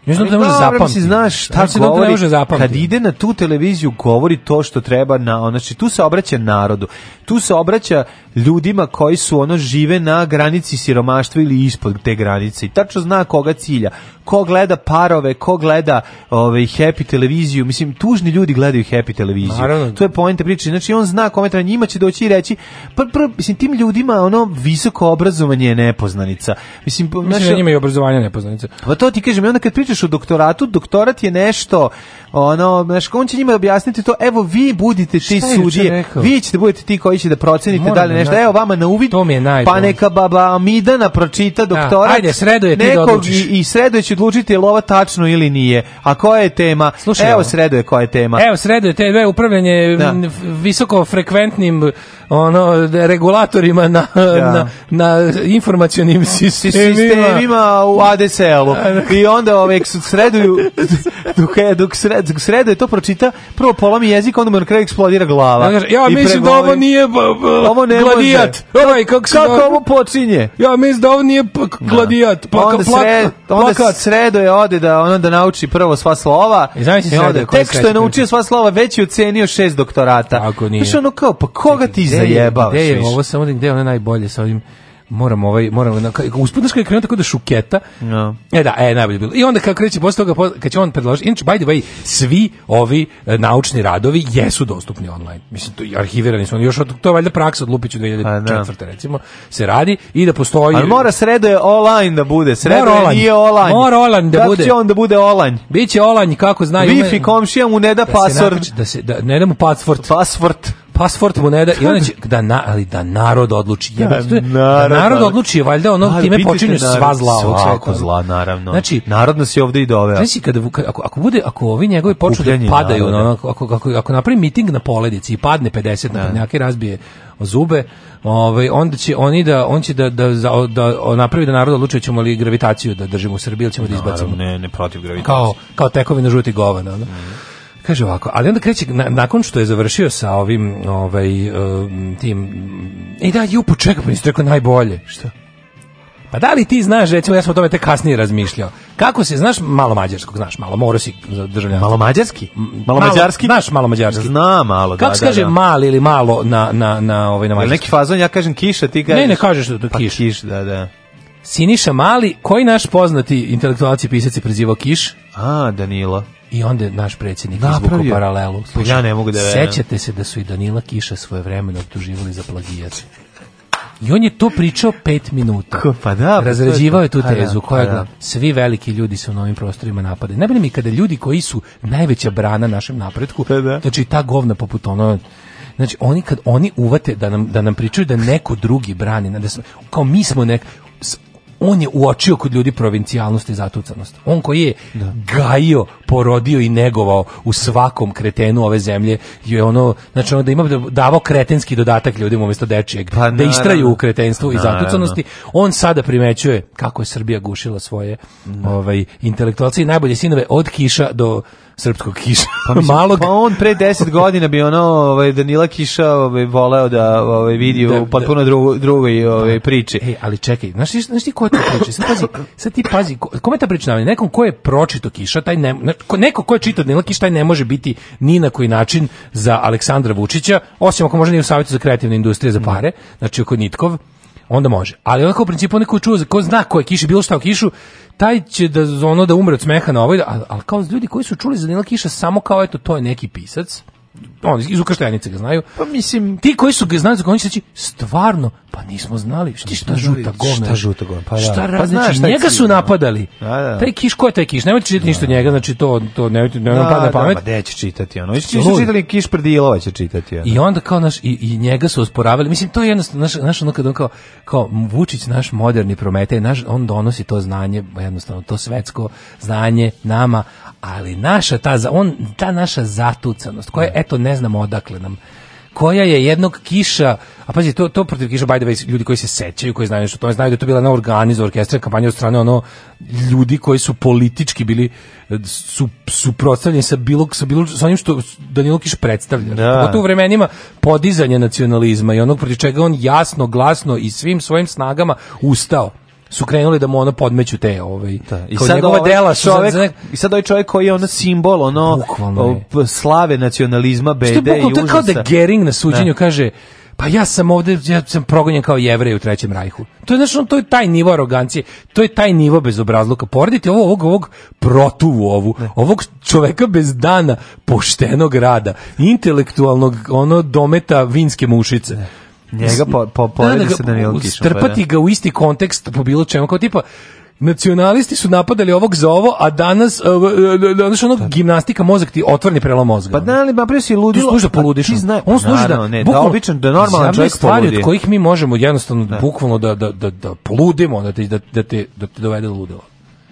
Da ne znam da može zapamtiti. znaš šta znači govori, ne može zapamtiti. kad ide na tu televiziju govori to što treba, na, znači tu se obraća narodu, tu se obraća ljudima koji su ono žive na granici siromaštva ili ispod te granice i tačno zna koga cilja, ko gleda parove, ko gleda ovaj Happy televiziju, mislim tužni ljudi gledaju Happy televiziju. Naravno. To je poenta priče. Znači on zna kome treba njima će doći i reći pr, pr, mislim tim ljudima ono visoko obrazovanje je nepoznanica. Mislim, mislim naša, da njima je obrazovanje nepoznanica. Pa to ti kažem, onda kad pričaš o doktoratu, doktorat je nešto ono, znaš, on će njima objasniti to, evo vi budite ti sudije, vi ćete budete ti koji će da procenite da li da nešto, evo vama na uvid, to mi je najbolj. pa neka baba Amidana pročita doktorat, da, ajde, sredo je ti nekog, da i, i sredo će odlučiti je li ovo tačno ili nije. A koja je tema? Slušaj, evo sredu je koja je tema. Evo sredu je TV upravljanje da. visokofrekventnim ono regulatorima na da. na, na informacionim sistemima. sistemima u ADSL-u. Da, da. I onda ove sreduju dok je dok sred, dok sredu je to pročita, prvo polomi jezik, onda mu na kraju eksplodira glava. Da, ja, ja mislim da ovo nije ovo ne gladijat. Ovaj kako kako ovo počinje? Ja mislim da ovo nije gladijat, pa onda plakat, onda plakat sredo je ode da ono da nauči prvo sva slova. I znaš si ode. Tek što je naučio sva slova, već je ocenio šest doktorata. Ako nije. Znaš ono kao, pa koga ti zajebavaš? Gde je ovo samo da- gde je ono najbolje sa ovim moram ovaj moram na usput je krenuo tako da šuketa. No. E da, e najbolje bilo. I onda kako kreće posle toga kad će on predložiti, inače by the way, svi ovi e, naučni radovi jesu dostupni online. Mislim to arhivirani su oni još od to je valjda praksa od Lupića 2004 pa da. recimo se radi i da postoji Ali mora sredo je online da bude, sredo je nije online. Mora online da kako bude. Kako će on da bude online? Biće online kako znaju. Wi-Fi komšija mu ne da, da password. Nakači, da se da ne da mu password. Password pasfort mu ne da i onda će da na, ali da narod odluči. Da, narod, da narod odluči je valjda ono ali, time počinju sva zla ovog sveta. zla naravno. Znači narod nas je ovde i doveo. Znači kada ako, ako bude ako ovi njegovi počnu da padaju ono, ako ako ako, napravi miting na poledici i padne 50 na neki razbije zube, ovaj onda će oni da on će da da da, da napravi da narod odlučuje ćemo li gravitaciju da držimo u Srbiji ili ćemo da izbacimo. Ne, ne protiv gravitacije. Kao kao tekovi na žuti govana, ono. Mm. Kaže ovako, ali onda kreće, na, nakon što je završio sa ovim, ovaj, uh, tim, i e, da, jupu, čekaj, pa nisi rekao najbolje. Šta? Pa da li ti znaš, recimo, ja sam o tome tek kasnije razmišljao, kako se, znaš malo mađarskog, znaš malo, mora si državljanstvo. Malo mađarski? Malo, mađarski? Znaš malo mađarski. Zna malo, da, Kako se da, kaže da. mali ili malo na, na, na, ovaj, na mađarski? Neki fazon, ja kažem kiša, ti kažeš... Ne, ne kažeš da pa kiš. kiš, da, da. Siniša Mali, koji naš poznati intelektualci pisac je prezivao Kiš? A, Danilo. I onda je naš predsjednik izvukao paralelu. Slušaj, ja ne mogu da Sećate se da su i Danila Kiša svoje vremena optuživali za plagijat. I on je to pričao pet minuta. Ko, pa da, pa Razrađivao je tu pa da, tezu pa koja da. svi veliki ljudi su u novim prostorima napade. Ne bi mi kada ljudi koji su najveća brana našem napretku, pa da. znači ta govna poput ono Znači oni kad oni uvate da nam da nam pričaju da neko drugi brani, da su, kao mi smo nek on je uočio kod ljudi provincijalnost i zatucanost. On koji je da. gajio, porodio i negovao u svakom kretenu ove zemlje je ono, znači ono da ima da davao kretenski dodatak ljudima umjesto dečijeg, pa, da istraju u kretenstvu i zatucanosti. On sada primećuje kako je Srbija gušila svoje da. ovaj, intelektualce i najbolje sinove od Kiša do srpskog kiša. Pa, mislim, Malog... pa on pre 10 godina bi ono ovaj, Danila Kiša ovaj, voleo da ovaj, vidi da, u da. potpuno da, drugo, drugoj ovaj, pa, priče. Ej, ali čekaj, znači znači ti ko je to priča? Sad, pazi, sad ti pazi, kome ta priča navljena? Nekom ko je pročito Kiša, taj ne, neko ko je čitao Danila Kiša, taj ne može biti ni na koji način za Aleksandra Vučića, osim ako može ni da u savjetu za kreativne industrije za pare, mm. znači oko Nitkov, onda može. Ali onako u principu neko čuo, ko zna ko je kiši, bilo šta o kišu, taj će da ono da umre od smeha na ovaj, ali, ali kao ljudi koji su čuli za Danila Kiša samo kao eto to je neki pisac, on iz ukrštajnice ga znaju. Pa mislim, ti koji su ga znali, oni će stvarno Pa nismo znali. Šta, šta žuta govna? Šta žuta govna? Pa, da. šta, pa, znači, znaš, šta njega su da. napadali. Da, da. Taj kiš, ko je taj kiš? Nemojte čitati da, ništa da. njega, da. znači to, to nemojte, nemojte da, pada da, pamet. Da, da, gde će čitati ono? Isto su čitali kiš predilova će čitati ono. I onda kao naš, i, i njega su osporavali. Mislim, to je jednostavno, naš, naš ono kad on kao, kao Vučić, naš moderni prometej, naš, on donosi to znanje, jednostavno to svetsko znanje nama, ali naša ta, on, ta naša zatucanost, koja, da. eto, ne znamo odakle nam koja je jednog kiša a pazi, to, to protiv Kiša by the way ljudi koji se sećaju, koji znaju što to znaju da je to bila na organizator orkestra kampanja od strane ono ljudi koji su politički bili e, su suprotstavljeni sa bilo sa bilo sa onim što Danilo Kiš predstavlja. Da. Pogotovo u vremenima podizanja nacionalizma i onog protiv čega on jasno, glasno i svim svojim snagama ustao su krenuli da mu ono podmeću te ovaj da. i sad ova ovaj- dela čovjek nek... i sad ovaj čovjek koji je ono simbol ono Bukvalno, slave nacionalizma BD što je i užasa. kao da Gering na suđenju da. kaže pa ja sam ovdje, ja sam progonjen kao jevrej u Trećem rajhu. To je, znači, to je taj nivo arogancije, to je taj nivo bezobrazluka. Poredite ovo, ovog, ovog protuvu ovu, ne. Da. ovog čoveka bez dana poštenog rada, intelektualnog, ono, dometa vinske mušice. Ne da njega po, po, da, da poredi pa da, sa Danilom Kišom. Strpati ga u isti kontekst po bilo čemu, kao tipa, nacionalisti su napadali ovog za ovo, a danas e, e, danas ono da. gimnastika mozak ti otvorni prelom mozga. Pa da li ba presi ludilo? Služi poludiš. Ti pa zna, on služi da, ne, da običan da normalan čovjek stvari od kojih mi možemo jednostavno da. bukvalno da da da da poludimo, da te da, da te da te dovede do ludila.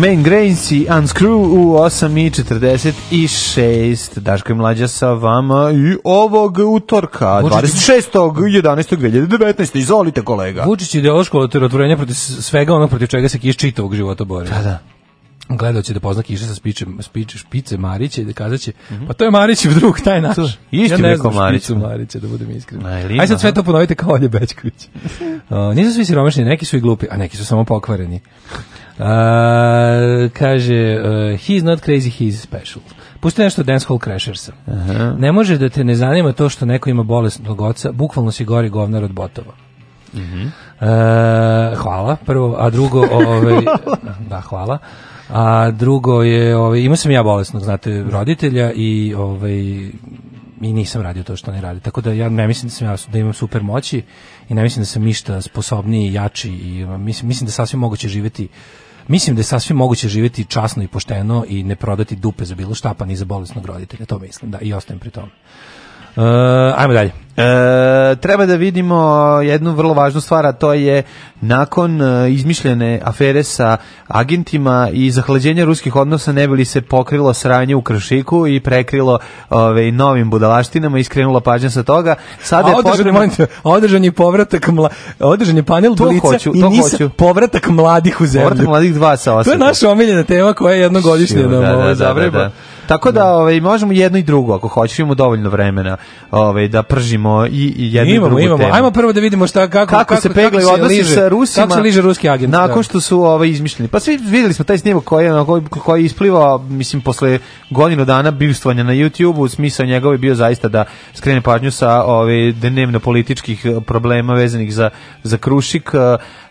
Main Grains i Unscrew u 8.46. Daško je mlađa sa vama i ovog utorka, 26. 11. 2019. Izvolite kolega. Vučić ideološko otvorenje protiv svega ono protiv čega se kiš čitavog života bori. Da, da gledao će da pozna kiše sa spičem, spič, špice Marića i da kazat će, mm -hmm. pa to je u drug, taj naš. Isti ja ne znam Marić. špicu Marića, da budem iskren. Aj sad sve to ponovite kao Olje Bečković. uh, nisu svi siromašni, neki su i glupi, a neki su samo pokvareni. Uh, kaže, uh, he's not crazy, he's special. Pusti nešto dancehall crashersa. Uh -huh. Ne može da te ne zanima to što neko ima bolesnog oca bukvalno si gori govnar od botova. Uh mhm. -huh. E, hvala, prvo, a drugo, ove, ovaj, da, hvala. A drugo je, ove, ovaj, ima sam ja bolesnog, znate, roditelja i ovaj i nisam radio to što ne radi. Tako da ja ne mislim da sam ja da imam super moći i ne mislim da sam ništa sposobniji, jači i mislim, mislim da sasvim moguće živeti Mislim da je sasvim moguće živjeti časno i pošteno i ne prodati dupe za bilo šta, pa ni za bolesnog roditelja. To mislim, da, i ostajem pri tome. Uh, ajmo dalje. E, treba da vidimo jednu vrlo važnu stvar, a to je nakon e, izmišljene afere sa agentima i zahlađenja ruskih odnosa ne bili se pokrilo sranje u Kršiku i prekrilo ove, ovaj, novim budalaštinama i skrenula pažnja sa toga. Sada je održan, potrebno... održan je povratak mla, održan je panel to blica hoću, i to nisa, hoću. povratak mladih u zemlju. Povratak mladih dva sa osam. To je naša omiljena tema koja je jednogodišnja da da, da, da, da, da, da, da. Tako da, da ovaj možemo jedno i drugo ako hoćeš, imamo dovoljno vremena, ovaj da pržimo i, i jedno imamo, i drugo. Imamo, imamo. Hajmo prvo da vidimo šta kako kako, kako se peglaju odnosi liže, sa Rusima. Kako se liže ruski agent. Da. Nakon što su ovaj izmišljeni. Pa svi videli smo taj snimak koji je koji, koji isplivao, mislim posle godinu dana bivstvanja na YouTubeu, smisao njegov je bio zaista da skrene pažnju sa ove ovaj, dnevno političkih problema vezanih za za Krušik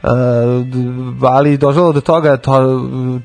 Eh, ali došlo do toga to,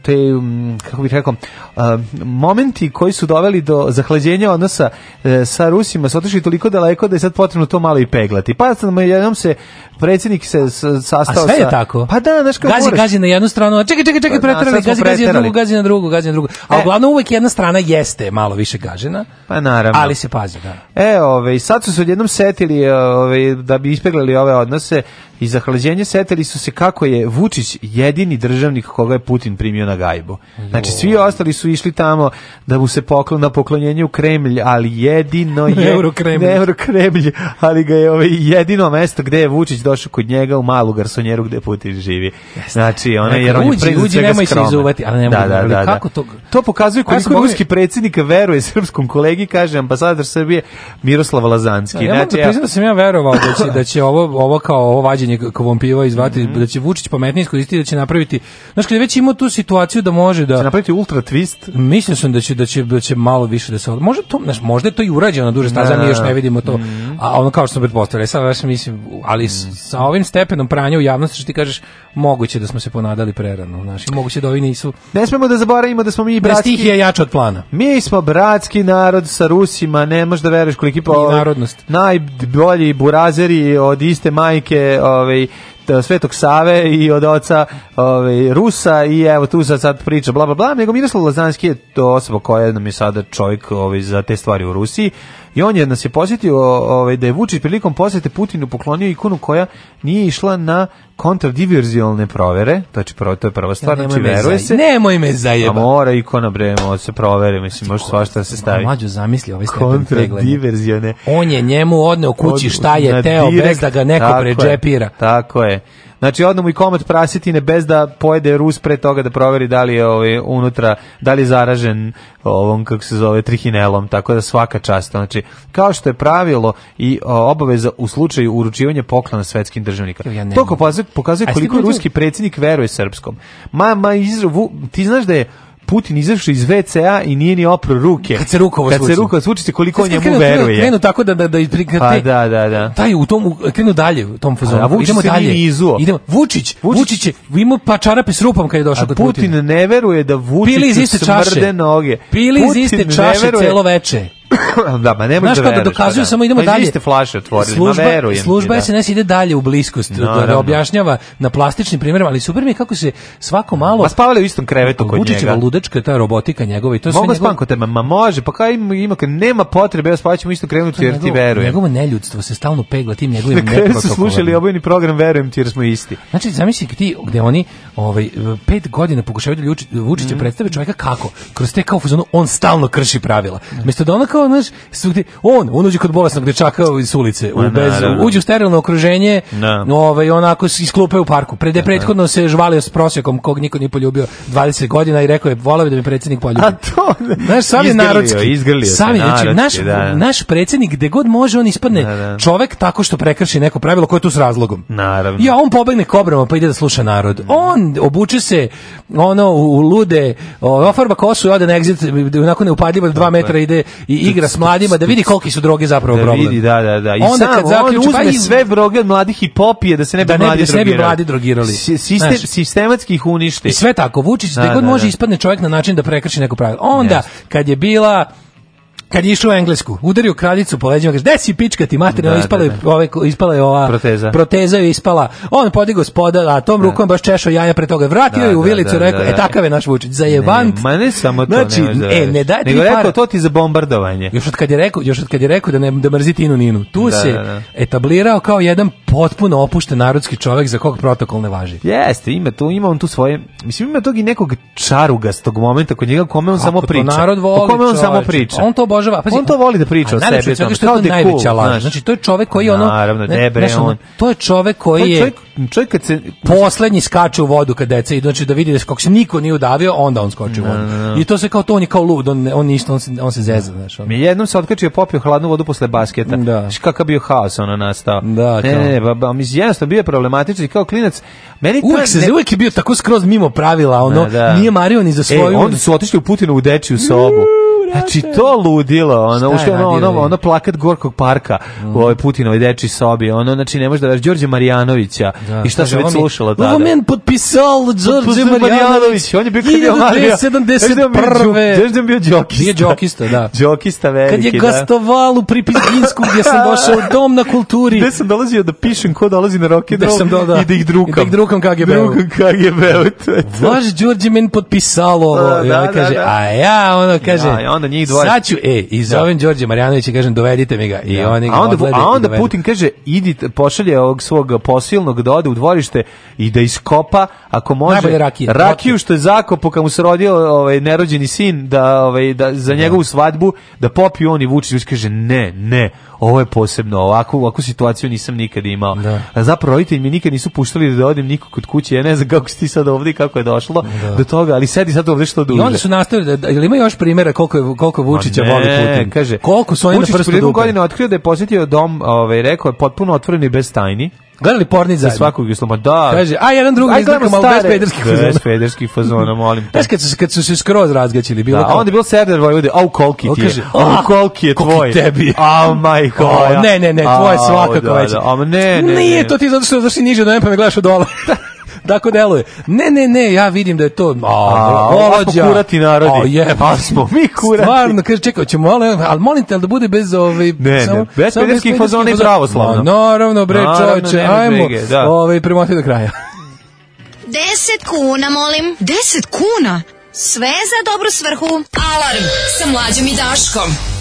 te, mm, kako bih rekao, eh, momenti koji su doveli do zahlađenja odnosa eh, sa Rusima su otišli toliko daleko da je sad potrebno to malo i peglati. Pa sam jednom se predsjednik se sastao A sve je sa, tako? Pa da, znaš kako gazi, moraš. Gazi na jednu stranu, čekaj, čekaj, čekaj, preterali, gazi, gazi na drugu, gazi na drugu, gazi na drugu. A e. uglavnom uvek jedna strana jeste malo više gažena. Pa naravno. Ali se pazi, da. E, ove, sad su se odjednom setili ove, da bi ispeglali ove odnose i zahlađenje setili su se kako je Vučić jedini državnik koga je Putin primio na gajbu. Znači, svi ostali su išli tamo da mu se poklon na poklonjenje u Kremlj, ali jedino je... Eurokremlj. Eurokremlj, ali ga je ovaj jedino mesto gde je Vučić došao kod njega u malu garsonjeru gde Putin živi. Znači, ona je... Uđi, uđi, uđi nemoj se izuvati, ali nemoj da, da, da, da, kako to... To pokazuje koliko je ruski predsjednik veruje srpskom kolegi, kaže ambasador Srbije Miroslav Lazanski. Ja, ja, da, ja... Znači, da, da sam ja verovao da će, da će ovo, ovo kao ovo vađenje kvampira izvati mhm. Mhm. da će Vučić pametnije iskoristiti da će napraviti znači kad već ima tu situaciju da može da će napraviti ultra twist mislim sam da će da će da će malo više da se može to znači možda je to i urađeno duže staza da, mi da, još da. ne vidimo to mm. a ono kao što sam pretpostavljao e, sad baš mislim ali mm. sa ovim stepenom pranja u javnosti što ti kažeš moguće da smo se ponadali prerano znači moguće da ovi nisu ne smemo da zaboravimo da smo mi bratski je jača od plana mi smo bratski narod sa Rusima ne možeš da veruješ koliki po narodnost najbolji burazeri od iste majke ovaj E, Svetog Save i od oca ove, Rusa i evo tu sad, sad priča bla bla bla, nego Miroslav Lazanski je to osoba koja nam je sada čovjek ove, za te stvari u Rusiji i on je nas je posjetio ove, da je Vučić prilikom posjete Putinu poklonio ikonu koja nije išla na kontradiverzijalne provere, to je prvo to je prva stvar, ja, znači veruje se. Nemoj me zajeba. A mora ikona bre, može se provere, mislim može svašta da se stavi. Mlađo zamisli ovaj stepen pregleda. On je njemu odneo kući šta je teo bez da ga neko predžepira. Tako je. Znači, odno mu i komad prasetine bez da pojede Rus pre toga da proveri da li je ovaj, unutra, da li je zaražen ovom, kako se zove, trihinelom, tako da svaka čast. Znači, kao što je pravilo i obaveza u slučaju uručivanja poklona svetskim državnika. Ja to pokazuje, koliko ruski predsjednik veruje srpskom. Ma, ma, izravu, ti znaš da je Putin izašao iz WC-a i nije ni opro ruke. Kad se rukovo svuči. Kad se rukovo svuči, koliko on njemu krenu, veruje. Krenu tako da da da pa te, pa, da, da, da. Taj u tom krenu dalje u tom fazonu. A, a idemo dalje. Izuo. Idemo. Vučić, Vučić, Vučić je ima pa čarape s rupom kad je došao kod Putina. Putin ne veruje da Vučić Pili iz iste čaše. noge. Pili iz iste čaše celo veče. da, ma ne možeš da veruješ. Znaš dokazuju, da. samo idemo pa dalje. Pa flaše otvorili, služba, ma verujem. Služba ti, da. SNS ide dalje u bliskost, no, da, da objašnjava na plastičnim primjerima, ali super mi je kako se svako malo... Ma spavali u istom krevetu kod Vučićeva njega. ludečka ta robotika njegova i to sve njegov... Mogu njegov... te, ma, ma može, pa kaj ima, ima kad nema potrebe, ja spavat ćemo istom krevetu jer ti verujem. Njegovo neljudstvo se stalno pegla tim njegovim neprotokolarnim. Na kraju su slušali obojni program, verujem ti jer smo isti. Znači, zamisli ti gde oni ovaj, pet godina pokušavaju da Vučića mm. predstave čoveka kako, kroz te kao on stalno krši pravila. Mesto da ono kao to, znaš, svugde, on, on uđe kod bolesnog dečaka iz ulice, u bez, uđe u sterilno okruženje, no da. ovaj, onako iz klupe u parku. Prede da, da. prethodno se žvalio s prosjekom kog niko nije poljubio 20 godina i rekao je, volao da mi predsjednik poljubi. A to, znaš, sami narodski. Izgrlio sam je, znači, naš, da. naš predsjednik, gde god može, on ispadne da, da. čovek tako što prekrši neko pravilo koje je tu s razlogom. Naravno. Ja, on pobegne kobrama pa ide da sluša narod. Mhm. On obuče se ono u lude, ofarba kosu i ode na exit, onako neupadljivo, dva metra ide i, igra s mladima da vidi koliki su droge zapravo da problem. Vidi, da, da, da. I onda sam, kad zaključi, uzme pa iz... sve droge od mladih i popije da se ne bi da mladi ne, da ne bi mladi drogirali. Sistem, sistematski ih uništi. I sve tako Vučić da, god da, može da. ispadne čovjek na način da prekrši neko pravilo. Onda kad je bila kad je išao u Englesku, udario kraljicu po leđima, kaže, desi pička ti materina, da, ispala, da, da. Ove, ispala je ova proteza. proteza je ispala, on podigo spoda, a tom da. rukom baš češao jaja pre toga, vratio da, je u da, vilicu, da, da, rekao, da, da. e takav je naš Vučić, zajebant. Ne, ma ne samo to, znači, ne, e, ne daj nego rekao, to ti za bombardovanje. Još od kad je rekao, još od kad je rekao da, ne, da mrzi Tinu Ninu, tu da, se da, da. etablirao kao jedan potpuno opušten narodski čovek za kog protokol ne važi. Jeste, ima tu, ima on tu svoje, mislim ima tog i nekog čarugastog momenta kod njega kome on Kako samo priča. narod voli, kome on čovječ. samo priča. On to obožava. Pazi, on to voli da priča o sebi, o tome, kao da je najveća cool, laž. Znači, to je čovek koji ono... Naravno, ne, on... To je čovek koji je... Čovjek, kad se... Poslednji skače u vodu kad deca idu, znači da vidi da kako se niko nije udavio, onda on skoči u vodu. I to se kao to, on je kao lud, on, on, ništa, on, se, on se zeza, znaš. Mi jednom se otkačio popio hladnu vodu posle basketa. Da. Znaš kakav bio haos ono nastao. Da, kao. Ne, ne, ne, ba, ba, mislim, jednostavno bio je problematičan i kao klinac. Meni uvek, se, ne... uvek je bio tako skroz mimo pravila, ono, da. da. nije mario ni za e, svoju... E, onda su otišli u Putinu u dečiju sobu. Mm vrate. Znači to ludilo, ono, ušto ono, ono, ono plakat Gorkog parka mm. u ovoj Putinovoj deči sobi, ono, znači ne može da veš Đorđe Marijanovića da. i šta se već slušala tada. Ovo men potpisao Đorđe Marijanović, on je bio kad je Omarija. 1971. Znaš da, da bio džokista? Nije džokista, da. Džokista veliki, Kad je da. gastoval u Pripizginsku gdje sam došao dom na kulturi. Gde sam dolazio da pišem ko dolazi na rock and roll da. i da ih drukam. I da ih drukam KGB-u. Drukam KGB-u, Vaš Đorđe men potpisalo ovo. Da, ovaj da, da, kaže, a ja, ono, kaže, onda njih dvoje. Sad ću, e, i zovem da. Đorđe Marjanovića i kažem dovedite mi ga. I da. oni ga a onda, a onda Putin kaže, idi, pošalje ovog svog posilnog da ode u dvorište i da iskopa, ako može, rakije, rakiju što je zakopo kad mu se rodio ovaj, nerođeni sin, da, ovaj, da, za da. njegovu svadbu, da popiju on i Vučić kaže, ne, ne, ovo je posebno, ovakvu, ovakvu situaciju nisam nikad imao. Da. Zapravo roditelji mi nikad nisu puštali da odem niko kod kuće, ja ne znam kako si ti sad ovdje kako je došlo da. do toga, ali sedi sad ovdje što duže. I onda su nastavili, da, da, ili ima još primjera koliko je koliko koliko Vučića ne, voli Putin. Kaže, koliko su oni Vučić na prstu dupe. godine otkrio da je posjetio dom, ovaj rekao je potpuno otvoren i bez tajni. Gledali pornić za svakog isloma, da. Kaže, a jedan drugi iz nekog malo bespederskih fazona. Bespederskih fazona, molim te. Znaš kad su, kad su se skroz razgaćili, bilo da, kao... onda je bilo seder ljudi, au kolki ti je, au ah, kolki je tvoj. tebi. Au majko. Ne, ne, ne, tvoje svakako već. Da, da, ne, ne, Nije to ti zato što zašto niže od MP pa me gledaš od dole. tako deluje. Ne, ne, ne, ja vidim da je to... A, a, smo kurati narodi. A, je, pa smo mi kurati. Stvarno, kaže, čekaj, ćemo, ali, ali molim te, ali da bude bez ovaj... Ne, samo, ne, bez pederskih fazona i pravoslavno. Naravno, bre, čoveče, ajmo, da. ovaj, primoti do kraja. 10 kuna, molim. 10 kuna? Sve za dobru svrhu. Alarm sa mlađom i Daškom.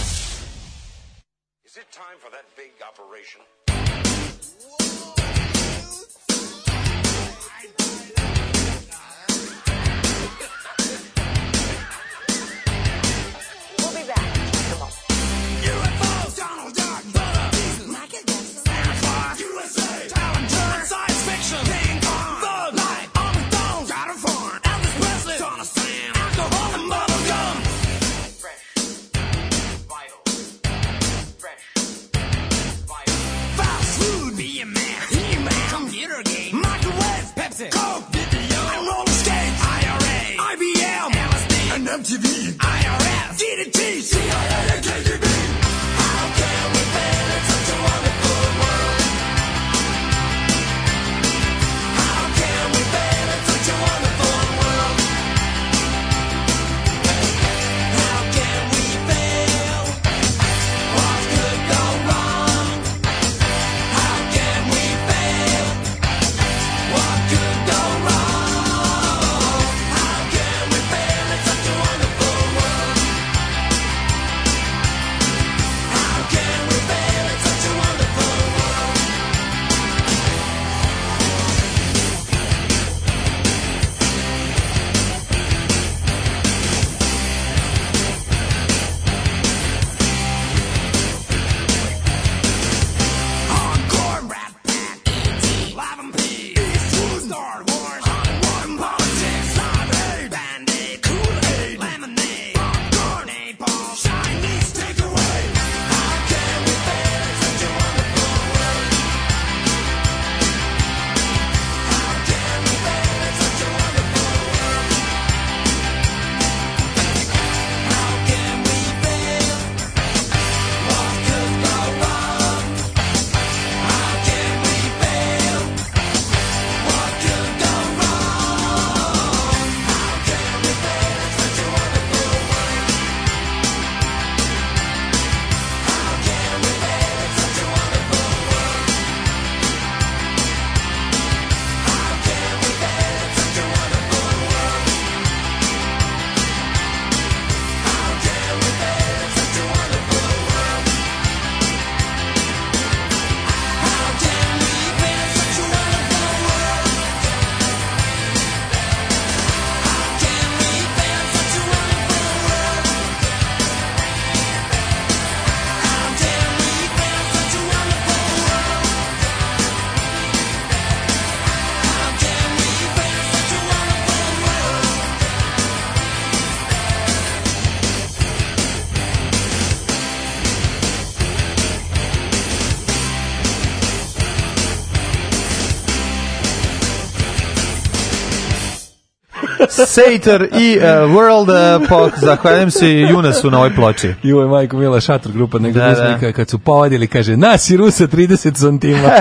Sator i uh, World uh, Pop. Zahvaljujem se i Junasu na ovoj ploči. I je majko Mila Šator grupa nego da, da. kad su povadili, kaže, nas i Rusa 30 santima.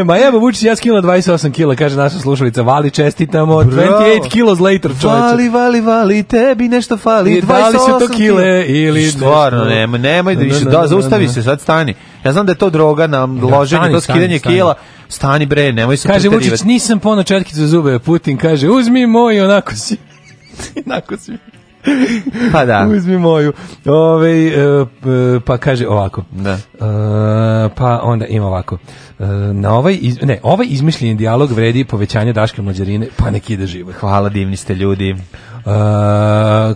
E, ma evo, Vučić ja skinula 28 kila, kaže naša slušalica. Vali, čestitamo. Bravo. 28 kilos later, čoveče. Vali, vali, vali, tebi nešto fali. I, 28 da to kile ili... Stvarno, nema, nemoj da više. Da, zaustavi se, sad stani. Ja znam da je to droga nam da, loženje, to skidanje kila. Stani bre, nemoj se Kaže Vučić, nisam pono četkicu zube. Putin kaže, uzmi moj, onako si. onako si pa da. Uzmi moju. Ove, e, pa kaže ovako. Da. E, pa onda ima ovako. E, na ovaj, iz, ne, ovaj izmišljeni dijalog vredi povećanje daške mlađarine, pa nek ide život. Hvala, divni ste ljudi. Uh,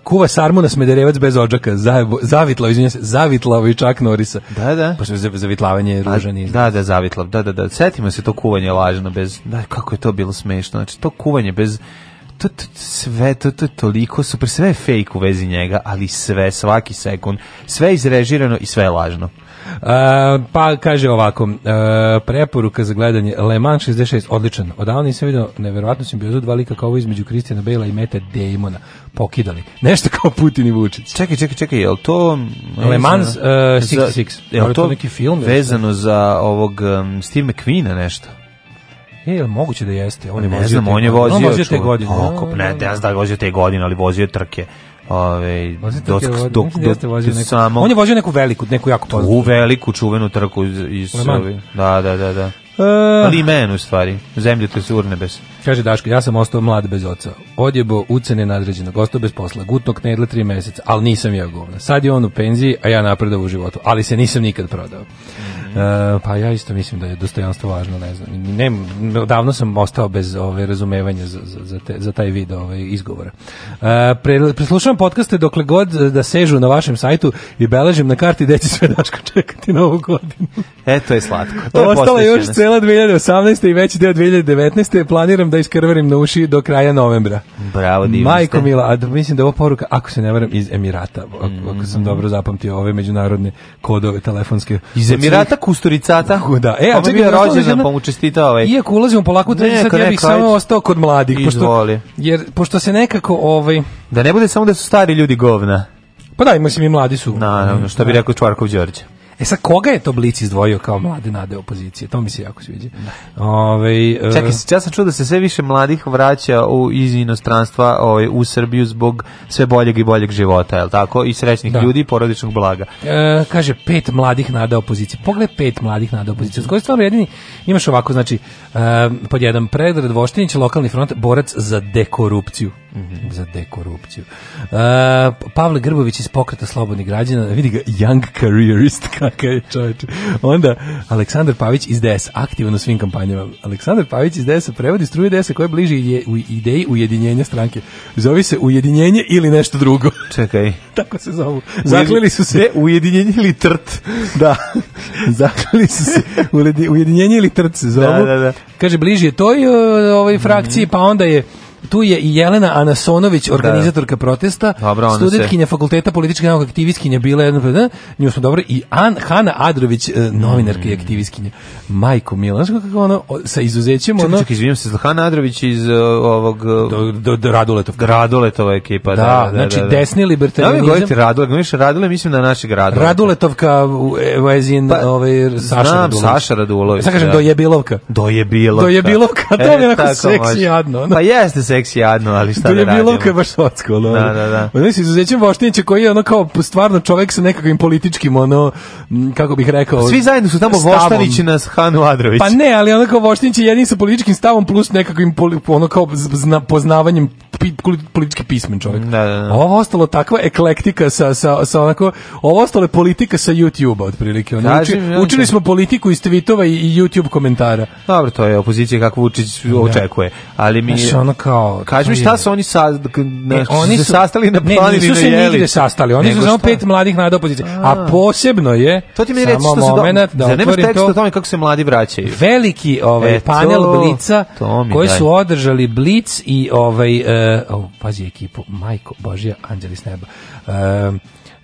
kuva sarmu na smederevac bez odžaka, Zajebo, zavitla, izvinjam se, zavitlao i čak Norisa. Da, da. Pa zavitlavanje ružan je. Da, da, zavitlav, da, da, da. Setimo se to kuvanje lažno bez, da, kako je to bilo smešno, znači to kuvanje bez to, to, sve, to, to toliko super, sve je fake u vezi njega, ali sve, svaki sekund, sve je izrežirano i sve je lažno. Uh, pa kaže ovako, uh, preporuka za gledanje Le Mans 66, odličan. Odavno nisam video neverovatnu simbiozu dva lika kao ovo između Kristijana Bela i Mete Damona pokidali. Nešto kao Putin i Vučić. Čekaj, čekaj, čekaj, je to Le Mans 66? Za, je li to, neki film? Vezano za ovog um, Steve McQueena nešto? E, je moguće da jeste? On je ne znam, te, on je vozio, on vozio te godine. Okop, da, ne, da, da. ne znam da je vozio te godine, ali vozio trke. Ove, dok, dok, samo... On je vozio neku veliku, neku jako poznatu. U veliku čuvenu trku iz, iz Da, da, da, da. Uh, ali imen u stvari, zemlje te su urnebes. Kaže Daško, ja sam ostao mlad bez oca. Odjebo ucene nadređenog, ostao bez posla, gutnog knedle tri meseca, ali nisam ja govna. Sad je on u penziji, a ja napredao u životu, ali se nisam nikad prodao. Mm. Uh, pa ja isto mislim da je dostojanstvo važno, ne znam. Ne, davno sam ostao bez ove razumevanja za, za, te, za taj video ove izgovora. Uh, pre, preslušavam podcaste dokle god da sežu na vašem sajtu i beležim na karti gde će sve Daško čekati novu godinu. E, to je slatko. To je Ostala još cela 2018. i veći deo 2019. Planiram da iskrvarim na uši do kraja novembra. Bravo, divno Majko ste. Mila, a mislim da ovo poruka, ako se ne varam, iz Emirata, ako, mm -hmm. ako sam mm. dobro zapamtio ove međunarodne kodove telefonske. Iz Emirata kusturicata. Da. E, a čekaj, je rođendan, pa mu čestita ovaj. Iako ulazimo polako u treći sad, ja bih samo ostao kod mladih. Pošto, jer, pošto se nekako ovaj... Da ne bude samo da su stari ljudi govna. Pa da, mislim i mladi su. na, što bi da. rekao Čvarkov Đorđe. E sad, koga je to Blic izdvojio kao mlade nade opozicije? To mi se jako sviđa. Ove, e, Čekaj, ja sam čuo da se sve više mladih vraća u, iz inostranstva ovaj, u Srbiju zbog sve boljeg i boljeg života, je tako? I srećnih da. ljudi i porodičnog blaga. E, kaže, pet mladih nade opozicije. Pogled pet mladih nade opozicije. S koje stvarno jedini imaš ovako, znači, e, pod jedan predred Voštinić, lokalni front, borac za dekorupciju. -hmm. Za dekorupciju. Uh, Pavle Grbović iz pokreta Slobodnih građana, vidi ga, young careerist, kakav je čovječ. Onda Aleksandar Pavić iz DS, aktivan u svim kampanjama. Aleksandar Pavić iz DS prevodi struje DS koja je bliži je, u ideji ujedinjenja stranke. Zovi se ujedinjenje ili nešto drugo. Čekaj. Tako se zovu. Zaklili su se De ujedinjenje ili trt. Da. Zaklili su se ujedinjenje ili trt se da, zovu. Da, da, da. Kaže, bliže je toj ovaj, frakciji, mm -hmm. pa onda je tu je i Jelena Anasonović, da. organizatorka protesta, Dobro, studentkinja fakulteta političke nauke, aktivistkinja bila jedna, nju smo dobro, i An, Hanna Adrović, e, novinarka i mm. aktivistkinja. Majko Mila, znaš kako ono, sa izuzećem ono... Čekaj, čekaj, izvinjam se, Hanna Adrović iz e, ovog... E, do, do, do Raduletov. Raduletova ekipa, da. Da, da znači da, da. desni libertarianizam. Da mi govorite Radule, govoriš Radule, mislim na naše gradove. Raduletovka, Vezin, pa, ovaj, Saša znam, Radulović. Saša Radulović. Sad kažem, da. jebilovka. Dojebilovka. Dojebilovka, to je onako seksi jadno. Pa jeste seks jadno, ali šta da radimo. To je bilo kao baš socko, da, ono. Da, da, da. Ono se izuzećem Voštinića koji je ono kao stvarno čovjek sa nekakvim političkim, ono, kako bih rekao... Svi zajedno su tamo stavom. i nas Hanu Adrović. Pa ne, ali ono kao Voštinić je jedin sa političkim stavom plus nekakvim, ono kao zna, poznavanjem pi, politički pismen čovjek. Da, da, da. Ovo ostalo takva eklektika sa, sa, sa onako, ovo ostalo je politika sa YouTube-a otprilike. Ono, Kaži, uči, ja, učili smo politiku iz tweetova i, i YouTube komentara. Dobro, to je opozicija kako Vučić da. očekuje. Ali mi... Znaš, ono kao, kao Kaži mi šta su oni sa na, e, oni su, se sastali na planini ne, nisu se nigde sastali. Oni su samo pet mladih na opoziciji A, posebno je To ti mi reći što su moment, da, da tekst to, o tome kako se mladi vraćaju. Veliki ovaj e, panel Blica koji su održali Blic i ovaj uh, oh, pazi ekipu Majko Božja Anđeli s neba. Uh,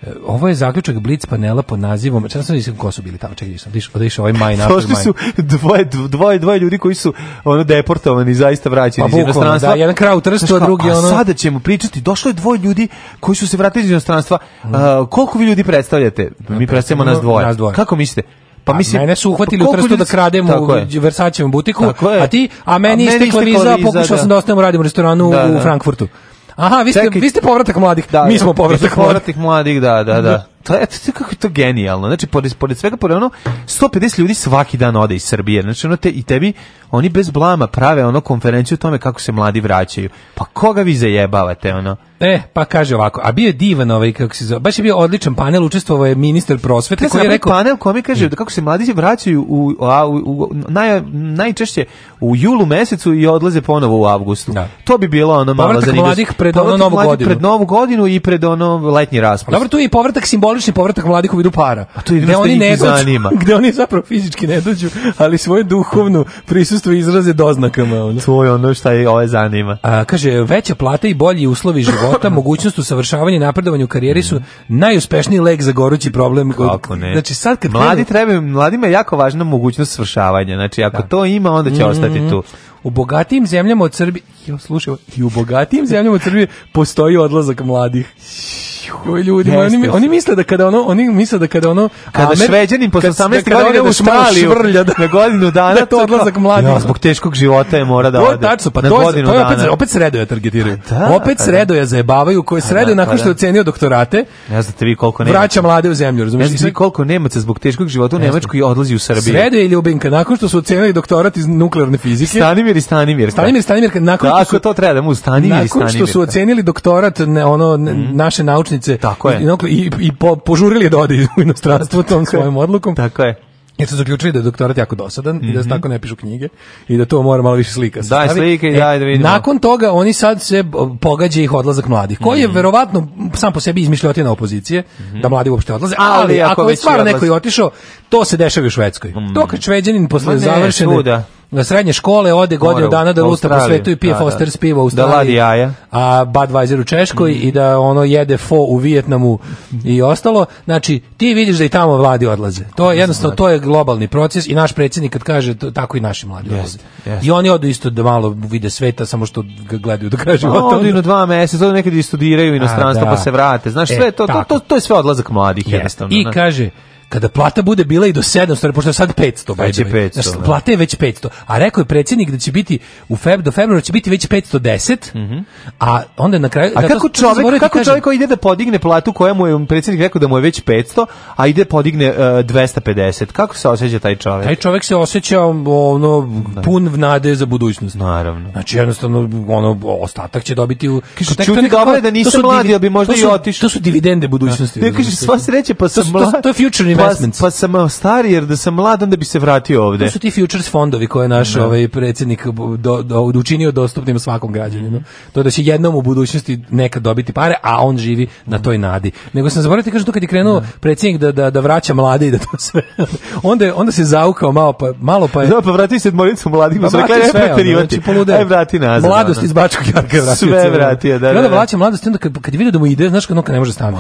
Eh, ovo je zaključak Blitz panela pod nazivom, čekaj sam nisam ko su bili tamo, čekaj sam, otišao otiš, ovaj maj na Došli su dvoje, dvoje, dvoje ljudi koji su ono deportovani, zaista vraćeni pa, iz inostranstva. Da, jedan kraj u a drugi ono... A sada ćemo pričati, došlo je dvoje ljudi koji su se vratili iz inostranstva. Mm. Uh, koliko vi ljudi predstavljate? Mi predstavljamo nas dvoje. Nas dvoje. Kako mislite? Pa, pa mislim, mene su uhvatili pa u da kradem u Versacevom butiku, a ti, a meni, a meni istekla viza, pokušao da. sam da ostanem u radim restoranu da, da. u Frankfurtu. Aha, vi ste, Čekaj, vi ste povratak mladih. Da, mi da. smo povratak, povratak mladih. mladih, da, da, da. da to je to kako je to genijalno. Znači pored pored svega pored ono 150 ljudi svaki dan ode iz Srbije. Znači ono te i tebi oni bez blama prave ono konferenciju o tome kako se mladi vraćaju. Pa koga vi zajebavate ono? E, pa kaže ovako, a bio je divan ovaj kako se zove, baš je bio odličan panel, učestvovao je ministar prosvete koji je rekao panel kome kaže da kako se mladi vraćaju u, a, u, u naj, najčešće u julu mesecu i odlaze ponovo u avgustu. Da. To bi bilo ono malo zanimljivo. Povratak mladih pred ono novu godinu. Pred novu godinu i pred ono letnji raspust. Dobro, tu je i povratak simbol simbolični povratak mladih u vidu para. A to je gde da oni ne zanima. Gde oni zapravo fizički ne dođu, ali svoje duhovno prisustvo izraze doznakama. Ono. To je ono šta je ove zanima. A, kaže, veća plata i bolji uslovi života, mogućnost usavršavanja i napredovanja u karijeri su najuspešniji lek za gorući problem. Kako ne? Znači, sad kad Mladi treba, mladima je jako važna mogućnost svršavanja. Znači, ako da. to ima, onda će mm -hmm. ostati tu u bogatijim zemljama od Srbije, jo, slušaj, i u bogatijim zemljama od Srbije postoji odlazak mladih. Joj ljudi, Jeste, oni, oni misle da kada ono, oni misle da kada ono kada Amer, šveđanin posle 18 godina u Australiju švrlja da, na godinu da dana da to odlazak mladih. Ja, zbog teškog života je mora da ode. Tačno, pa na to, godinu to pa je opet, dana. opet sredoja targetiraju. Pa da, opet sredoja pa da. zajebavaju, koji sredoja da, nakon što da. je ocenio doktorate. Ne znate vi koliko nema. Vraća mlade u zemlju, razumiješ? Ne znate vi koliko nemaće zbog teškog života u Nemačkoj odlazi u Srbiju. Sredoja je Ljubinka nakon što su ocenili doktorat iz nuklearne fizike. Stanimir Stanimir i Stanimir. Stanimir i Stanimir, nakon Tako, što su, to treba da mu Stanimir i Stanimir. što su ocenili doktorat ne, ono, mm. naše naučnice Tako je. i, i, i po, požurili da ode u inostranstvo tom svojom odlukom. Tako je. Jer su zaključili da je doktorat jako dosadan mm -hmm. i da se mhm. tako ne pišu knjige i da to mora malo više slika. Daj slike i e, daj da vidimo. Nakon toga oni sad se pogađa ih odlazak mladih, koji mm -hmm. verovatno sam po sebi izmišljotina opozicije, mm -hmm. da mladi uopšte odlaze, ali, ali ako, ako je stvarno neko i otišao, to se dešava u Švedskoj. Mm -hmm. To kad šveđanin posle završene... Suda na srednje škole ode godinu dana da luta po svetu i pije da, da. Foster's pivo u da Australiji. Da jaja. A Budweiser u Češkoj mm. i da ono jede fo u Vijetnamu i ostalo. Znači, ti vidiš da i tamo vladi odlaze. To je jednostavno, to je globalni proces i naš predsjednik kad kaže, to, tako i naši mladi odlaze. Yes, I oni odu isto da malo vide sveta, samo što ga gledaju da kažu. Pa, odu na dva meseca, odu nekad i studiraju inostranstvo, pa da. se vrate. Znaš, e, sve e, to, to, to, to, je sve odlazak mladih yes. jednostavno. I ne? kaže, kada plata bude bila i do 700, pošto je sad 500, već je 500. Znači, da. plata je već 500. A rekao je predsjednik da će biti u feb do februara će biti već 510. Mm -hmm. A onda na kraju A kako čovjek da kako čovjek koji ide da podigne platu koja mu je predsjednik rekao da mu je već 500, a ide da podigne uh, e, 250. Kako se osjeća taj čovjek? Taj čovjek se osjeća ono pun nade za budućnost. Naravno. Znači jednostavno ono ostatak će dobiti u Kaže čuti dobro da nisam mladi, ja bi možda i otišao. To su dividende budućnosti. Ne kaže sva sreće pa sam mlad. To je future investments. Pa, pa sam stari jer da sam mlad onda bi se vratio ovde. To su ti futures fondovi koje naš no. Da. ovaj predsednik do, do, učinio dostupnim svakom građaninu. Mm To da će jednom u budućnosti neka dobiti pare, a on živi na toj nadi. Nego sam zaboravio da ti kažem to kad je krenuo mm -hmm. da, da, da vraća mlade i da to sve. onda, je, onda se zaukao malo pa, malo pa je... Da, pa, pa vrati se mladicu mladim. Pa vrati sve, ono, znači polude. Aj vrati nazad. Mladost iz Bačkog Jarka vrati. Sve vrati, da, da. da. Onda vraća mladost, onda kad, kad vidio da mu ide, znaš kad ne može stanu.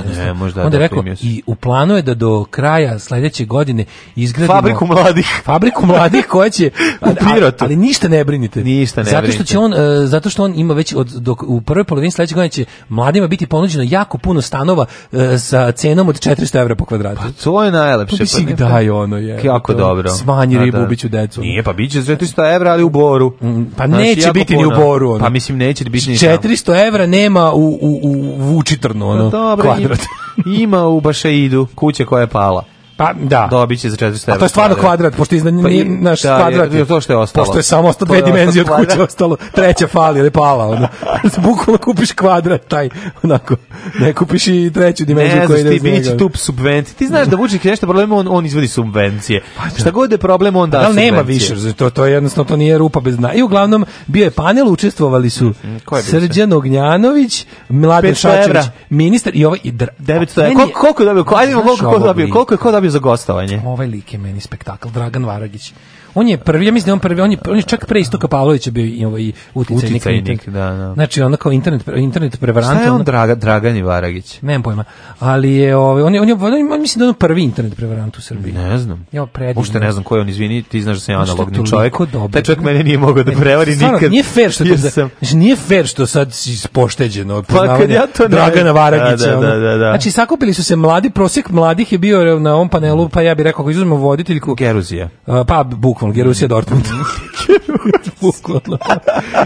onda je rekao, i u planu je da do kraja maja sledeće godine izgradimo fabriku mladih. Fabriku mladih koja će u Pirotu. Ali, ali ništa ne brinite. Ništa ne zato što će on e, zato što on ima već od dok u prvoj polovini sledeće godine će mladima biti ponuđeno jako puno stanova e, sa cenom od 400 € po kvadratu. Pa to je najlepše. Pa si pa daj ono je. Jako to, dobro. Smanji da, ribu, da. biću decu. Nije pa biće 400 € ali u Boru. Mm, pa znači, neće biti puno. ni u Boru ono. Pa mislim neće biti ni 400 € nema u u u Vučitrnu ono. Pa, dobro, kvadrat. Ima u Bašaidu kuća koja je pala. Pa da. Dobit će za 400 evra. A to je stvarno kvadrat, pošto iznad pa, i, naš da, kvadrat. Je, je to što je ostalo. Pošto je samo ostalo dve dimenzije od kuće ostalo, treća fali ili pala. onda. Bukvalno kupiš kvadrat taj, onako. Ne kupiš i treću dimenziju ne, koja ide Ne, znaš ti, tu subvencije. Ti znaš da Vučić nešto problem, on, on izvodi subvencije. Pa, da. Šta god je problem, on da Da nema više, to, to je jednostavno, to nije rupa bez dna. I uglavnom, bio je panel, učestvovali su mm, mm, Srđan Ognjanović, Mladen Šačević, ministar i ovaj... 900 evra. Koliko je dobio? Ajde, koliko dobio? Koliko je dobio? dobio za gostovanje. Ovaj lik je meni spektakl, Dragan Varagić on je prvi, ja mislim da on prvi, on je, on je čak pre Istoka Pavlovića bio i ovaj uticajnik. uticajnik da, da. Znači, on kao internet, internet prevarant. Šta je on, Draga, Dragan Ivaragić? Nemam pojma. Ali je, ovaj, on je, on je, on, mislim da je on prvi internet prevarant u Srbiji. Ne znam. Ja, predivno. Ušte ne znam ko je on, izvini, ti znaš da sam ja analogni čovjek. Dobro. Taj čovjek mene nije mogao da prevari Stvarno, nikad. Nije fair što, da, znači, nije fair što sad si pošteđeno. Pa kad ja to ne... Dragana da, Varagića. Da, da, da, da, da. Znači, sakupili su se mladi, prosjek mladih je bio na ovom panelu, pa ja bih rekao, ako izuzmemo voditeljku... Geruzija. Pa, bukvalno bukvalno Gerusija Dortmund. Mhm. bukvalno.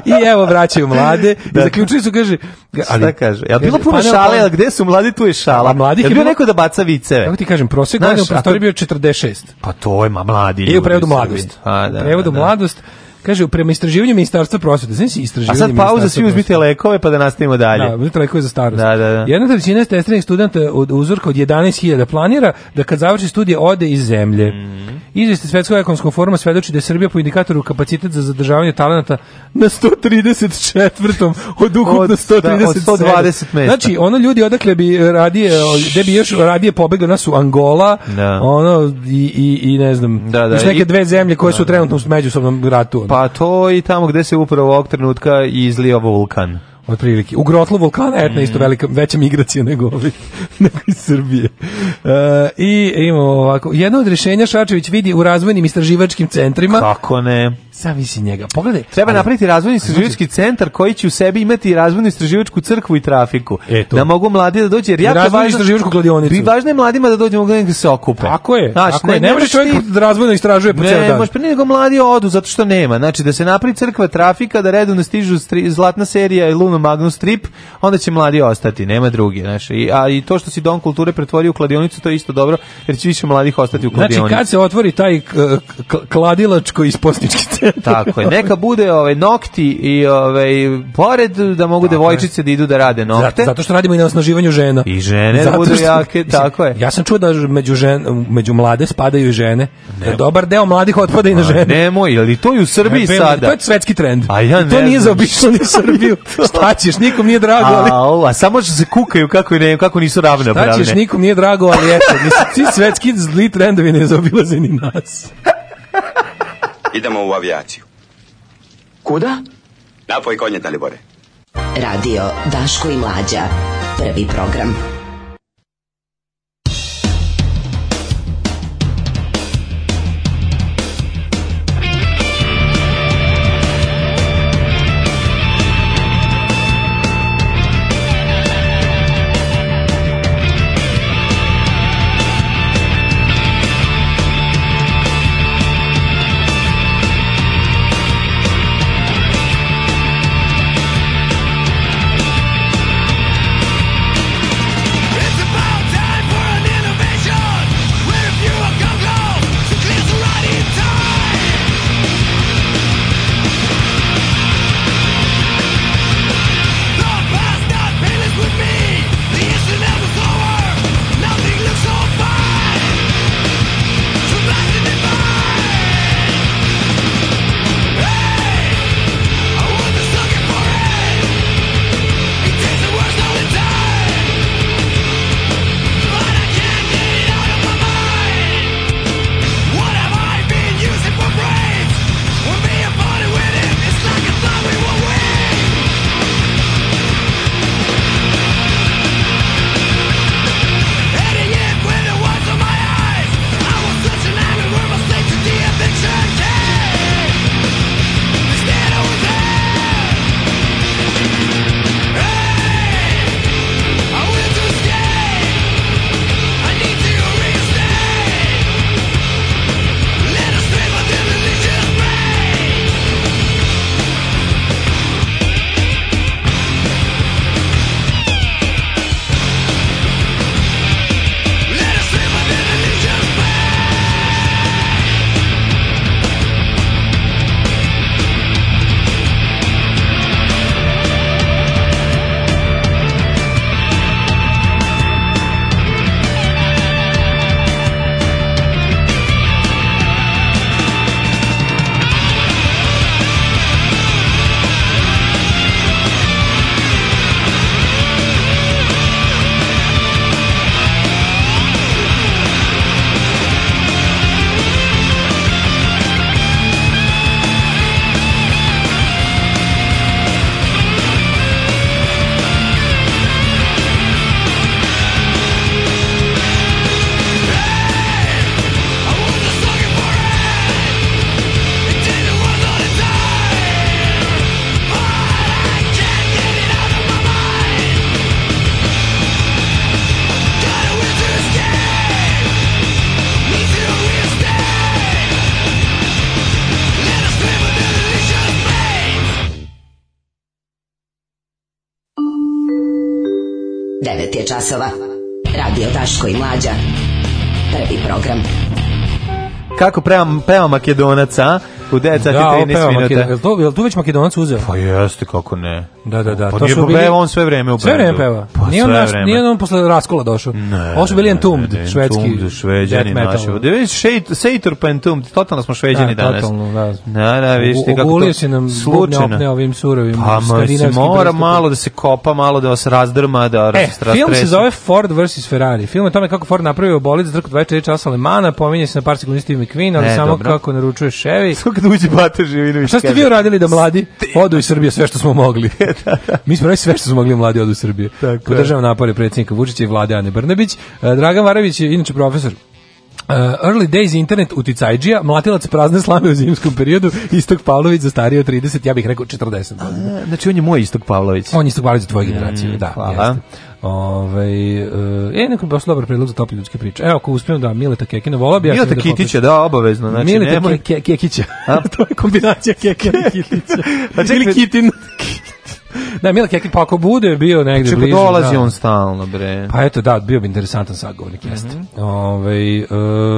I evo vraćaju mlade da. i zaključuju su kaže ali šta kaže? Ja bilo puno šale, al gde su mladi tu je šala. A mladih je bilo neko da baca viceve. Kako ti kažem, prosek godina u prostoriji bio 46. Pa to je ma mladi. I u prevodu mladost. A, da, prevodu da, da. mladost Kaže, prema istraživanju ministarstva prosvete, znači si istraživanje A sad pauza, svi uzmite lekove pa da nastavimo dalje. Da, uzmite lekove za starost. Da, da, da. Jedna trećina testiranih studenta od uzorka od 11.000 planira da kad završi studije ode iz zemlje. Mm. Izveste Svetskog ekonomskog foruma svedoči da je Srbija po indikatoru kapacitet za zadržavanje talenata na 134. od ukupno od, 130. Da, od 120 mesta. Znači, ono ljudi odakle bi radije, gde bi još radije pobegli, nas u Angola, da. ono, i, i, i ne znam, da, da, još neke dve zemlje koje da, su da. trenutno u međusobnom ratu Pa to i tamo gde se upravo ovog trenutka izlio vulkan otprilike. U grotlu vulkana Etna mm. isto velika, veća migracija nego ovi, nego iz Srbije. Uh, I imamo ovako, jedno od rješenja Šačević vidi u razvojnim istraživačkim centrima. Kako ne? Zavisi njega. Pogledaj. Treba napraviti razvojni znači- istraživački znači, centar koji će u sebi imati razvojnu istraživačku crkvu i trafiku. Eto. Da mogu mladi da dođe. Jer jako važno, istraživačku kladionicu. I važno je mladima da dođu mogu negdje da se okupe. Tako je. Znači, tako ne, je. ne, ne može čovjek ti, da razvojno istražuje po ne, Ne, može nego mladi odu zato što nema. Znači da se napravi crkva trafika, da redovno stižu stri, zlatna serija i kultnu Magnus Trip, onda će mladi ostati, nema drugi, znaš. I, a i to što se Don kulture pretvorio u kladionicu, to je isto dobro, jer će više mladih ostati u znači, kladionici. Znači, kad se otvori taj kladilačko isposnički centar. Tako je, neka bude ovaj nokti i ovaj pored da mogu devojčice da idu da rade nokte. Zato, što radimo i na osnaživanju žena. I žene da budu što, jake, tako je. Ja sam čuo da među, žen, među mlade spadaju i žene. Da dobar deo mladih otpada i na žene. Nemoj, ali to i u Srbiji ne, sada. To je svetski trend. A ja ne to nije zaobišlo ni Srbiju. Šta šta ćeš, nikom nije drago, ali... A, ova, samo što se kukaju kako, ne, kako nisu ravne ravnopravne. Šta ćeš, nikom nije drago, ali eto, mislim, ti svetski zli trendovi ne zaobilaze ni nas. Idemo u avijaciju. Kuda? Napoj konje, Talibore. Radio Daško i Mlađa. Prvi program. časova. Radio Daško i Mlađa. Prvi program. Kako prema, prema Makedonaca, a? u 10 sati 13 da, minuta. Jel to, jel tu već Makedonac uzeo? Pa jeste, kako ne. Da, da, da. Pa to nije bili... on sve vreme u brandu. Sve vreme peva. Pa nije, on naš, nije on posle raskola došao. Ne, Ovo su bili Entombed, švedski. Entombed, šveđani naši. Da vidiš, Seitor pa Entombed, totalno smo šveđani da, danas. Totalno, da. Da, da, vidiš ti kako to si nam slučajno. Opne ovim surovim pa, mora malo da se kopa, malo da vas razdrma, da e, film se zove Ford vs. Ferrari. Film je tome kako Ford napravio bolid za trku 24 časa Lemana, pominje se na par sekundi Steve McQueen, ali e, samo kako naručuje Chevy. kad uđe Bata Živinović. Šta ste vi uradili da mladi odu iz Srbije sve što smo mogli? da, da. Mi smo sve što smo mogli mladi odu iz Srbije. Podržavam napore predsjednika Vučića i vlade Ane Brnabić. E, Dragan Varavić je inače profesor Uh, early days internet uticajđija, mlatilac prazne slame u zimskom periodu, Istok Pavlović za zastario 30, ja bih rekao 40 godina. Znači on je moj Istok Pavlović. On je Istok Pavlović za tvoju mm, generaciju, mm, da. Hvala. Jeste. Ovaj e, e neko baš dobar predlog za top ljudske priče. Evo ako uspijemo da Mileta Kekina vola bi ja Mileta da Kitića, da, obavezno, znači Mileta Kekića. to je kombinacija Kekina i Kitića. Znači Kitin. da, Mila Kekin, pa ako bude bio negdje blizu... dolazi da. on stalno, bre. Pa eto, da, bio bi interesantan sagovornik, jeste. Mm -hmm. Ove, ovaj,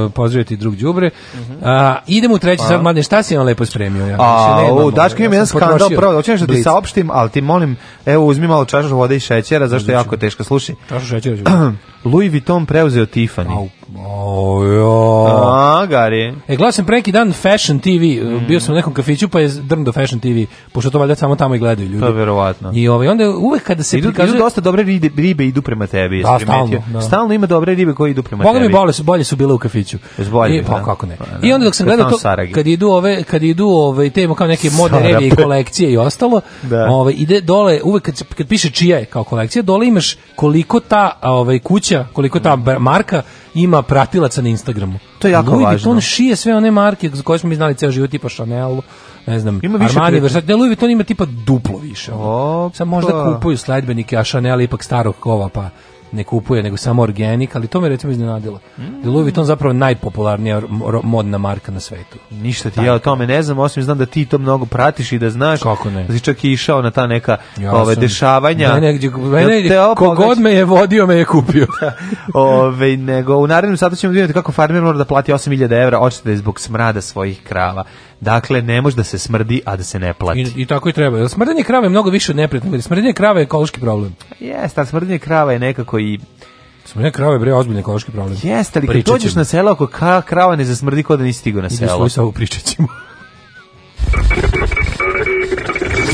uh, pozdraviti drug đubre. Mm -hmm. A, idemo u treći, pa. sad, Mladine, šta si on lepo spremio? Ja, A, u, Daško imam jedan skandal, pravo, hoću nešto da ti saopštim, ali ti molim, evo, uzmi malo čašu vode i šećera, zašto je jako teško, slušaj. Čašu šećera ću. Louis Vuitton preuzeo Tiffany. Au, jo. A, Gari. E, gledao sam preki dan Fashion TV, e, mm. bio sam u nekom kafiću pa je drn do Fashion TV, pošto to valjda samo tamo i gledaju ljudi. To je verovatno. I ovaj, onda uvek kada se idu, prikaže... Idu dosta dobre ribe, ribe idu prema tebi. Da, stalno. Da. Stalno ima dobre ribe koje idu prema Boga tebi. Boga mi bolje su, bolje su bile u kafiću. Bolje, pa, da. kako ne. Pa, I onda da. dok sam gledao to, kad idu ove, kad idu ove, ovaj, te kao neke mode revije i kolekcije i ostalo, da. ove, ovaj, ide dole, uvek kad, kad piše čija je kao kolekcija, dole imaš koliko ta ovaj, kuća Vučića, koliko ta mm. marka ima pratilaca na Instagramu. To je jako Louis važno. Vuitton šije sve one marke za koje smo mi znali ceo život, tipa Chanel, ne znam, ima više Armani, Versace, da Louis Vuitton ima tipa duplo više. Ono. Sad možda kupuju sledbenike, a Chanel ipak starog kova, pa ne kupuje, nego samo organic, ali to me recimo iznenadilo. Mm. Da Louis Vuitton zapravo najpopularnija modna marka na svetu. Ništa ti Tako. ja o tome ne znam, osim znam da ti to mnogo pratiš i da znaš. Kako ne? Da si čak i išao na ta neka ja ove, dešavanja. Ne, negdje, mene, da kogod me je vodio, me je kupio. ove, nego u narednom satu ćemo vidjeti kako farmer mora da plati 8000 evra, očito je zbog smrada svojih krava. Dakle, ne može da se smrdi, a da se ne plati. I, i tako i treba. Smrdenje krave je mnogo više od neprijatno. Smrdenje krave je ekološki problem. Jeste, a smrdenje krava je nekako i Smrdenje krave je bre ozbiljan ekološki problem. Jeste, ali kad dođeš na selo, ako krava ne zasmrdi, kod da nisi stigo na selo. Ideš svoju savu pričat ćemo.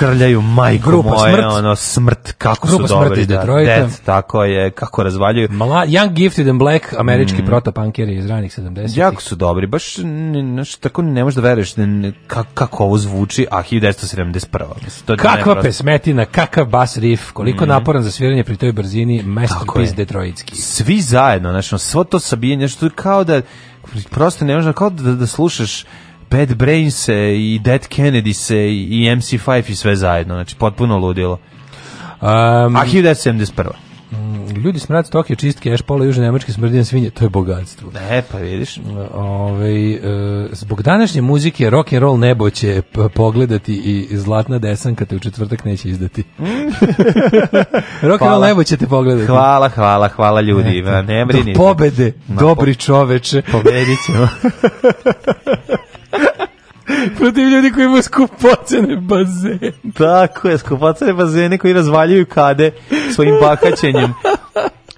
krljaju majku grupa moje, smrt. ono, smrt, kako grupa su dobri. Grupa Smrt da, Death, tako je, kako razvaljuju. Mala, Young Gifted and Black, američki mm. protopunkeri iz ranih 70-ih. Jako su dobri, baš ne, tako ne možeš da veruješ ka, kako ovo zvuči, a 1971. To Kakva ne, pesmetina, kakav bas riff, koliko mm. naporan za sviranje pri toj brzini, masterpiece detroitski. Svi zajedno, znači, svo to sabijanje, što kao da, prosto ne možeš, kao da, da slušaš Bad Brains -e, i Dead Kennedy se i MC5 i sve zajedno, znači potpuno ludilo. Um, A 1971 mm, ljudi smrad Tokio čistke, ešpola, južne nemačke smrdine svinje, to je bogatstvo. Ne, pa vidiš. Ove, ovaj, e, zbog današnje muzike rock and roll nebo će pogledati i zlatna desanka te u četvrtak neće izdati. rock and roll nebo će te pogledati. Hvala, hvala, hvala ljudi. Ne, ne Do pobede, no, dobri čoveče. Pobedit ćemo. protiv ljudi koji imaju skupocene bazene. Tako je, skupocene bazene koji razvaljuju kade svojim bakaćenjem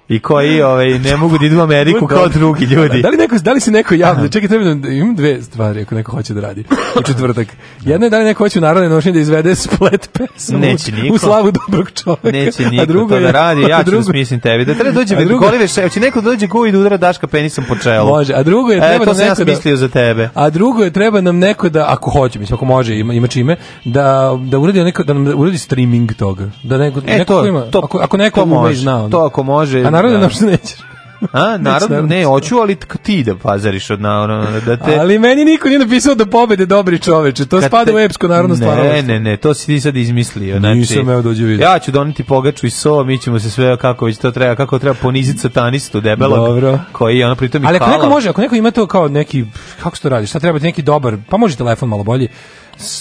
i koji ovaj ne mogu da idu u Ameriku kao drugi ljudi. Da li neko da li se neko javlja? Čekaj, treba da- imam dve stvari ako neko hoće da radi. U četvrtak. Jedna je da li neko hoće narodne nošnje da izvede splet pesmu. Neće niko. U slavu dobrog čoveka. Neće niko da a drugo je, da radi. Ja ću da smislim tebi. Da treba dođe Bed Goliver Šević, neko da dođe koji da udara Daška penisom po čelu. Može. A drugo je e, treba e, to da neko da, za tebe. A drugo je treba nam neko da ako hoće, mislim ako može, ima, ima čime da da uradi neko da nam uradi streaming toga. Da neko e, neko to, ima. To, ako, ako neko to može, to ako može naravno da uopšte da nećeš. A, naravno, ne, hoću, ali ti da pazariš od na, da te... Ali meni niko nije napisao da pobede dobri čoveče, to Kad spada te... u epsko narodno stvarno. Ne, ne, ne, to si ti sad izmislio. Znači, Nisam evo dođe vidio. Ja ću doniti pogaču i so, mi ćemo se sve kako već to treba, kako treba poniziti satanistu debelog, Dobro. koji je ono pritom i Ali ako neko može, ako neko ima to kao neki, kako se to radi, šta treba neki dobar, pa može telefon malo bolji,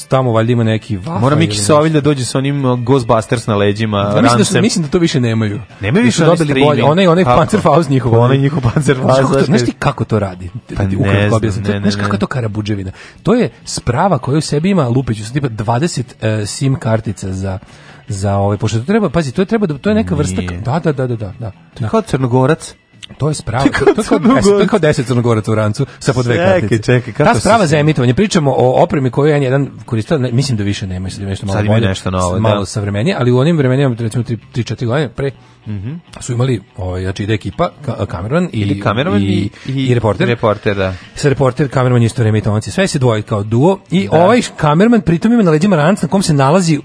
tamo valjda ima neki vafa. Mora Miki Sovilj da dođe sa onim uh, Ghostbusters na leđima. Da, mislim, da su, mislim da to više nemaju. Nemaju da više dobili streaming. Bolje. Onaj, onaj Panzerfaust njihov. Onaj njihov Panzerfaust. Znaš ti kako to radi? Pa ne, ne, ne, ne. Znaš kako to karabuđevina? To je sprava koja u sebi ima, lupiću sam tipa 20 uh, e, sim kartica za za ovaj pošto to treba pazi to je, treba da to je neka vrsta Nije. da da da da da to je kao crnogorac To je sprava. To, to je kao deset crnogoraca u rancu sa po dve kartice. Čekaj, čekaj. Kako Ta sprava za emitovanje. Pričamo o opremi koju je jedan 1 koristila, ne, mislim da više nema, sad da nešto malo sad bolje, nešto novo, malo da. savremenije, ali u onim vremenima, recimo 3-4 godine, pre Mm su imali ovaj znači ide ekipa ka, kameran i Ili kameran i, i, i, i reporter reporter da sa reporter kamerman isto vreme i tonci sve se dvoje kao duo i da. ovaj kamerman pritom ima na leđima ranac na kom se nalazi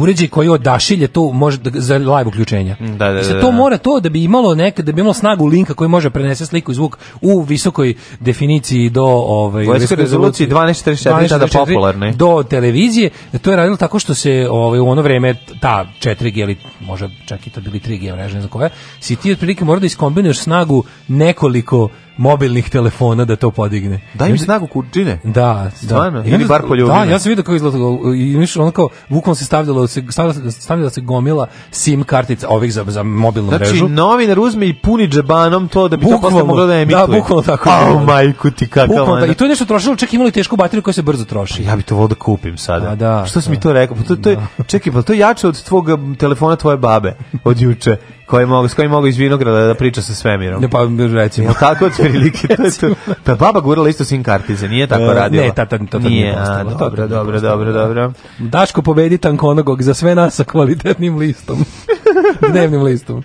uređaj koji odašilje to može da, za live uključenja. Mm, da, da, da, da, to da. mora to da bi imalo neka da bi imalo snagu linka koji može da prenese sliku i zvuk u visokoj definiciji do ovaj vojskoj rezoluciji 1244 da popularne do televizije to je radilo tako što se ovaj u ono vreme ta 4G ili možda čak i to bili 3G mreže ne znam koja si ti otprilike mora da iskombinuješ snagu nekoliko mobilnih telefona da to podigne. Daj mi snagu kurčine. Da, Stvarno. Da. Ili bar poljubine. Da, ja sam vidio kako izgleda i miš ono kao bukvalno se stavljalo se stavljala, stavljala se gomila SIM kartica ovih za, za mobilnu znači, mrežu. Znači novinar uzme i puni džebanom to da bi bukvalno, to posle moglo da emituje. Da, bukvalno tako. Au oh, majku ti kakav. Da, I to je nešto trošilo, čak imali tešku bateriju koja se brzo troši. Pa ja bi to volio da kupim sada. A, da, Što si da. mi to rekao? Pa to, to je, da. čekaj, pa to je jače od tvog um, telefona tvoje babe od juče. koji mogu, s kojim mogu iz Vinograda da priča sa svemirom. Ne, pa recimo. Jel tako otprilike? to Pa baba gurala isto sin kartize, nije tako e, radila? Ne, ta, ta, nije. nije postala, a, dobro, dobro, dobro, dobro, da. dobro. Daško pobedi tankonogog za sve nas sa kvalitetnim listom. Dnevnim listom.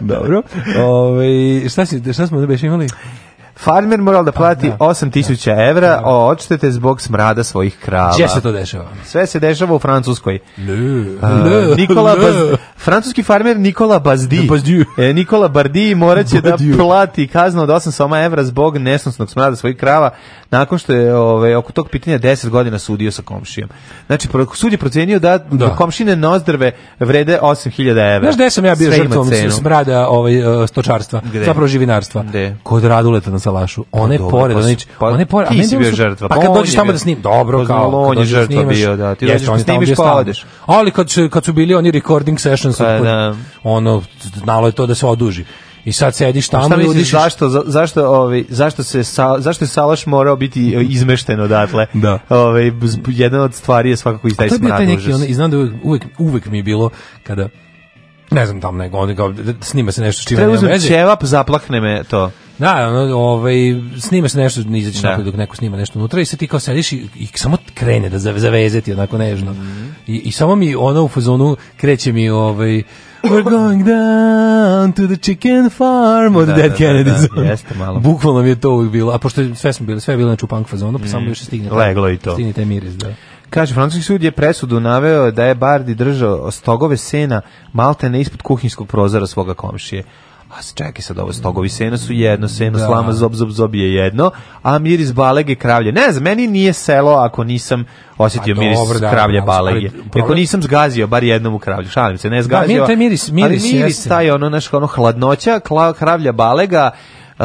dobro. Ove, ovaj, šta, si, šta smo da beš imali? Farmer moral da plati pa da. 8000 da. evra da. odštete zbog smrada svojih krava. Gdje se to dešava? Sve se dešava u Francuskoj. Ne. uh, Nikola le. Baz, francuski farmer Nikola Bazdi. E, Nikola Bardi moraće da plati kaznu od 8 evra zbog nesnosnog smrada svojih krava nakon što je ove, ovaj, oko tog pitanja 10 godina sudio sa komšijom. Znači, sud je procenio da, da. komšine nozdrve vrede 8000 evra. Znaš gde sam ja bio žrtvom smrada ovaj, e, stočarstva, gde? zapravo živinarstva? Gde? Kod Raduleta na salašu. Pa one dobro, pored, pa, onič, znači, pa, one pored, a ne bio žrtva. Pa kad dođeš tamo da snim, dobro, pa kao, on je da žrtva bio, da, ti dođeš da snimiš pa odeš. Ali kad su, kad su bili oni recording sessions, pa, da. ono, znalo je to da se oduži. I sad sediš tamo i udišiš. Zašto, za, zašto, ovaj, zašto, se sa, zašto je Salaš morao biti e, izmešten odatle? da. Ovaj, jedna od stvari je svakako iz taj smrad užas. I znam da uvek, uvek, mi je bilo kada ne znam tamo nego, oni da snima se nešto s čime nema veze. Treba uzmem ćevap, zaplakne me to. Da, ono, ovaj, snima se nešto, izaći da. dok neko snima nešto unutra i sad ti kao sediš i, i samo krene da ti onako nežno. Mm -hmm. I, I samo mi ono u fazonu kreće mi ovaj, We're going down to the chicken farm od da, Dead da, Kennedys. Da, da, da jeste malo. Bukvalno mi je to uvijek bilo, a pošto sve smo bili, sve je bilo na znači u fazonu, pa mm. samo još mhm. stigne. Leglo i to. Stigne taj miris, da. Kaže, francuski sud je presudu naveo da je Bardi držao stogove sena malte na ispod kuhinskog prozora svoga komšije a čekaj sad ovo stogovi sena su jedno, seno da. slama zob zob zob je jedno, a miris balege kravlje. Ne znam, meni nije selo ako nisam osjetio pa, miris dobro, da, kravlje da, balege. Ako nisam zgazio bar jednom u kravlju, šalim se, ne da, zgazio. Da, taj miris, miris, ali miris taj ono naš ono hladnoća, kla, kravlja balega, uh,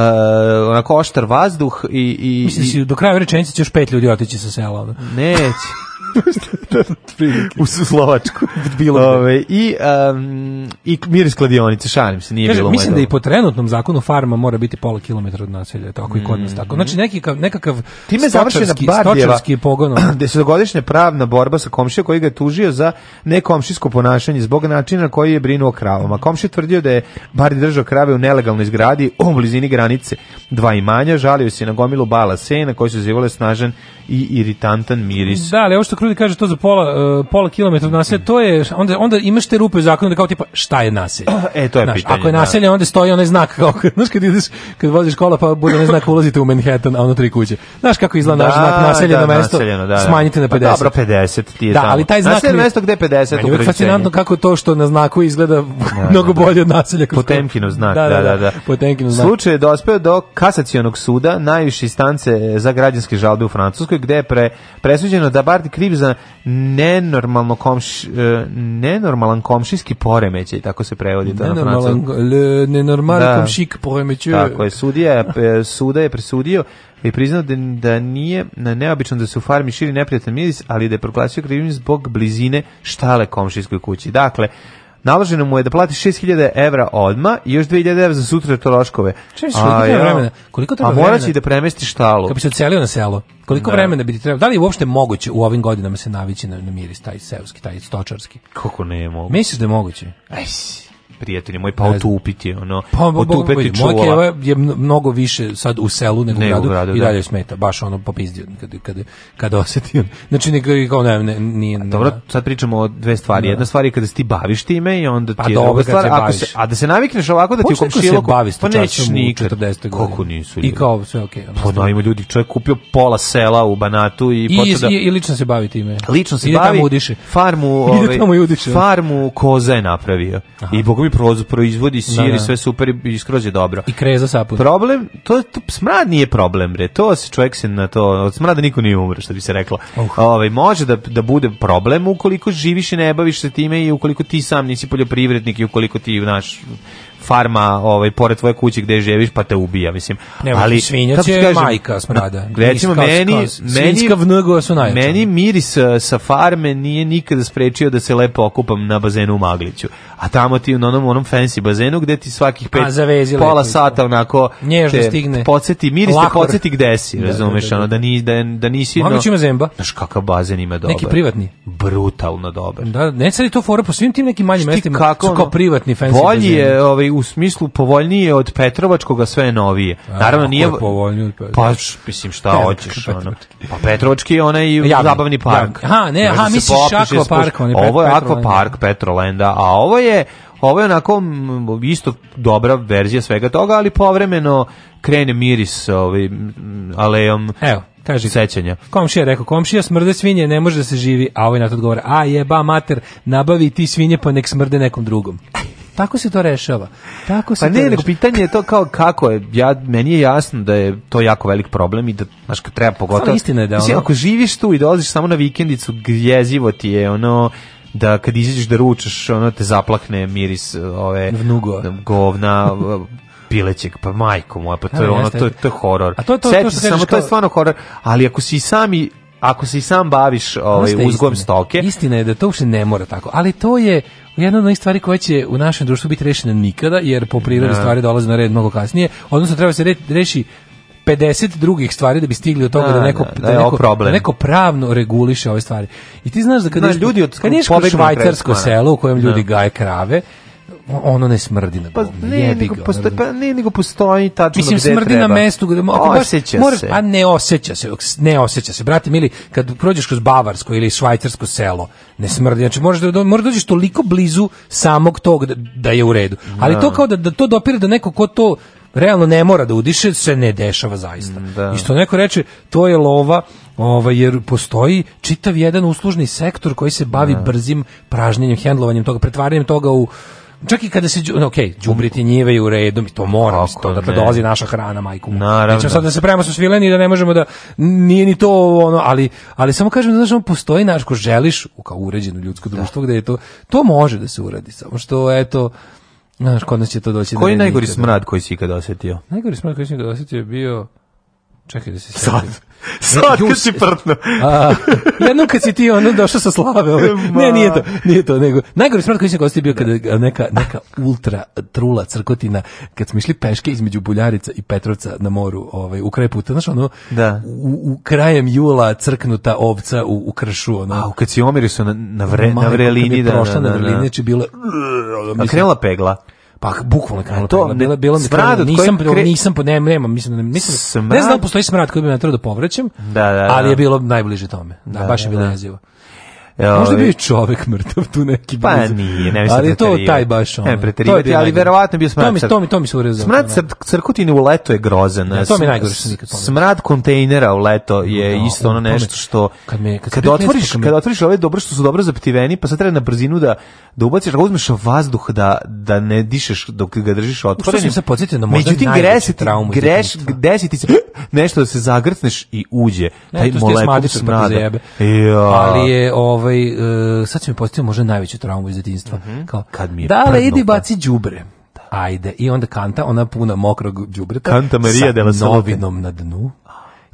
onako oštar vazduh i... i Mislim, da si, do kraja rečenice će još pet ljudi otići sa sela. Onda. Neće. u Slovačku. bilo Ove, I, um, I miris kladionice, šalim se, nije Kaže, bilo Mislim da i po trenutnom zakonu farma mora biti pola kilometra od naselja, tako mm. i kod nas mm. tako. Znači nekakav, nekakav Time stočarski, stočarski pogon. Gde se dogodišnja pravna borba sa komšijom koji ga je tužio za nekomšijsko ponašanje zbog načina koji je brinuo kravama. Komšija tvrdio da je bar držao krave u nelegalnoj zgradi u blizini granice dva imanja, žalio se na gomilu bala sena koji su zivale snažan i iritantan miris. Da, ali ovo što Krudi kaže, to za pola, e, pola kilometra od naselja, to je, onda, onda imaš te rupe u zakonu da kao tipa, šta je naselje? E, to je znaš, pitanje. Ako je da. naselje, da. onda stoji onaj znak, kao, znaš kad ideš, kad voziš kola pa bude onaj znak, ulazite u Manhattan, a ono tri kuće. Znaš kako izgleda da, znak da, naseljeno da, mesto, da, da. smanjite na 50. Pa dobro, 50 ti je da, tamo. ali taj znak... Naseljeno mesto gde 50 meni u fascinantno kako to što na znaku izgleda mnogo da. bolje od naselja. Potemkinov znak, da, da, da. da. Potemkinov znak. Slučaj je dospeo do kasacionog suda, najviše instance za građanske žalbe u Francuskoj, gde je pre, presuđeno da Bardi kriv nenormalno komš, e, nenormalan komšijski poremećaj, tako se prevodi to nenormalan, le, nenormalan da, komšik poremećaj. Tako je, sudija, suda je presudio i priznao da, da nije na neobično da se u farmi širi neprijatan miris, ali da je proglasio krivim zbog blizine štale komšijskoj kući. Dakle, Naloženo mu je da plati 6000 evra odma i još 2000 evra za sutra troškove. Čekaj, koliko treba vremena? Koliko treba a moraš i da premesti štalu. Kako bi se ocelio na selo? Koliko da. vremena bi ti trebalo? Da li je uopšte moguće u ovim godinama se navići na, na miris taj seoski, taj stočarski? Kako ne je moguće? Misliš da je moguće? Ej, prijatelji moj, pa otupiti, ono, pa, otupiti čuvala. je mnogo više sad u selu nego, nego u gradu, i da. dalje da. smeta, baš ono popizdio kada, kad, kad osetio. Znači, ne, kao ne, ne, nije... A dobro, da. sad pričamo o dve stvari. Da. Jedna stvar je kada se ti baviš time i onda pa ti je pa, druga stvar. Ako se, a da se navikneš ovako da ti pa u komšiloku... Pa nećeš nikad. Kako nisu ljudi? I kao sve okej. Okay, pa ima ljudi, čovjek kupio pola sela u Banatu i... I, da, i, lično se bavi time. Lično se bavi. Ide ovaj, tamo udiše. Farmu, ove, farmu koza je napravio. I Bog Bobby proz, proizvodi sir da, da. i sve super i skroz je dobro. I kreza sapun. Problem, to, to smrad nije problem, bre. To se čovjek se na to, od smrada niko nije umre, što bi se reklo. Uh. Ove, ovaj, može da, da bude problem ukoliko živiš i ne baviš se time i ukoliko ti sam nisi poljoprivrednik i ukoliko ti, naš farma ovaj pored tvoje kuće gdje živiš pa te ubija mislim ne, ali svinjac je kažem, majka smrada recimo meni meni vnugo su najjače meni miris e, sa farme nije nikada sprečio da se lepo okupam na bazenu u Magliću a tamo ti na onom onom fancy bazenu gde ti svakih pet a, pola lepo. sata onako Nježno stigne podseti miris Lakor. te podsjeti gde si da, razumeš da, da, da, Ono, da, ni, da, da nisi Maglić ima zemba znaš kakav bazen ima dobar neki privatni brutalno dobar da ne sad je to fora po svim tim nekim manjim mestima kako ono, privatni fancy bolji je ovaj u smislu povoljnije od Petrovačkog, a sve je novije. Naravno, nije... Je povoljnije od Petrovačkog? Pa, mislim, šta hoćeš, ono. Pa Petrovački je onaj javni, zabavni park. Javni. Aha, ne, Možda misliš Aqua Park. On je ovo je Aqua Park Petrolenda, a ovo je... Ovo je onako isto dobra verzija svega toga, ali povremeno krene miris ovaj, alejom Evo, kaže, sećanja. Komšija rekao, komšija smrde svinje, ne može da se živi, a ovaj na to odgovara, a jeba mater, nabavi ti svinje pa nek smrde nekom drugom tako se to rešava. Tako se pa ne, nego pitanje je to kao kako je, ja, meni je jasno da je to jako velik problem i da, znaš, treba pogotovo... Samo istina je da ono... Mislim, ako živiš tu i dolaziš samo na vikendicu, gvjezivo ti je, ono, da kad izađeš da ručaš, ono te zaplakne miris uh, ove... Vnugo. Govna, pilećeg, pa majko moja, pa to je ono, to je, to je horor. A to je to, to što samo, kao... to je stvarno horor, ali ako si sami ako se i sam baviš ovaj, uzgojem stoke. Istina je da to uopšte ne mora tako, ali to je jedna od stvari koja će u našem društvu biti rešena nikada, jer po prirodi da. stvari dolaze na red mnogo kasnije, odnosno treba se re, reši 50 drugih stvari da bi stigli do toga da, da, da neko da, da, da neko, da neko pravno reguliše ove stvari. I ti znaš da kad znaš, ljudi od kad ješ švajcarsko selo u kojem ljudi gaje krave, ono ne smrdi na domu. Pa ne, nego postoji, pa ne, nego postoji tačno Mislim, gde smrdi treba. na mestu gde ako osjeća baš, moraš, se. A ne osjeća se, ne osjeća se. Brate mili, kad prođeš kroz bavarsko ili švajcarsko selo, ne smrdi. Znači možeš da možeš da dođeš toliko blizu samog tog da, da je u redu. Ali da. to kao da, da to dopire da neko ko to realno ne mora da udiše, se ne dešava zaista. Da. I što neko reče, to je lova Ova, jer postoji čitav jedan uslužni sektor koji se bavi da. brzim pražnjenjem, hendlovanjem toga, pretvaranjem toga u čak i kada se okej, đubrit i njive je u redu, to mora, to da dolazi naša hrana majku. Naravno. sad da se pravimo sa svileni da ne možemo da nije ni to ono, ali ali samo kažem da znaš on postoji naš ko želiš u kao uređeno ljudsko da. društvo gdje je to to može da se uradi, samo što eto Znaš, kod nas će to doći. Koji da najgori nikada. smrad koji si ikada osjetio? Najgori smrad koji si ikada osjetio je bio... Čekaj da se Sad. Slatko si prtno. a, jednom kad si ti ono došao sa slave. Ali, ovaj. Ne, nije to, nije to. Nego, najgori smrt koji sam kostio bio kada neka, neka ultra trula crkotina, kad smo išli peške između Buljarica i Petrovca na moru ovaj, u kraju puta. Znaš, ono, da. U, u krajem jula crknuta ovca u, u kršu. Ono. A, kad si omiri su na, na, vre, na vrelini. Da, prošla da, na da, da. vrelini, znači bilo... A krenula pegla. Pa bukvalno krenulo. To bilo bilo mi smrad, nisam kre... nisam pod nemam, nema, mislim da mislim smrad... Da- ne znam da postoji smrad koji bi me natrao da povraćam. Da, da, da. Ali je bilo najbliže tome. Da, da baš je da, bilo jezivo. Možda bi čovek mrtav tu neki pa blizu. Pa nije, ne mislim Ali da to taj baš on. Ne, to je, ali verovatno bio smrad. To mi, to mi, to mi se urezao. Smrad cr crkutine u leto je grozan. Ja, to mi najgore što nikad Smrad kontejnera u leto je no, da, isto ono nešto što kad me kad, kad otvoriš, kad otvoriš ove dobro što su dobro zaptiveni, pa sad treba na brzinu da da ubaciš, da uzmeš vazduh da da ne dišeš dok ga držiš otvorenim. Što se podsetio na možda Međutim, gresi traumu. Greš, desi ti se nešto da se zagrtneš i uđe. Taj molekul smrada. Ali je ovaj ovaj, e, sad će mi postaviti možda najveću traumu iz detinjstva. Mm -hmm. Kao, Kad mi je da, ali idi baci đubre ajde. I onda kanta, ona puna mokrog đubreta. Kanta Marija dela la Salote. novinom na dnu.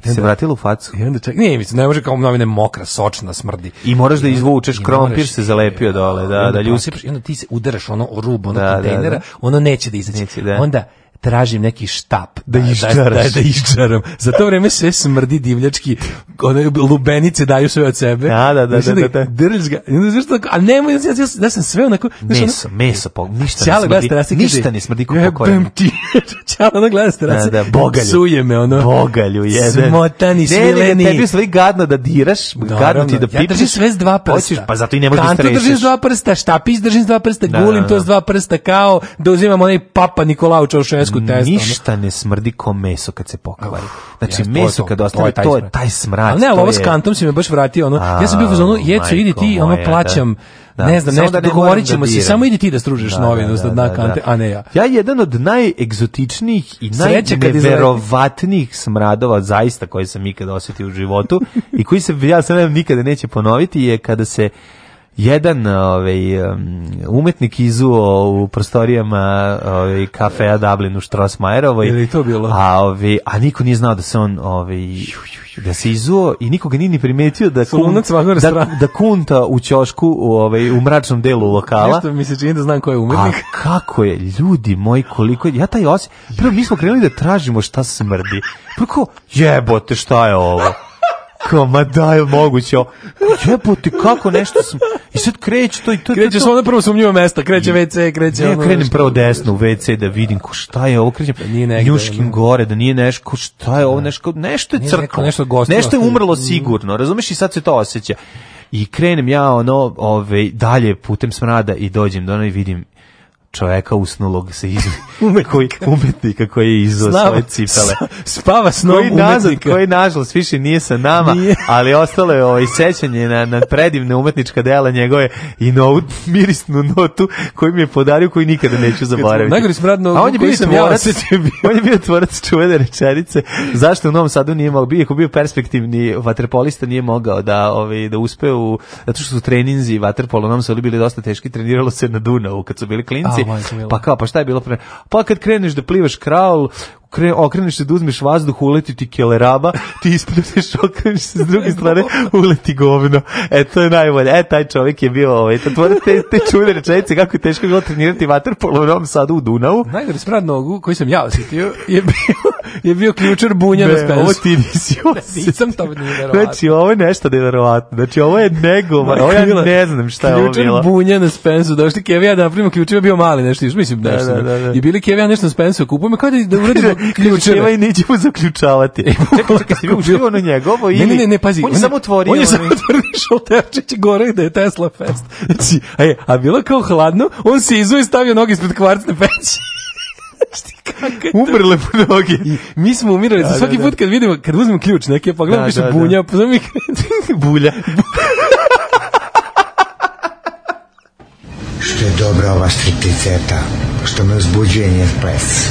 I se vratila u facu. I onda čak, nije, mislim, ne može kao novine mokra, sočna, smrdi. I moraš da izvučeš, krompir se zalepio dole, da, da, ljusi. I onda ti se udaraš ono o ono da, da kontejnera, da, da. ono neće da izaći. Neće, da. Onda tražim neki štap da, da, da iščaram. Da, da, da iščaram. Za to vreme sve smrdi divljački, one lubenice daju sve od sebe. Da, da, da, da, da, da, da. Drž ga. Zašto tako? A nemoj, da ja, da sam sve onako... Meso, ono, meso, po, ništa ne smrdi. Gleda strasi, ništa ne smrdi kako pokojem. Ja, ti. Ćala, ono gleda strasi. Da, da, bogalju. Suje me, ono. Bogalju, jedan. Smotani, svileni. Ne, ne, tebi sve gadno da diraš, gadno ti da pipaš. Ja držim sve s dva prsta. Hoćeš, pa zato i ne možeš da strešiš. Kanto držim s dva prsta, štapić držim s dva prsta, gulim to s dva prsta, kao da uzimam onaj papa Nikolao Čaušesku tresku testa. Ništa ne smrdi ko meso kad se pokvari. Znači, yes, meso kad ostane, to, to je taj smrad. Ali ne, ovo s kantom si me baš vratio. Ono, A, ja sam bio u zonu, jeco, idi ti, ono, da. plaćam. Da ne znam, samo nešto, da dogovorit da ćemo se, samo idi ti da stružiš da, novinu da, da, dna da, kante, a ne ja. Ja jedan od najegzotičnijih i najneverovatnijih smradova zaista koji sam ikada osjetio u životu i koji se, ja se nadam, nikada neće ponoviti je kada se jedan ovaj, umetnik izuo u prostorijama ovaj, kafeja Dublin u Strossmajerovoj. Ili to bilo? A, ovaj, a niko nije znao da se on ovaj, da se izuo i nikoga nije ni primetio da, kun, da, da kunta u ćošku u, ovaj, u mračnom delu lokala. Nešto mi se čini da znam ko je umetnik. A kako je, ljudi moji, koliko Ja taj osje... Prvo mi smo krenuli da tražimo šta smrdi. Prvo jebote, šta je ovo? Kao, ma daj, moguće. Jebote, kako nešto sam... I sad kreće to i to. Krećeš to, to. onda prvo sumnjivo mesta, kreće WC, kreće... Ne, ja krenem prvo desno u WC da vidim ko šta je ovo, krećem da nije negde, njuškim da. gore, da nije nešto, šta je ovo, da. nešto, nešto je crklo, nešto, nešto je umrlo mm. sigurno, razumeš i sad se to osjeća. I krenem ja ono, ove, ovaj, dalje putem smrada i dođem do ono i vidim čoveka usnulog se iz koji umetnika koji je izveo svoje cipele. Spava s koji umetnika. koji nažalost više nije sa nama, nije. ali ostalo je ovaj sećanje na na predivne umetnička dela njegove i novu mirisnu notu koju mi je podario koji nikada neću zaboraviti. Najgori smradno. A on je bio tvorac, on je bio tvorac čuvene rečenice. Zašto u Novom Sadu nije mogao bio, bio perspektivni vaterpolista nije mogao da ovaj da uspe u zato što su treninzi vaterpolo nam su bili dosta teški, treniralo se na Dunavu kad su bili klinci Pa kao, pa šta je bilo pre? Pa kad kreneš da plivaš kraul, kre, okreneš se da uzmeš vazduh, uleti ti keleraba, ti ispljuseš, okreneš se s druge strane, uleti govno. E, to je najbolje. E, taj čovjek je bio, ovaj, to tvore te, te čude rečenice kako je teško bilo trenirati vaterpolo u Sadu u Dunavu. Najgore sprat nogu koju sam ja osjetio je bio, je bio ključar bunja ne, na spensu. ovo ti nisi osjetio. Nisam to neverovatno. Znači, ovo je nešto neverovatno. Znači, ovo je nego, ovo ja ne znam šta je ovo bilo. Ključar bunja na spensu, došli Kevija da primio ključima bio mali nešto, mislim da, nešto. Da, da, da, da. I bili Kevija nešto na spensu, kupujem, kada da, da uradimo da, da, ključeva i nećemo zaključavati. E, čekaj, čekaj, si ušljivo na njegovo ili... Ne, ne, ne, pazi. On je samo otvorio. On je samo otvorio šalterčić gore da je Tesla fest. Znači, a, a bilo kao hladno, on se izuo i stavio noge ispred kvarcne peći. Umrle po noge. Mi smo umirali da, svaki da, put da. kad vidimo, kad uzmem ključ neke, pa gledam da, više da, da, bunja, pa zove mi bulja. što je dobra ova stripticeta, što me uzbuđuje njen ples.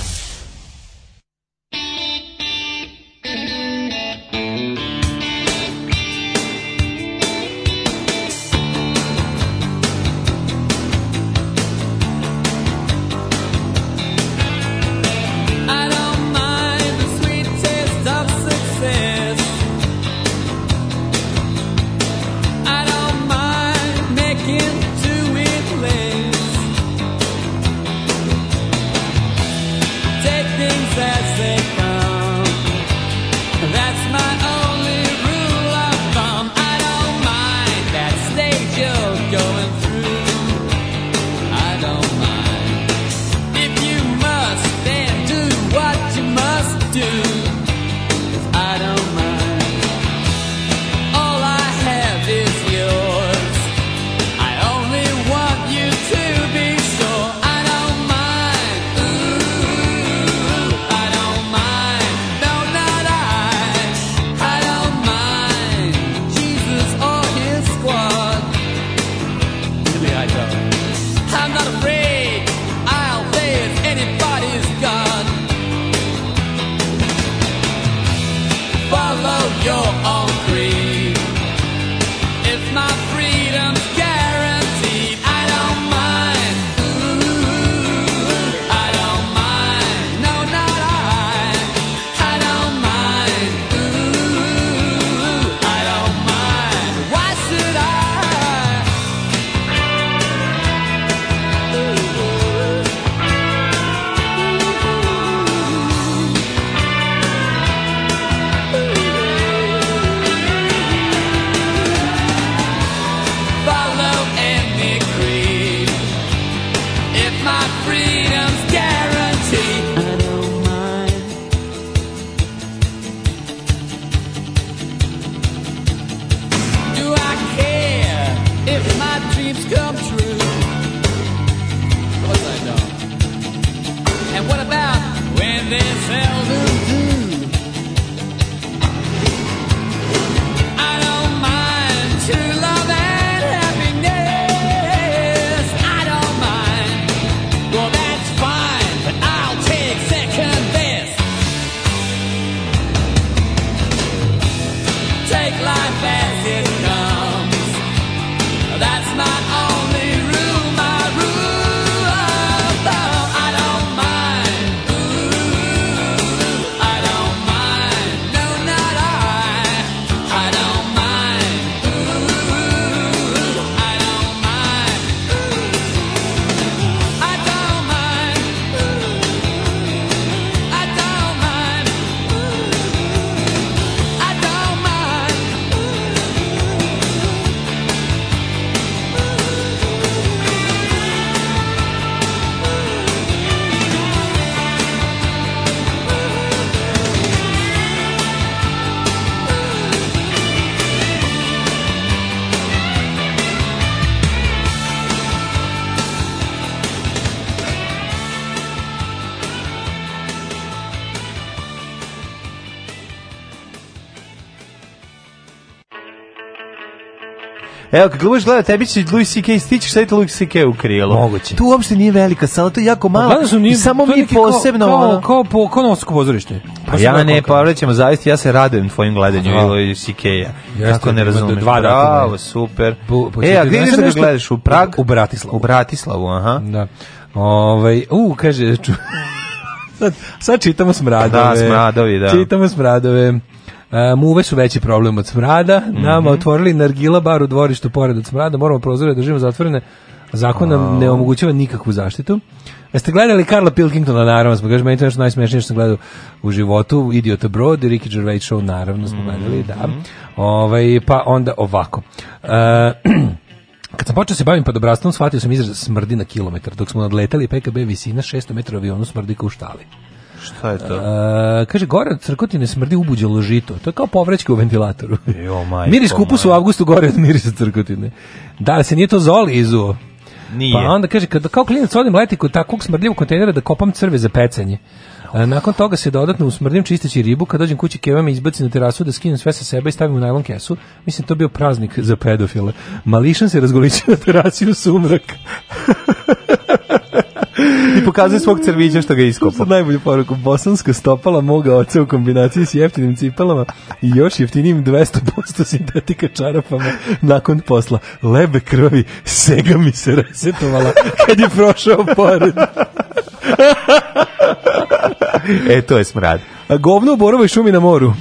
Evo, kako budeš gledao, tebi će Louis C.K. stići, šta je to Louis C.K. u krilo? Moguće. Tu uopšte nije velika sala, to je jako malo. Pa, nije, samo mi posebno... Kao, kao, kao, po, kao novsko pozorište. Pa, ja ne, pa vrećemo zavisti, ja se radujem tvojim gledanju i Louis C.K.-a. Tako ne razumeš. Dva Bravo, super. Bu, e, a gdje ideš da gledaš? U Prag? U Bratislavu. U Bratislavu, aha. Da. Ovaj, u, kaže, sad, sad čitamo smradove. Da, smradovi, da. Čitamo smradove. E, muve su veći problem od smrada. Mm -hmm. otvorili nargila bar u dvorištu pored od smrada. Moramo prozore da držimo zatvorene. Zakon nam ne omogućava nikakvu zaštitu. Jeste gledali Karla Pilkingtona, naravno smo, kažem, meni to je nešto najsmešnije što sam gledao u životu, Idiota Brod i Ricky Gervais Show, naravno smo gledali, da. Mhm. Ovaj, pa onda ovako. Uh, kad sam počeo da se bavim podobrastvom, shvatio sam izraz smrdi na kilometar, dok smo nadletali PKB visina 600 metara avionu smrdi kao u štali. Šta je to? E, kaže, gore od crkotine smrdi ubuđalo žito. To je kao povrećke u ventilatoru. Jo, majko, Miris kupus u avgustu gore od mirisa crkotine. Da, li se nije to zoli izuo? Nije. Pa onda kaže, kada kao klinac odim leti kod takvog smrdljivog kontejnera da kopam crve za pecanje. nakon toga se dodatno usmrdim čisteći ribu, kad dođem kući keva me izbacim na terasu da skinem sve sa sebe i stavim u najlon kesu. Mislim, to bio praznik za pedofile. Mališan se razgoličio na terasi u sumrak. I pokazuje svog crvića što ga iskopao. Najbolju poruku, bosanska stopala moga oca u kombinaciji s jeftinim cipelama i još jeftinim 200% sintetika čarapama nakon posla. Lebe krvi, sega mi se resetovala kad je prošao pored. e, to je smrad. A govno u borovoj šumi na moru.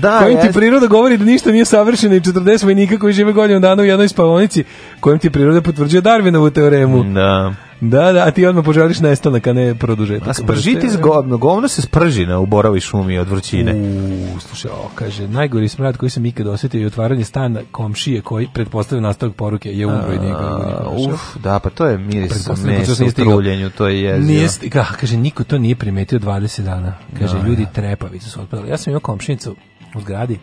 Da, kojim ti priroda govori da ništa nije savršeno i 40 vojnika koji žive godinu dana u jednoj spavonici, kojim ti priroda potvrđuje Darwinovu teoremu. Da. Da, da, a ti odmah poželiš nestanak, a ne produžetak. A spržiti zgodno, govno se sprži na uboravi šumi od vrućine. Uuu, slušaj, o, kaže, najgori smrad koji sam ikad osetio je otvaranje stana komšije koji pretpostavlja nastavak poruke je umro i njega. Uf, da, pa to je miris sa da mesa u truljenju, to je jezio. Nije, ka, kaže, niko to nije primetio 20 dana. Kaže, no, da, da. ljudi trepavice su otpadali. Ja sam imao komšinicu u zgradi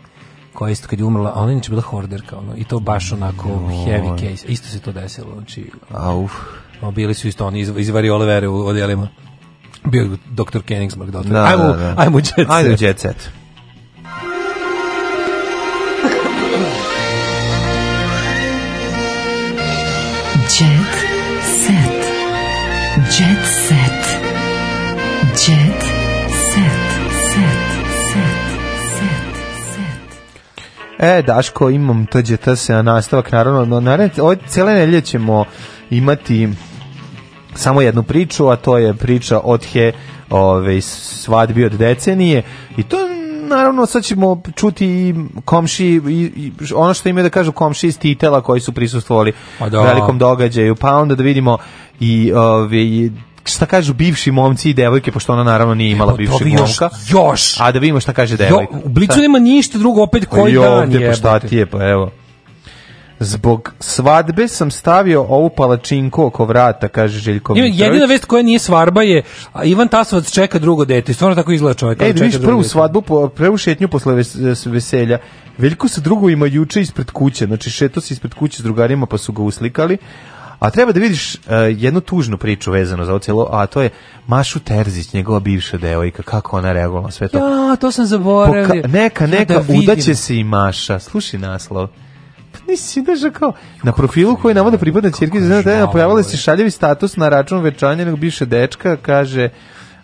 koja isto kad je umrla, ona inače bila horderka, ono, i to baš onako no. heavy case. Isto se to desilo, znači... A uf. Bili su isto oni iz, iz variole vere u odjelima. Bio doktor Koenigsmark. Doktor. Da, ajmo, da, da. ajmo da. jet set. Ajmo jet set. Jet set. Jet set. set. Set. Set. Set. Set. E, Daško, imam to džeta nastavak, naravno, no, naravno, od cijele nelje ćemo imati samo jednu priču, a to je priča od he ove, svadbi od decenije i to naravno sad ćemo čuti i komši i, i ono što imaju da kažu komši iz Titela koji su prisustvovali pa da. velikom događaju, pa onda da vidimo i ove, šta kažu bivši momci i devojke, pošto ona naravno nije imala bivšeg momka. Još, još! A da vidimo šta kaže devojka. Jo, u Blicu da. nema ništa drugo, opet koji jo, pa dan je. Pa šta ti je, pa evo. Zbog svadbe sam stavio ovu palačinku oko vrata, kaže Željko Mitrović. Jedina vest koja nije svarba je Ivan Tasovac čeka drugo dete. Stvarno tako izgleda čovjek. E, vidiš prvu svadbu, prvu šetnju posle veselja. Veljko sa drugovima juče ispred kuće, znači šeto se ispred kuće s drugarima pa su ga uslikali. A treba da vidiš uh, jednu tužnu priču vezano za ovo a to je Mašu Terzić, njegova bivša devojka, kako ona reagovala sve to. Ja, to sam zaboravio. Poka neka, neka, ja da udaće se i Maša. Sluši naslov nisi daža kao na profilu koji navode pripada Ćerke Zvezda da napravila se ovaj. šaljivi status na račun večanjenog nego bivše dečka kaže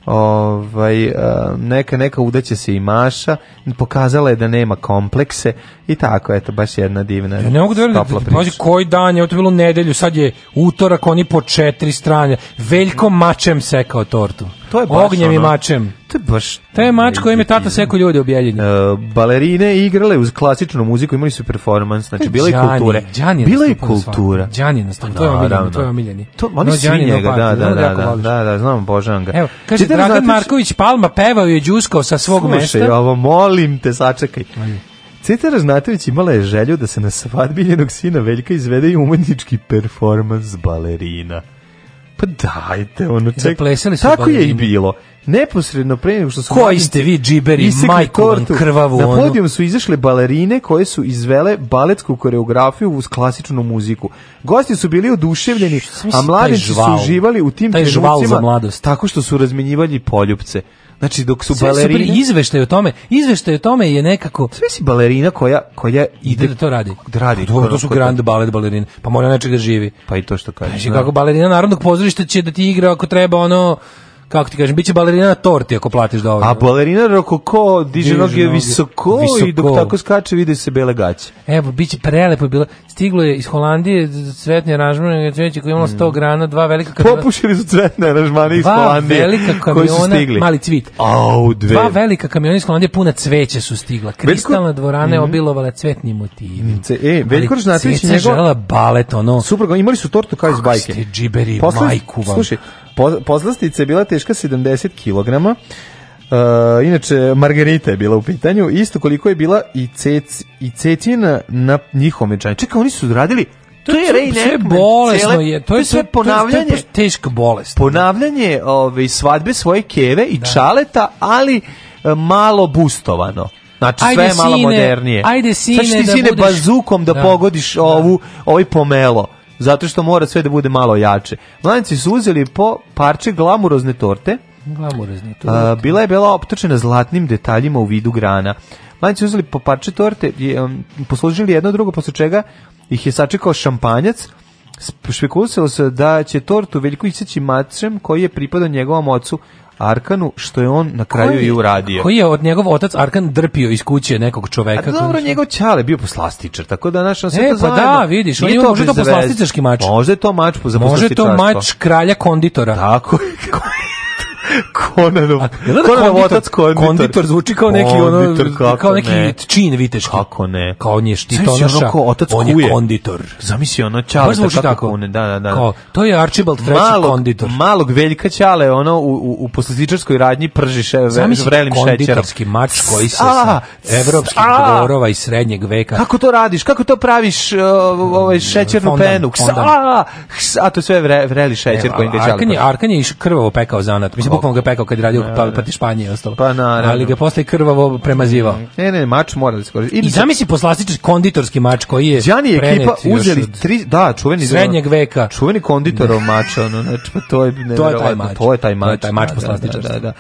ovaj neka neka udaće se i Maša pokazala je da nema komplekse i tako eto baš jedna divna ja ne mogu da verujem da- da- pazi koji dan je to bilo nedelju sad je utorak oni po četiri strane Veljko mačem sekao tortu To je baš ognjem ono, i mačem. To je baš... To je mač kojim je tata seko ljude u Uh, balerine igrale uz klasičnu muziku, imali su performans, znači e, bila je kulture. bila je kultura. Džani nas to je da, omiljeni, to je omiljeni. To, oni no, svi njega, da, da, da, da, da, da, znam, božan ga. Evo, kaže, Čitam Dragan Marković Palma pevao je džuskao sa svog slušaj, mesta. Slušaj, ovo, molim te, sačekaj. Ceta Ražnatović imala je želju da se na svadbi njenog sina Veljka izvede i umetnički performans balerina. Pa dajte, ono, ček, tako je i bilo neposredno pre nego što su Koji ste vi džiberi, majku krvavu Na podijum su izašle balerine koje su izvele baletsku koreografiju uz klasičnu muziku. Gosti su bili oduševljeni, a mladići su uživali u tim trenucima tako što su razmenjivali poljupce. Znači dok su balerine su izveštaj o tome, izveštaj o tome je nekako sve si balerina koja koja ide, da to radi. Da radi. Pa, to, to su grand balet balerine. Pa mora nečega da živi. Pa i to što kaže. Znači pa da. kako balerina narodnog pozorišta će da ti igra ako treba ono kako ti kažem, biće balerina na torti ako platiš dovoljno. A balerina rokoko diže, diže noge, visoko, visoko, i dok tako skače vide se bele gaće. Evo, biće prelepo bilo. Stiglo je iz Holandije cvetni aranžman cveće koji ima imalo 100 mm. grana, dva velika kamiona. Popušili su cvetni aranžmani iz Holandije. velika kamiona, stigli. mali cvit. Au, dve. Dva velika kamiona iz Holandije puna cveće su stigla. Kristalna dvorana je mm. obilovala cvetnim motivima. Ce, e, Veljko Ražnatović je njegov... balet, ono. Super, imali su tortu kao iz bajke. Kako ste džiberi, majku vam. Slušaj, Po, pozlastica je bila teška 70 kg. Uh, inače, Margarita je bila u pitanju, isto koliko je bila i, cec, i cecina na njihovom venčanju. Čekaj, oni su radili to je sve bolesno cele, je. To je sve ponavljanje. To je teška bolest. Ponavljanje da. ove, ovaj, svadbe svoje keve i da. čaleta, ali e, malo bustovano. Znači ajde sve je malo sine, modernije. Ajde sine Sad ti sine da bazukom da, da pogodiš ovu, da. ovaj pomelo zato što mora sve da bude malo jače. Mladenci su uzeli po parče glamurozne torte, glamurozne torte. A, bila je bila optočena zlatnim detaljima u vidu grana. Mladenci su uzeli po parče torte, poslužili jedno drugo, posle čega ih je sačekao šampanjac, Špekulisalo se da će tortu Veljko iseći macem koji je pripadao njegovom ocu Arkanu, što je on na kraju koji, i uradio. Koji je od njegov otac Arkan drpio iz kuće nekog čoveka. A dobro, njegov ćale bio poslastičar, tako da naš on sve e, to pa da, zajedno. da, vidiš, on je možda to poslastičarski mač. Možda je to mač za Može to mač kralja konditora. Tako je. Konanov. Konanov otac konditor. Konditor zvuči kao neki konditor, ono kao neki ne. čin viteški. Kako ne? Kao on je štitonoša. Ono otac on je konditor. Zamisli ono čale tako, tako. Kune. Da, da, da. Kao, to je Archibald treći malog, konditor. Malog Veljka Ćale ono u u, u poslastičarskoj radnji prži še, vrelim šećerom. Konditorski mač koji se sa evropskih dvorova i srednjeg veka. Kako to radiš? Kako to praviš ovaj mm, šećernu penu? A, to sve vreli šećer koji ide Arkan je, Arkan je krvavo pekao zanat. Mislim, bukvalno ga pekao kad je radio pa, proti Španije i ostalo. Pa naravno. Ali ga posle krvavo premazivao. Mm, ne, ne, mač mora da iskoristi. I, I zamisli poslastič konditorski mač koji je Đani ekipa uzeli od... tri, da, čuveni srednjeg veka. Čuveni konditorov mač, ono, znači pa to je to je taj mač. To je taj mač, to je taj mač da, da, poslastičar. Da, da, da.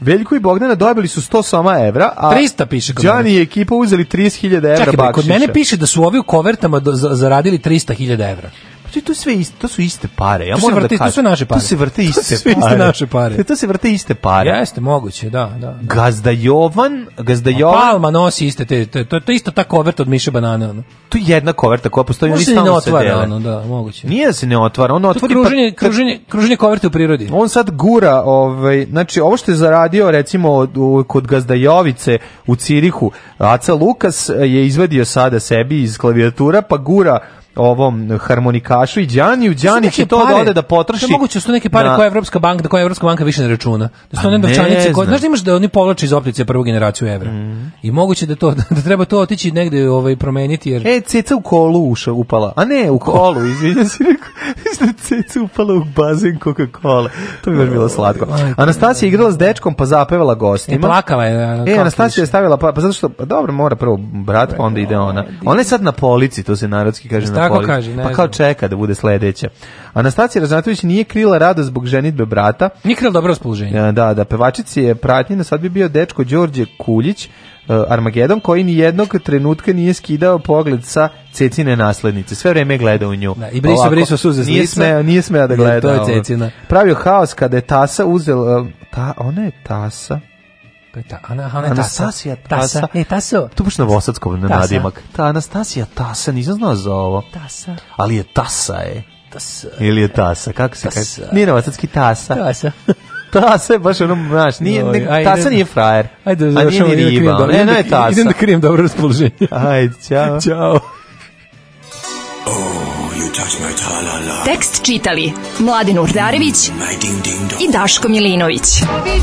Veljko i Bogdana dobili su 100 soma evra, a 300 piše kod Đani i ekipa uzeli 30.000 evra Čekaj, kod mene piše da su ovi u kovertama do, zaradili 300.000 evra to je to sve isto, to su iste pare. Ja to se vrte, da kažem, to su naše pare. To se vrte iste, to su iste pare. naše pare. To se vrte iste pare. Jeste moguće, da, da. Gazda Jovan, Gazda Jovan. Palma nosi iste te, to to, to isto ta koverta od Miše banana. Ono. To je jedna koverta koja postoji, oni stalno se otvara, ono, da, moguće. Nije da se ne otvara, ono otvori kruženje, pa, kruženje, kruženje koverte u prirodi. On sad gura, ovaj, znači ovo što je zaradio recimo u, kod Gazdajovice u Cirihu, Aca Lukas je izvadio sada sebi iz klavijatura, pa gura ovom harmonikašu i Đani u Đani će to pare, da da potroši. Da moguće su neke pare na... koje Evropska banka, da koja Evropska banka više ne računa. Da su pa one novčanice koje, znaš da imaš da oni povlače iz optice prvu generaciju evra. Mm. I moguće da to da treba to otići negde ovaj promeniti jer E, ceca u kolu uša upala. A ne, u kolu, izvinjavam se. Mislim da ceca upala u bazen Coca-Cola. To bi baš bilo slatko. Pa- Anastasija igrala s dečkom pa zapevala gostima. I e, plakala je. E, Anastasija je stavila pa, pa zato što pa dobro mora prvo brat pa onda ide ona. Ona je sad na polici, to se narodski kaže tako poli. Kaži, ne pa kao čeka da bude sledeća. Anastasija Raznatović nije krila rado zbog ženitbe brata. Nije krila dobro raspoloženje. E, da, da, pevačici je pratnjena, sad bi bio dečko Đorđe Kuljić, e, Armagedon, koji ni jednog trenutka nije skidao pogled sa Cecine naslednice. Sve vreme je gledao u nju. Da, I briso, briso suze nije smeo, nije smeo da gleda. to je Cecina. Pravio haos kada je Tasa uzela... E, ta, ona je Tasa? To je ta, Ana, Ana Anastasija Tasa. Tasa. E, Taso. Tu baš na Vosadskom na nadimak. Ta Anastasija Tasa, nisam znao za ovo. Tasa. Ali je Tasa, je. Tasa. Ili je Tasa, kako se kaže? Nije na Vosadski Tasa. Tasa. Tasa je baš ono, znaš, nije, ne, ajde, tasa nije frajer. Ajde, da završamo, idem da krijem dobro. Ne, ne, tasa. Idem da krijem dobro raspoloženje. Ajde, čao. Ćao. Tekst čitali Mladin Urdarević i Daško Milinović. Mladin